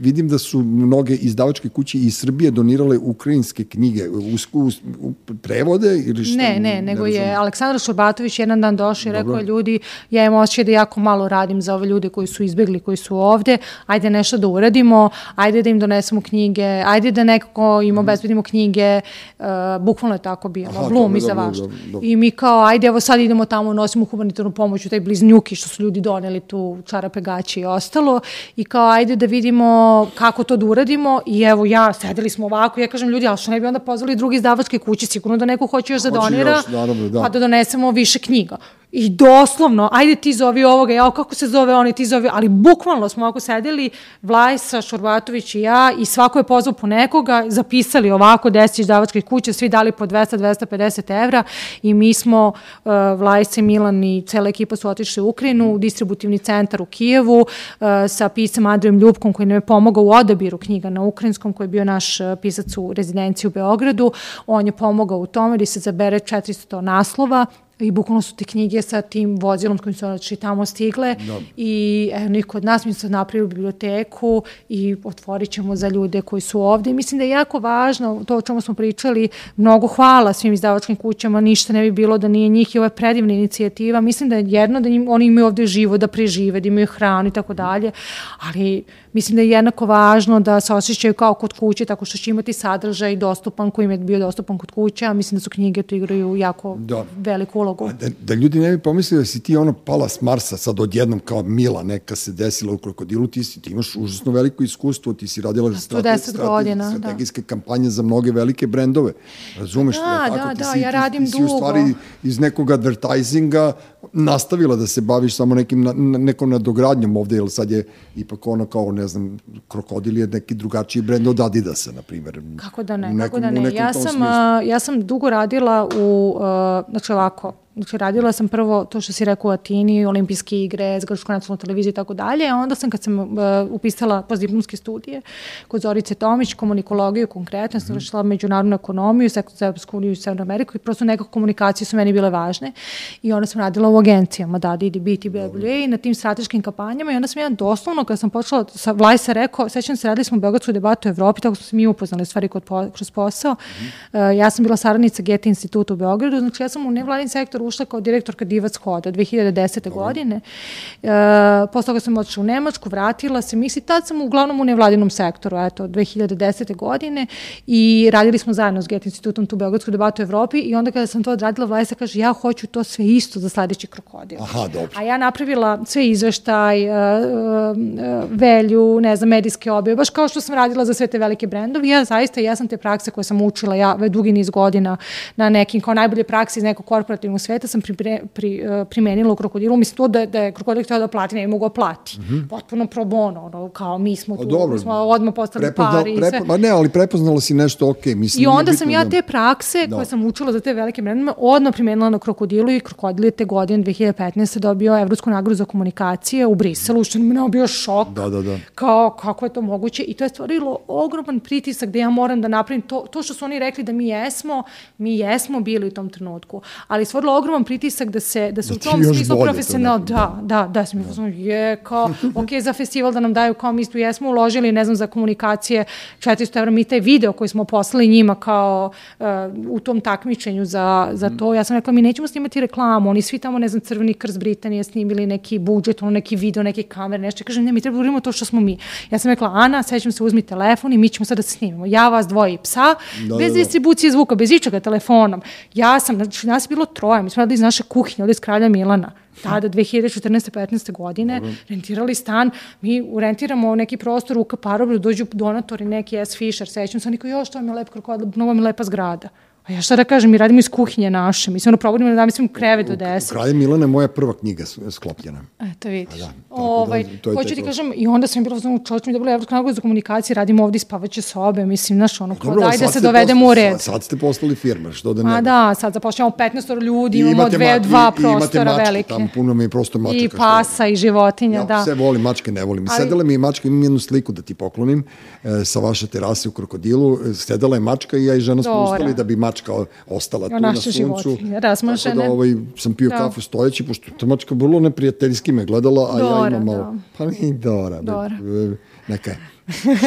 vidim da su mnoge izdavačke kuće iz Srbije donirale ukrajinske knjige u, u, u prevode ili šta? Ne, ne, nego je Aleksandar Šurbatović jedan dan došao i rekao ljudi, ja imam osjećaj da jako malo radim za ove ljude koji su izbegli, koji su ovde, ajde nešto da uradimo, ajde da im donesemo knjige, ajde da nekako im mhm. obezbedimo knjige, uh, bukvalno je tako bilo, Aha, Blum i za vaš. I mi kao, ajde, evo sad idemo tamo, nosimo humanitarnu pomoć u taj bliznjuki što su ljudi doneli tu čarape gaći i ostalo i kao, ajde da vidimo kako to da uradimo i evo, ja, sedeli smo ovako, ja kažem ljudi, ali što ne bi onda pozvali drugi izdavačke kuće, sigurno da neko hoće još da donira, još, naravno, da. pa da donesemo više knjiga. I doslovno, ajde ti zovi ovoga, ja, kako se zove oni, ti zove, ali bukvalno smo ovako sedeli, Vlajsa, Šorbatović i ja, i svako je pozvao po nekoga, zapisali ovako deset izdavačkih kuća, svi dali po 200-250 evra i mi smo, uh, Vlajsa, Milan i cela ekipa su otišli u Ukrajinu, u distributivni centar u Kijevu, uh, sa pisam Andrejom Ljubkom koji nam je pomogao u odabiru knjiga na ukrajinskom, koji je bio naš uh, pisac u rezidenciji u Beogradu. On je pomogao u tome da se zabere 400 naslova I bukvalno su te knjige sa tim vozilom s kojim su znači tamo stigle da. i evo, niko od nas mi se napravili biblioteku i otvorit ćemo za ljude koji su ovde. I mislim da je jako važno, to o čemu smo pričali, mnogo hvala svim izdavačkim kućama, ništa ne bi bilo da nije njih i ova predivna inicijativa. Mislim da je jedno da njim, oni imaju ovde živo, da prežive, da imaju hranu i tako dalje, ali mislim da je jednako važno da se osjećaju kao kod kuće, tako što će imati sadržaj dostupan koji im je bio dostupan kod kuće, a mislim da su knjige tu igraju jako da. veliku ulogu. Da, da ljudi ne bi pomislili da si ti ono pala s Marsa sad odjednom kao Mila neka se desila u krokodilu, ti, si, ti imaš užasno veliko iskustvo, ti si radila strate, strate, godina, da. strategijske da. kampanje za mnoge velike brendove. Razumeš? Da, da, da, da, si, ja radim ti, ti dugo. Ti si u stvari iz nekog advertisinga nastavila da se baviš samo nekim na, nekom nadogradnjom ovde, jer sad je ipak ono kao, ne znam, krokodil je neki drugačiji brend od Adidasa, na primjer. Kako da ne, nekom, kako da ne. Ja sam, ja sam dugo radila u, uh, znači ovako, up Znači, radila sam prvo to što si rekao u Atini, olimpijske igre, Zgrčku nacionalnu televiziju i tako dalje, a onda sam kad sam uh, upisala postdiplomske studije kod Zorice Tomić, komunikologiju konkretno, sam vršila mm. međunarodnu ekonomiju, sektor za Evropsku uniju i Severnu Ameriku i prosto nekako komunikacije su meni bile važne i onda sam radila u agencijama, da, DD, BT, BWA i na tim strateškim kampanjama i onda sam ja doslovno, kada sam počela, sa Vlajsa rekao, sećam se, radili smo Beogradsku debatu u Evropi, tako smo se mi upoznali stvari kod, kroz posao. Mm. Uh, ja sam bila saradnica Geta instituta u Beogradu, znači ja sam u nevladin sektor ušla kao direktorka Divac Hoda 2010. Dobre. godine. E, posle toga sam otišla u Nemačku, vratila se, misli, tad sam uglavnom u nevladinom sektoru, eto, 2010. godine i radili smo zajedno s Get institutom tu Beogradsku debatu u Evropi i onda kada sam to odradila, Vlajsa kaže, ja hoću to sve isto za sledeći krokodil. Aha, dobro. A ja napravila sve izveštaj, uh, uh, velju, ne znam, medijske objave, baš kao što sam radila za sve te velike brendove. Ja zaista, ja sam te prakse koje sam učila ja dugi niz godina na nekim kao najbolje prakse iz nekog korporativnog sveta sveta sam pri, pri, uh, primenila u krokodilu, mislim to da, da je krokodil htio da plati, ne mogu plati. Mm -hmm. Potpuno pro bono, ono, kao mi smo tu, dobro, smo odmah postali Prepoznal, pari. Prepo, sve. Ma ne, ali prepoznala si nešto ok. Mislim, I onda sam ja da- te prakse da. koje sam učila za te velike mrenime odmah primenila na krokodilu i krokodil je te godine 2015. dobio Evropsku nagradu za komunikacije u Briselu, što mi je bio šok. Da, da, da. Kao, kako je to moguće? I to je stvarilo ogroman pritisak da ja moram da napravim to, to što su oni rekli da mi jesmo, mi jesmo bili u tom trenutku, ali stvorilo ogroman pritisak da se, da se da u tom smislu profesionalno, da, da, da, sam da. je kao, ok, za festival da nam daju kao mi tu jesmo uložili, ne znam, za komunikacije 400 evra, mi taj video koji smo poslali njima kao uh, u tom takmičenju za, za to, ja sam rekla, mi nećemo snimati reklamu, oni svi tamo, ne znam, Crveni krst Britanije snimili neki budžet, ono, neki video, neke kamere, nešto, kažem, ne, mi treba da to što smo mi. Ja sam rekla, Ana, sećam se, uzmi telefon i mi ćemo sad da se snimimo. Ja vas dvoje i psa, da, bez da, da. distribucije zvuka, bez ičega telefonom. Ja sam, znači, nas je bilo troje, mi smo radili iz naše kuhinje, ovde iz Kralja Milana tada 2014. 15. godine Dobro. rentirali stan, mi rentiramo neki prostor u Kaparobru, dođu donatori neki S. Fisher, sećam se, oni kao, još, to mi je lep krokodil, mnogo mi je lepa zgrada. A ja šta da kažem, mi radimo iz kuhinje naše, mislim, ono, probudimo da mislim krevet do deset. Kralje Milana je moja prva knjiga sklopljena. Eto, vidiš. Da, ovaj, da, to je hoću ti kažem, i onda sam bilo, znam, čovječ mi da bilo evropska nagoda za komunikaciju, radimo ovde spavaće sobe, mislim, znaš, ono, kao, daj da se dovedemo u red. Sad, ste postali firma, što da ne. A da, sad zapošljamo 15 ljudi, imamo dve, dva i, prostora mačke, velike. Tamo puno mi je prosto mačaka. I pasa, i životinja, ja, da. Sve volim, mačke ne volim. Ali... Sedela mi je mačka, imam jednu sliku da ti poklonim, e, sa vaše terase u Krokodilu, sedela je mačka i ja i žena smo ustali da bi mačka ostala ostala tu na suncu. Razmašene. Tako da ovaj, sam pio da. kafu stojeći, pošto ta mačka vrlo neprijateljski me gledala, a Dora, ja imam malo... Da. Pa mi Dora. Dora. Neka je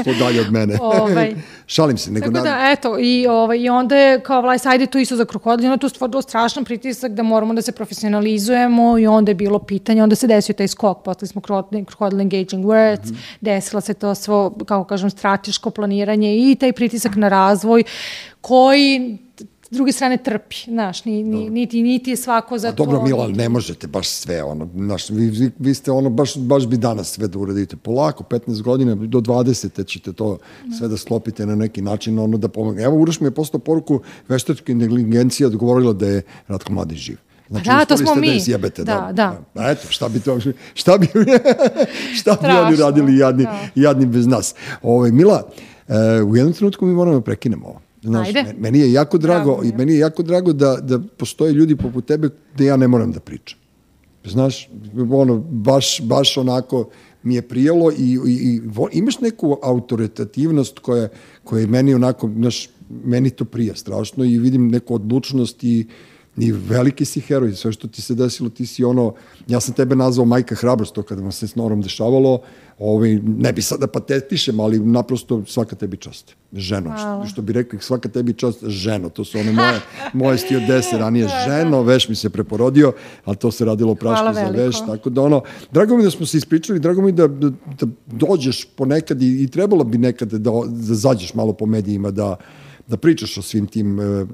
što dalje od mene. ovaj. Šalim se. Nego Tako da, eto, i, ovaj, i onda je kao vlast, ajde to isto za krokodil, onda tu stvarno strašan pritisak da moramo da se profesionalizujemo i onda je bilo pitanje, onda se desio taj skok, posle smo krokodil engaging words, mm -hmm. desilo se to svo, kako kažem, strateško planiranje i taj pritisak na razvoj koji s druge strane trpi, znaš, ni, ni, niti, niti je svako za A to. Dobro, Milan, ne možete baš sve, ono, znaš, vi, vi, vi ste ono, baš, baš bi danas sve da uradite polako, 15 godina, do 20. ćete to sve da sklopite na neki način, ono, da pomogne. Evo, Uroš mi je postao poruku, veštačka inteligencija odgovorila da je Ratko Mladić živ. Znači, da, to smo mi. Da, sjebete, da, da. da. Eto, šta bi to, šta bi, šta bi oni radili jadni, da. jadni bez nas. Ove, ovaj, Mila, uh, u jednom trenutku mi moramo da prekinemo ovo. Znaš, Ajde. meni je jako drago, drago i meni je jako drago da, da postoje ljudi poput tebe gde ja ne moram da pričam. Znaš, ono, baš, baš onako mi je prijelo i, i, i imaš neku autoritativnost koja, koja je meni onako, znaš, meni to prija strašno i vidim neku odlučnost i, i veliki si heroj, sve što ti se desilo, ti si ono, ja sam tebe nazvao majka hrabrost, to kada vam se s Norom dešavalo, ovaj, ne bi sada da patetišem, ali naprosto svaka tebi čast. Ženo, što, što bi rekli, svaka tebi čast, ženo, to su one moje, moje stijodese, ranije da, da. ženo, veš mi se preporodio, ali to se radilo praško za veš, tako da ono, drago mi da smo se ispričali, drago mi da, da, da dođeš ponekad i, i trebalo bi nekad da, da zađeš malo po medijima, da, da pričaš o svim tim, e,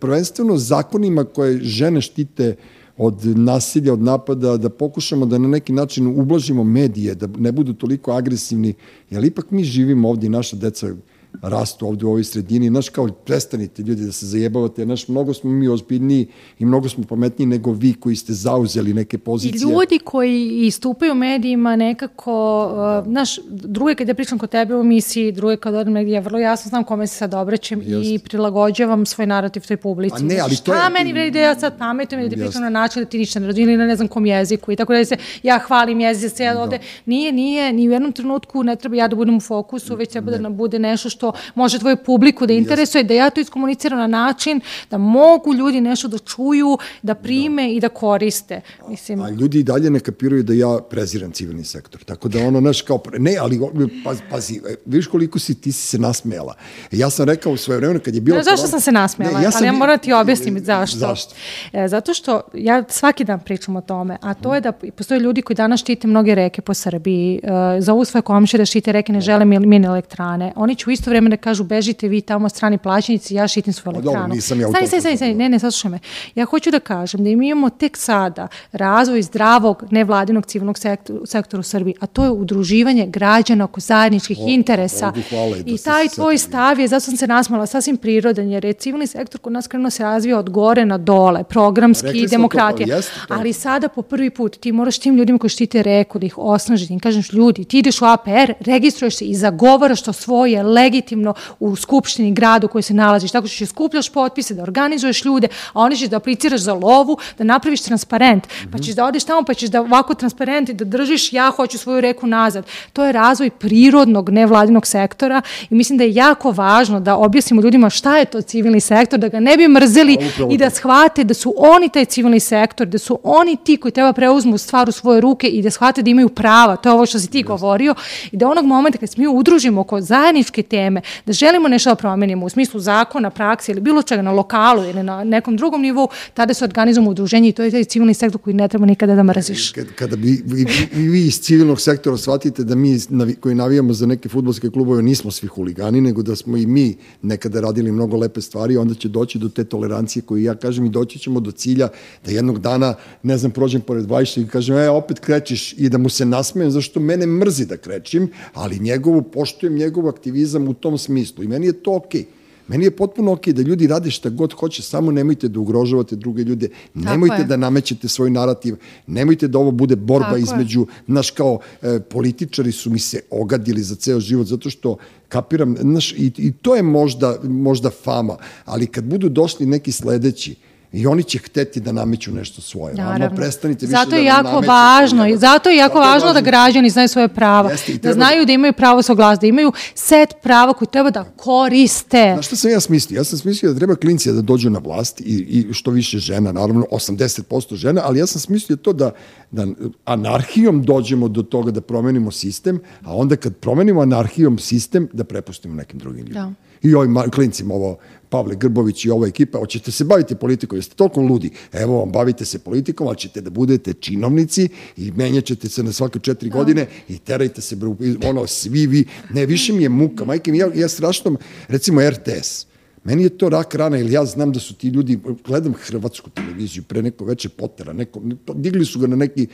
prvenstveno zakonima koje žene štite od nasilja, od napada, da pokušamo da na neki način ublažimo medije, da ne budu toliko agresivni, jer ipak mi živimo ovde i naša deca rastu ovde u ovoj sredini. Znaš, kao, prestanite ljudi da se zajebavate, znaš, mnogo smo mi ozbiljniji i mnogo smo pametniji nego vi koji ste zauzeli neke pozicije. I ljudi koji istupaju u medijima nekako, uh, znaš, druge kad ja pričam kod tebe u emisiji, druge kad odem negdje, ja vrlo jasno znam kome se sad obraćam i prilagođavam svoj narativ toj publici. A ne, ali Šta to je... meni vredi da ja sad pametujem da ti pričam na način da ti ništa ne razumijem ili na ne znam kom jeziku i tako da se ja hvalim jezik, se ja ovde. Nije, nije, ni u jednom trenutku ne treba ja da budem u fokusu, već treba da bude nešto što što može tvoju publiku da interesuje, da ja to iskomuniciram na način da mogu ljudi nešto da čuju, da prime da. i da koriste. Mislim. A, a ljudi i dalje ne kapiraju da ja preziram civilni sektor. Tako da ono, naš kao, ne, ali pazi, pazi e, vidiš koliko si, ti si se nasmejala. Ja sam rekao u svoje vremena kad je bilo... No, zašto sam se nasmejala? Ne, ja sam, ali ja moram ti objasniti zašto. Zašto? E, zato što ja svaki dan pričam o tome, a to je da postoje ljudi koji danas štite mnoge reke po Srbiji, uh, zovu svoje komše da štite reke, ne žele mini elektrane. Oni će u isto vreme vreme da kažu bežite vi tamo strani plaćenici, ja šitim svoju elektranu. Dobro, nisam ja u stani, stani, stani, ne, ne, saslušaj me. Ja hoću da kažem da mi imamo tek sada razvoj zdravog nevladinog civilnog sektora, sektora u Srbiji, a to je udruživanje građana oko zajedničkih o, interesa. Hvala, I taj tvoj stav je, zato sam se nasmala, sasvim prirodan, jer je civilni sektor kod nas krenuo se razvija od gore na dole, programski, demokratija. To, jeste, to. Ali sada po prvi put ti moraš tim ljudima koji štite reku da ih osnažiti, kažeš ljudi, ti ideš u APR, registruješ se i zagovaraš to svoje legitimno u skupštini gradu koji se nalaziš, tako što ćeš skupljaš potpise, da organizuješ ljude, a oni ćeš da apliciraš za lovu, da napraviš transparent, mm -hmm. pa ćeš da odeš tamo, pa ćeš da ovako transparent i da držiš ja hoću svoju reku nazad. To je razvoj prirodnog nevladinog sektora i mislim da je jako važno da objasnimo ljudima šta je to civilni sektor, da ga ne bi mrzeli i da shvate da su oni taj civilni sektor, da su oni ti koji treba preuzmu stvar u svoje ruke i da shvate da imaju prava, to je ovo što si ti govorio, i da onog momenta kad se mi udružimo oko zajedničke teme, da želimo nešto da promenimo u smislu zakona, prakse ili bilo čega na lokalu ili na nekom drugom nivou, tada se organizujemo udruženje i to je taj civilni sektor koji ne treba nikada da mraziš. Kada, kada bi vi, vi, vi iz civilnog sektora shvatite da mi koji navijamo za neke futbolske klubove nismo svi huligani, nego da smo i mi nekada radili mnogo lepe stvari, onda će doći do te tolerancije koju ja kažem i doći ćemo do cilja da jednog dana, ne znam, prođem pored Vajša i kažem, e, opet krećeš i da mu se nasmejem, zašto mene mrzi da krećim, ali njegovu, poštujem njegov aktivizam u tom smislu i meni je to okej. Okay Meni je potpuno okej da ljudi rade šta god hoće, samo nemojte da ugrožavate druge ljude, nemojte da namećete svoj narativ, nemojte da ovo bude borba Tako između, je. naš kao e, političari su mi se ogadili za ceo život, zato što kapiram, naš, i, i to je možda, možda fama, ali kad budu došli neki sledeći, I oni će hteti da nameću nešto svoje. Naravno. Ama prestanite više zato je da jako važno, i zato je jako zato važno, važno da građani znaju svoje prava. Jeste, da znaju da imaju pravo sa glas, da imaju set prava koje treba da koriste. Znaš šta sam ja smislio? Ja sam smislio da treba klinci da dođu na vlast i, i što više žena, naravno 80% žena, ali ja sam smislio to da, da anarhijom dođemo do toga da promenimo sistem, a onda kad promenimo anarhijom sistem, da prepustimo nekim drugim ljudima. Da i ovim klincima, ovo Pavle Grbović i ova ekipa, hoćete se baviti politikom, jeste toliko ludi, evo vam, bavite se politikom, ali ćete da budete činovnici i menjaćete se na svake četiri da. godine i terajte se, ono, svi vi, ne, više mi je muka, majke mi, ja, ja strašno, recimo RTS, Meni je to rak rana, ili ja znam da su ti ljudi, gledam hrvatsku televiziju pre neko veče potera, neko, digli su ga na neki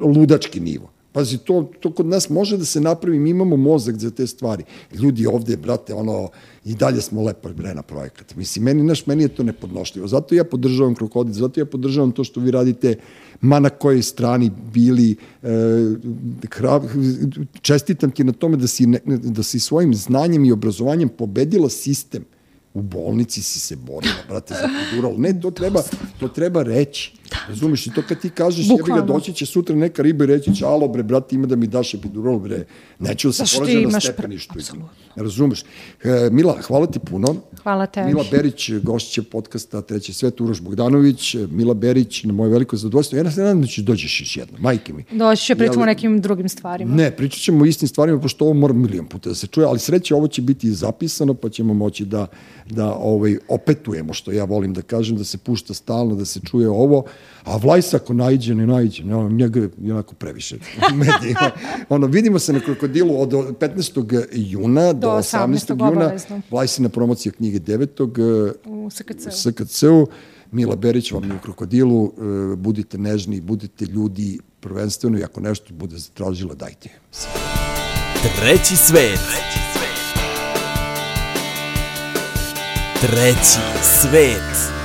ludački nivo. Pazi, to, to kod nas može da se napravi, mi imamo mozak za te stvari. Ljudi ovde, brate, ono, i dalje smo lepo bre na projekat. Mislim, meni, naš, meni je to nepodnošljivo. Zato ja podržavam Krokodil, zato ja podržavam to što vi radite, ma na kojoj strani bili, e, hra, čestitam ti na tome da si, ne, da si svojim znanjem i obrazovanjem pobedila sistem u bolnici si se borila, brate, za epidural. Ne, to treba, to treba reći. Da. Razumeš, i to kad ti kažeš, jebi ga, doći će sutra neka riba i reći će, alo bre, brate, ima da mi daš epidural, bre, neću da se porađa na stepeništu. Razumeš. E, Mila, hvala ti puno. Hvala tebi. Mila Berić, gošće podcasta Treći svet, Uroš Bogdanović, Mila Berić, na moje veliko zadovoljstvo. Ja ne znam da ćeš dođeš još jedno, majke mi. Doći će pričamo o nekim drugim stvarima. Ne, pričat ćemo o istim stvarima, pošto ovo mora milijon puta da se čuje, ali sreće ovo će biti zapisano, pa ćemo moći da, da ovaj, opetujemo, što ja volim da kažem, da se pušta stalno, da se čuje ovo, a Vlajs ako najđe, ne najđe, ne, njega je onako previše medijima. ono, vidimo se na Krokodilu od 15. juna do, do 18. 18. juna. Vlajs je na promociji knjige 9. u SKC-u. SKC Mila Berić vam je u Krokodilu, e, budite nežni, budite ljudi prvenstveno i ako nešto bude zatražila, dajte. Treći svet. Treći svet. Treći svet.